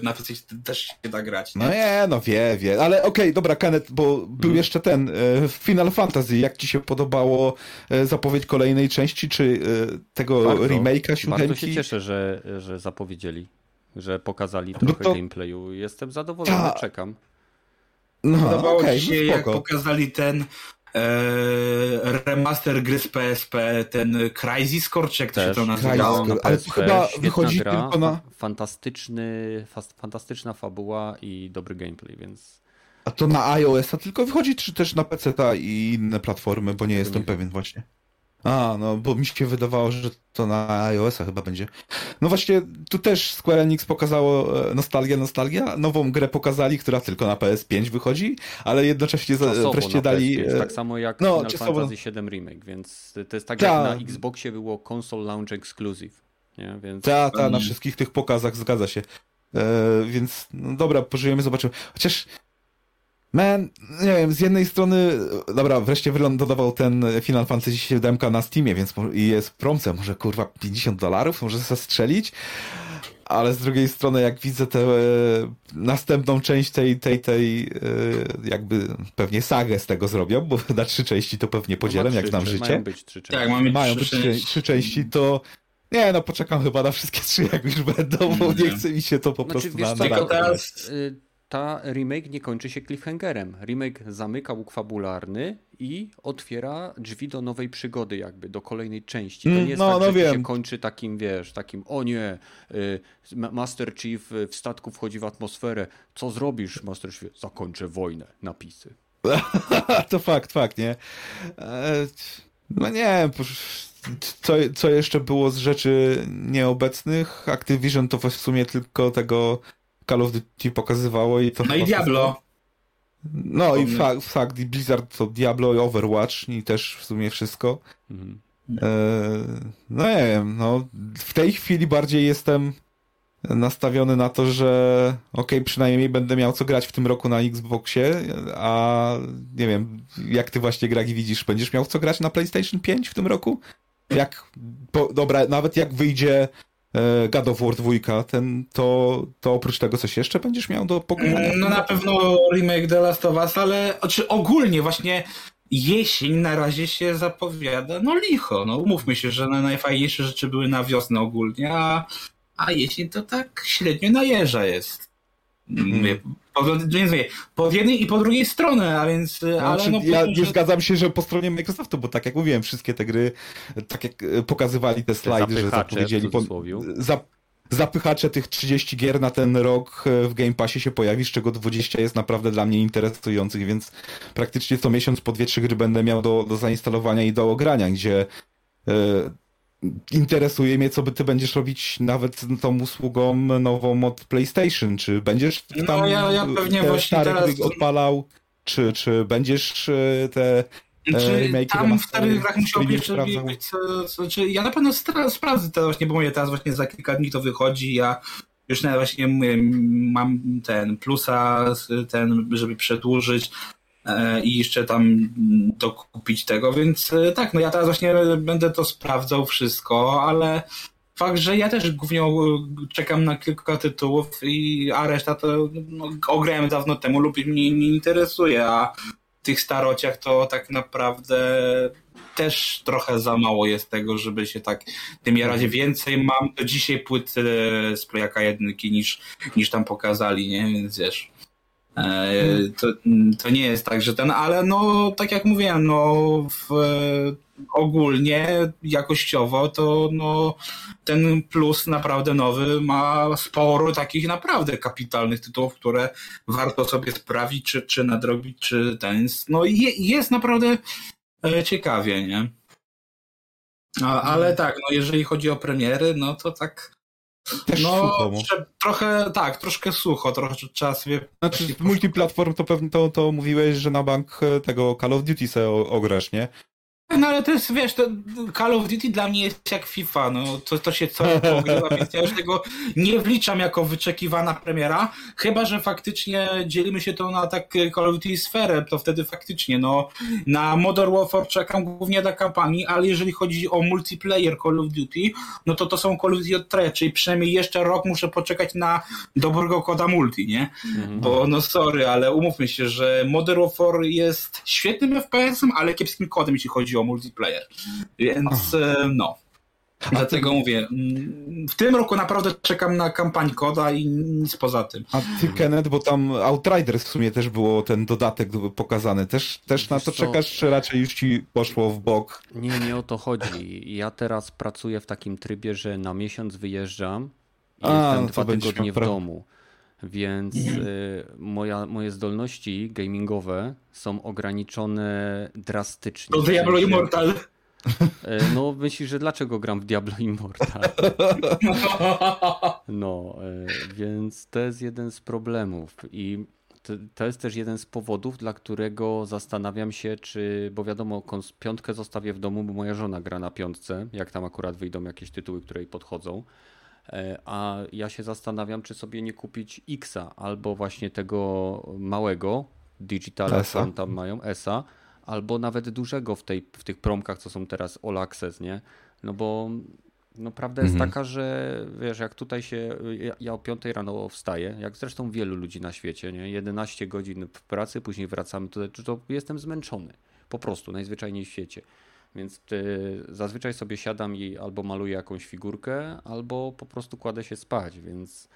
na PC też się da grać. Nie? No nie, no wie, wie. Ale okej, dobra, Kenneth, bo był Mhm. jeszcze ten e, Final Fantasy. Jak ci się podobało e, zapowiedź kolejnej części, czy e, tego Bardzo, remake'a Bardzo siódemki? się cieszę, że, że zapowiedzieli, że pokazali trochę to- gameplayu. Jestem zadowolony, Ta- czekam. No, Podobało ci się, no jak pokazali ten e, remaster gry z PSP, ten Crysis Core, jak to się to nazywało? Na ale to chyba wychodzi gra, tylko na- fa- fantastyczny, fantastyczna fabuła i dobry gameplay, więc A to na iOS-a tylko wychodzi, czy też na PC i inne platformy, bo nie jestem Nie. pewien właśnie. A, no, bo mi się wydawało, że to na iOS-a chyba będzie. No właśnie, tu też Square Enix pokazało e, nostalgia, nostalgia. Nową grę pokazali, która tylko na PS5 wychodzi, ale jednocześnie za, czasowo wreszcie dali... PS5, e, tak samo jak no, Final czasowo. Fantasy VII Remake, więc to jest tak Ta. jak na Xboxie było console launch exclusive, nie? Więc Ta, ta, na wszystkich tych pokazach zgadza się. E, więc, no dobra, pożyjemy, zobaczymy. Chociaż, man, nie wiem, z jednej strony, dobra, wreszcie wylądował ten Final Fantasy VII na Steamie, więc jest w promce, może kurwa 50 dolarów, może zastrzelić. Ale z drugiej strony, jak widzę tę e, następną część tej, tej, tej e, jakby pewnie sagę z tego zrobią, bo na trzy części to pewnie podzielę, No, jak trzy- znam życie. Mają być trzy części. Tak, mamy Mają trzy być trzy, części. trzy części, to nie, no poczekam chyba na wszystkie trzy, jak już będą, bo nie chce mi się to po Znaczy, prostu wiesz na, co, na tylko to, teraz- y, ta remake nie kończy się cliffhangerem. Remake zamyka łuk fabularny i otwiera drzwi do nowej przygody, jakby do kolejnej części. To Mm, nie jest no, tak, no że wiem. się kończy takim, wiesz, takim, o nie, y, Ma- Master Chief y, w statku wchodzi w atmosferę. Co zrobisz, Master Chief? Zakończę wojnę. Napisy. to fakt, fakt, nie? E, No nie co, co jeszcze było z rzeczy nieobecnych? Activision to w sumie tylko tego Call of Duty pokazywało i to No i Diablo. No i fakt, fakt, i Blizzard to Diablo i Overwatch i też w sumie wszystko. Mhm. E, no nie wiem, no w tej chwili bardziej jestem nastawiony na to, że okej, przynajmniej będę miał co grać w tym roku na Xboxie, a nie wiem, jak ty właśnie Gragi widzisz, będziesz miał co grać na PlayStation 5 w tym roku? Jak, po, dobra, nawet jak wyjdzie God of War 2, ten, to, to oprócz tego coś jeszcze będziesz miał do pogrania? No na pewno remake The Last of Us, ale czy ogólnie właśnie jesień na razie się zapowiada, no licho, no umówmy się, że na najfajniejsze rzeczy były na wiosnę ogólnie, a, a jesień to tak średnio najeża jest. Mówię, mówię, po jednej i po drugiej stronie, a więc, ale Znaczy, no... ja już że- zgadzam się, że po stronie Microsoftu, bo tak jak mówiłem, wszystkie te gry, tak jak e, pokazywali te slajdy, że zapowiedzieli, po, zap, zapychacze tych 30 gier na ten rok e, w Game Passie się pojawi, z czego 20 jest naprawdę dla mnie interesujących, więc praktycznie co miesiąc po dwie, trzy gry będę miał do, do zainstalowania i do ogrania, gdzie interesuje mnie, co by ty będziesz robić nawet z tą usługą nową od PlayStation, czy będziesz No, tam ja- ja pewnie właśnie stare teraz- odpalał, czy, czy będziesz e, te Czy remake tam w starych grach musiał streaming jeszcze co, co, czy ja na pewno stra- sprawdzę to właśnie, bo mówię, teraz właśnie za kilka dni to wychodzi, ja już nawet właśnie mówię, mam ten plusa, ten, żeby przedłużyć. e, i jeszcze tam mm, dokupić tego, więc e, tak, no ja teraz właśnie będę to sprawdzał wszystko, ale fakt, że ja też głównie e, czekam na kilka tytułów, i, a reszta to no, ograłem dawno temu lub mnie nie interesuje, a tych starociach to tak naprawdę też trochę za mało jest tego, żeby się tak tym jarać. Więcej mam do dzisiaj płyt e, z Playaka jedynki niż, niż tam pokazali, nie? Więc wiesz. E, to, to nie jest tak, że ten, ale no tak jak mówiłem, no w, ogólnie jakościowo to no ten plus naprawdę nowy ma sporo takich naprawdę kapitalnych tytułów, które warto sobie sprawić, czy, czy nadrobić, czy ten. No je, jest naprawdę e, ciekawie, nie? Ale tak, no jeżeli chodzi o premiery, no to tak Też no sucho, trochę, tak, troszkę sucho, trochę trzeba sobie Znaczy, z multiplatform to pewnie to, to mówiłeś, że na bank e, tego Call of Duty se ograsz, nie? No ale to jest, wiesz, to Call of Duty dla mnie jest jak FIFA, no to, to się co roku ogrywa, więc ja już tego nie wliczam jako wyczekiwana premiera, chyba, że faktycznie dzielimy się to na tak Call of Duty sferę, to wtedy faktycznie, no na Modern Warfare czekam głównie na kampanii, ale jeżeli chodzi o multiplayer Call of Duty, no to to są Call of Duty od tre, czyli przynajmniej jeszcze rok muszę poczekać na dobrego koda multi, nie? Mhm. Bo no sorry, ale umówmy się, że Modern Warfare jest świetnym FPS-em, ale kiepskim kodem, jeśli chodzi o multiplayer. Więc e, no. Dlatego mówię, mm, w tym roku naprawdę czekam na kampanię koda i nic poza tym. A ty, Kenneth, bo tam Outriders w sumie też było ten dodatek pokazany. Też, też na to co? czekasz, czy raczej już ci poszło w bok? Nie, nie o to chodzi. Ja teraz pracuję w takim trybie, że na miesiąc wyjeżdżam i A, jestem no dwa tygodnie w pra- domu. Więc y, moja, moje zdolności gamingowe są ograniczone drastycznie. To Diablo Immortal. Y, No myślisz, że dlaczego gram w Diablo Immortal? No, y, więc to jest jeden z problemów i to, to jest też jeden z powodów, dla którego zastanawiam się, czy, bo wiadomo, piątkę zostawię w domu, bo moja żona gra na piątce, jak tam akurat wyjdą jakieś tytuły, które jej podchodzą. E, A ja się zastanawiam, czy sobie nie kupić Xa albo właśnie tego małego Digitala, on tam mają, ESA, albo nawet dużego w, tej, w tych promkach, co są teraz All Access, nie? No bo no prawda jest Mhm. taka, że wiesz, jak tutaj się, ja, ja o 5 rano wstaję, jak zresztą wielu ludzi na świecie, nie? 11 godzin w pracy, później wracamy tutaj, to jestem zmęczony. Po prostu, najzwyczajniej w świecie. Więc y, zazwyczaj sobie siadam i albo maluję jakąś figurkę, albo po prostu kładę się spać, więc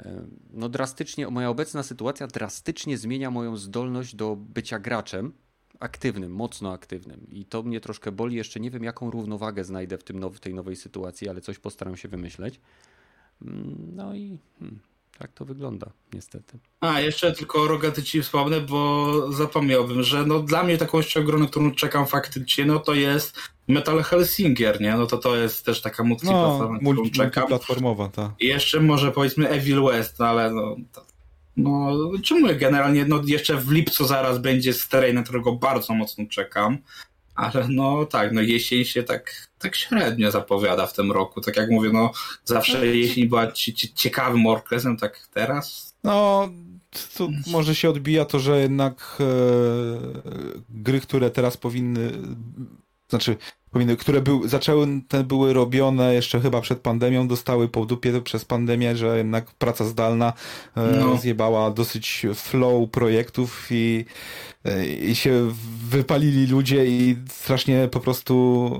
E, no drastycznie, moja obecna sytuacja drastycznie zmienia moją zdolność do bycia graczem aktywnym, mocno aktywnym. I to mnie troszkę boli. Jeszcze nie wiem, jaką równowagę znajdę w, tym now, w tej nowej sytuacji, ale coś postaram się wymyśleć. Mm, no i hmm, tak to wygląda, niestety. A, jeszcze tylko o Rogaty ci wspomnę, bo zapomniałbym, że no dla mnie taką grę, którą czekam faktycznie, no to jest Metal Helsinger, nie? No to to jest też taka multiplatformowa, no, multi, multiplatformowa, tak. I jeszcze może powiedzmy Evil West, no ale no... To, no, czemu generalnie, no jeszcze w lipcu zaraz będzie Sterej, na którego bardzo mocno czekam. Ale no tak, no jesień się tak, tak średnio zapowiada w tym roku. Tak jak mówię, no zawsze jesień była ciekawym okresem, tak teraz. No, to może się odbija to, że jednak e, gry, które teraz powinny, znaczy które był, zaczęły, te były robione jeszcze chyba przed pandemią, dostały po dupie przez pandemię, że jednak praca zdalna e, no. zjebała dosyć flow projektów i i się wypalili ludzie i strasznie po prostu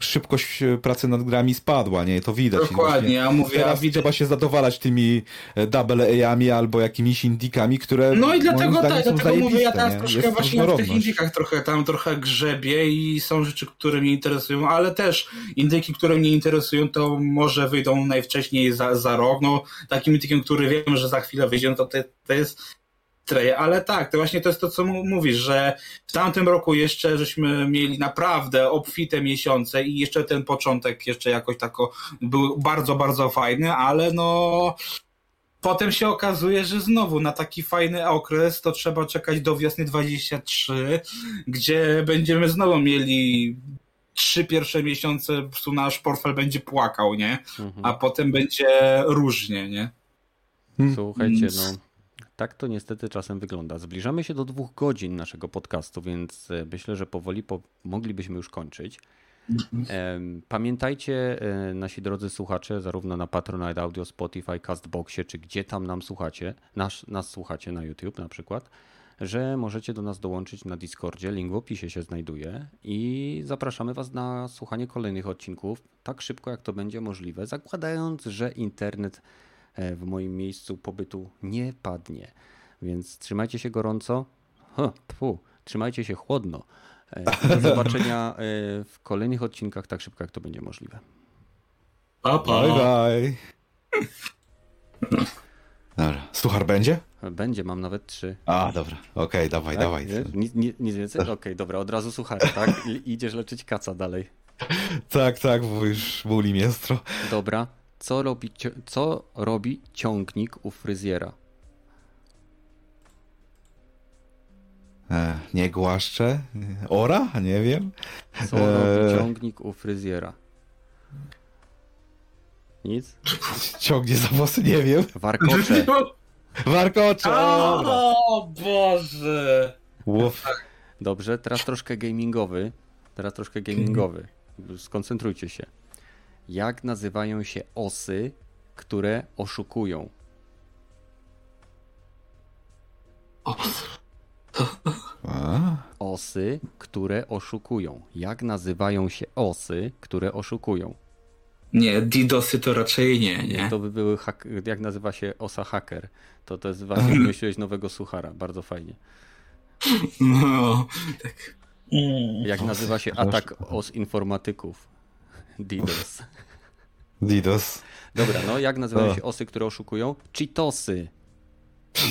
szybkość pracy nad grami spadła, nie? To widać. Dokładnie, ja mówię... Teraz widzę... trzeba się zadowalać tymi e, double A-ami albo jakimiś indikami, które No i dlatego tak, dlatego mówię, ja teraz nie? troszkę Jest właśnie w tych indykach trochę tam trochę grzebię i są rzeczy, które mnie interesują, ale też indyki, które mnie interesują, to może wyjdą najwcześniej za, za rok, no takim indykiem, który wiem, że za chwilę wyjdzie, no to to, jest ale tak, to właśnie to jest to, co mówisz, że w tamtym roku jeszcze żeśmy mieli naprawdę obfite miesiące i jeszcze ten początek jeszcze jakoś tako był bardzo, bardzo fajny, ale no potem się okazuje, że znowu na taki fajny okres to trzeba czekać do wiosny 23, gdzie będziemy znowu mieli trzy pierwsze miesiące, po prostu nasz portfel będzie płakał, nie? Mhm. A potem będzie różnie, nie? Słuchajcie, no tak to niestety czasem wygląda. Zbliżamy się do dwóch godzin naszego podcastu, więc e, myślę, że powoli po moglibyśmy już kończyć. Pamiętajcie, e, nasi drodzy słuchacze, zarówno na Patronite Audio, Spotify, Castboxie, czy gdzie tam nam słuchacie, nas, nas słuchacie na YouTube na przykład, że możecie do nas dołączyć na Discordzie. Link w opisie się znajduje i zapraszamy Was na słuchanie kolejnych odcinków tak szybko, jak to będzie możliwe, zakładając, że internet E, w moim miejscu pobytu nie padnie. Więc trzymajcie się gorąco. Huh, pfu, trzymajcie się chłodno. E, do zobaczenia e, w kolejnych odcinkach tak szybko, jak to będzie możliwe. Pa, pa. Bye, bye. Dobra. Suchar będzie? Będzie, mam nawet trzy. A, dobra. Okej, okay, dawaj, tak? dawaj. Nic, nic, nic więcej? Okej, okay, dobra, od razu suchar, tak? I, idziesz leczyć kaca dalej. tak, tak, bo już boli miestro. Dobra, co robi, co robi ciągnik u fryzjera? E, nie głaszcze? Ora? Nie wiem. Co e... robi ciągnik u fryzjera? Nic? Ciągnie za włosy? Nie wiem. Warkocze. Warkocze! O Boże! Uf. Dobrze, teraz troszkę gamingowy. Teraz troszkę gamingowy. Skoncentrujcie się. Jak nazywają się osy, które oszukują? Osy, które oszukują. Jak nazywają się osy, które oszukują? Nie, DDoSy to raczej nie, nie. To by były, jak nazywa się osa hacker. To to jest właśnie wymyśliłeś nowego suchara. Bardzo fajnie. No, tak. Jak nazywa się atak os informatyków? DDoS. DDoS. Dobra, no jak nazywają się osy, które oszukują? Cheetosy.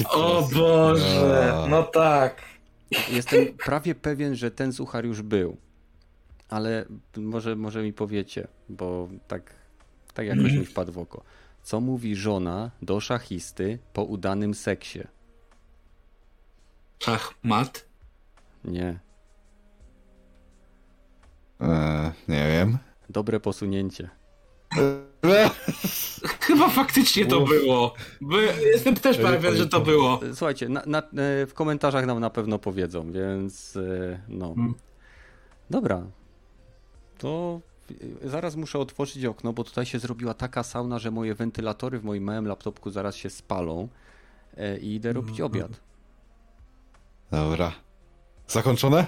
O Boże, no tak. Jestem prawie pewien, że ten suchar już był. Ale może, może mi powiecie, bo tak, tak jakoś mi wpadł w oko. Co mówi żona do szachisty po udanym seksie? Szachmat? Nie. Eee, nie wiem. Dobre posunięcie. Chyba faktycznie to było. By, jestem też pewien, że to było. Słuchajcie, na, na, w komentarzach nam na pewno powiedzą, więc e, no. Hmm. Dobra. To zaraz muszę otworzyć okno, bo tutaj się zrobiła taka sauna, że moje wentylatory w moim małym laptopku zaraz się spalą e, i idę robić hmm. obiad. Dobra. Zakończone?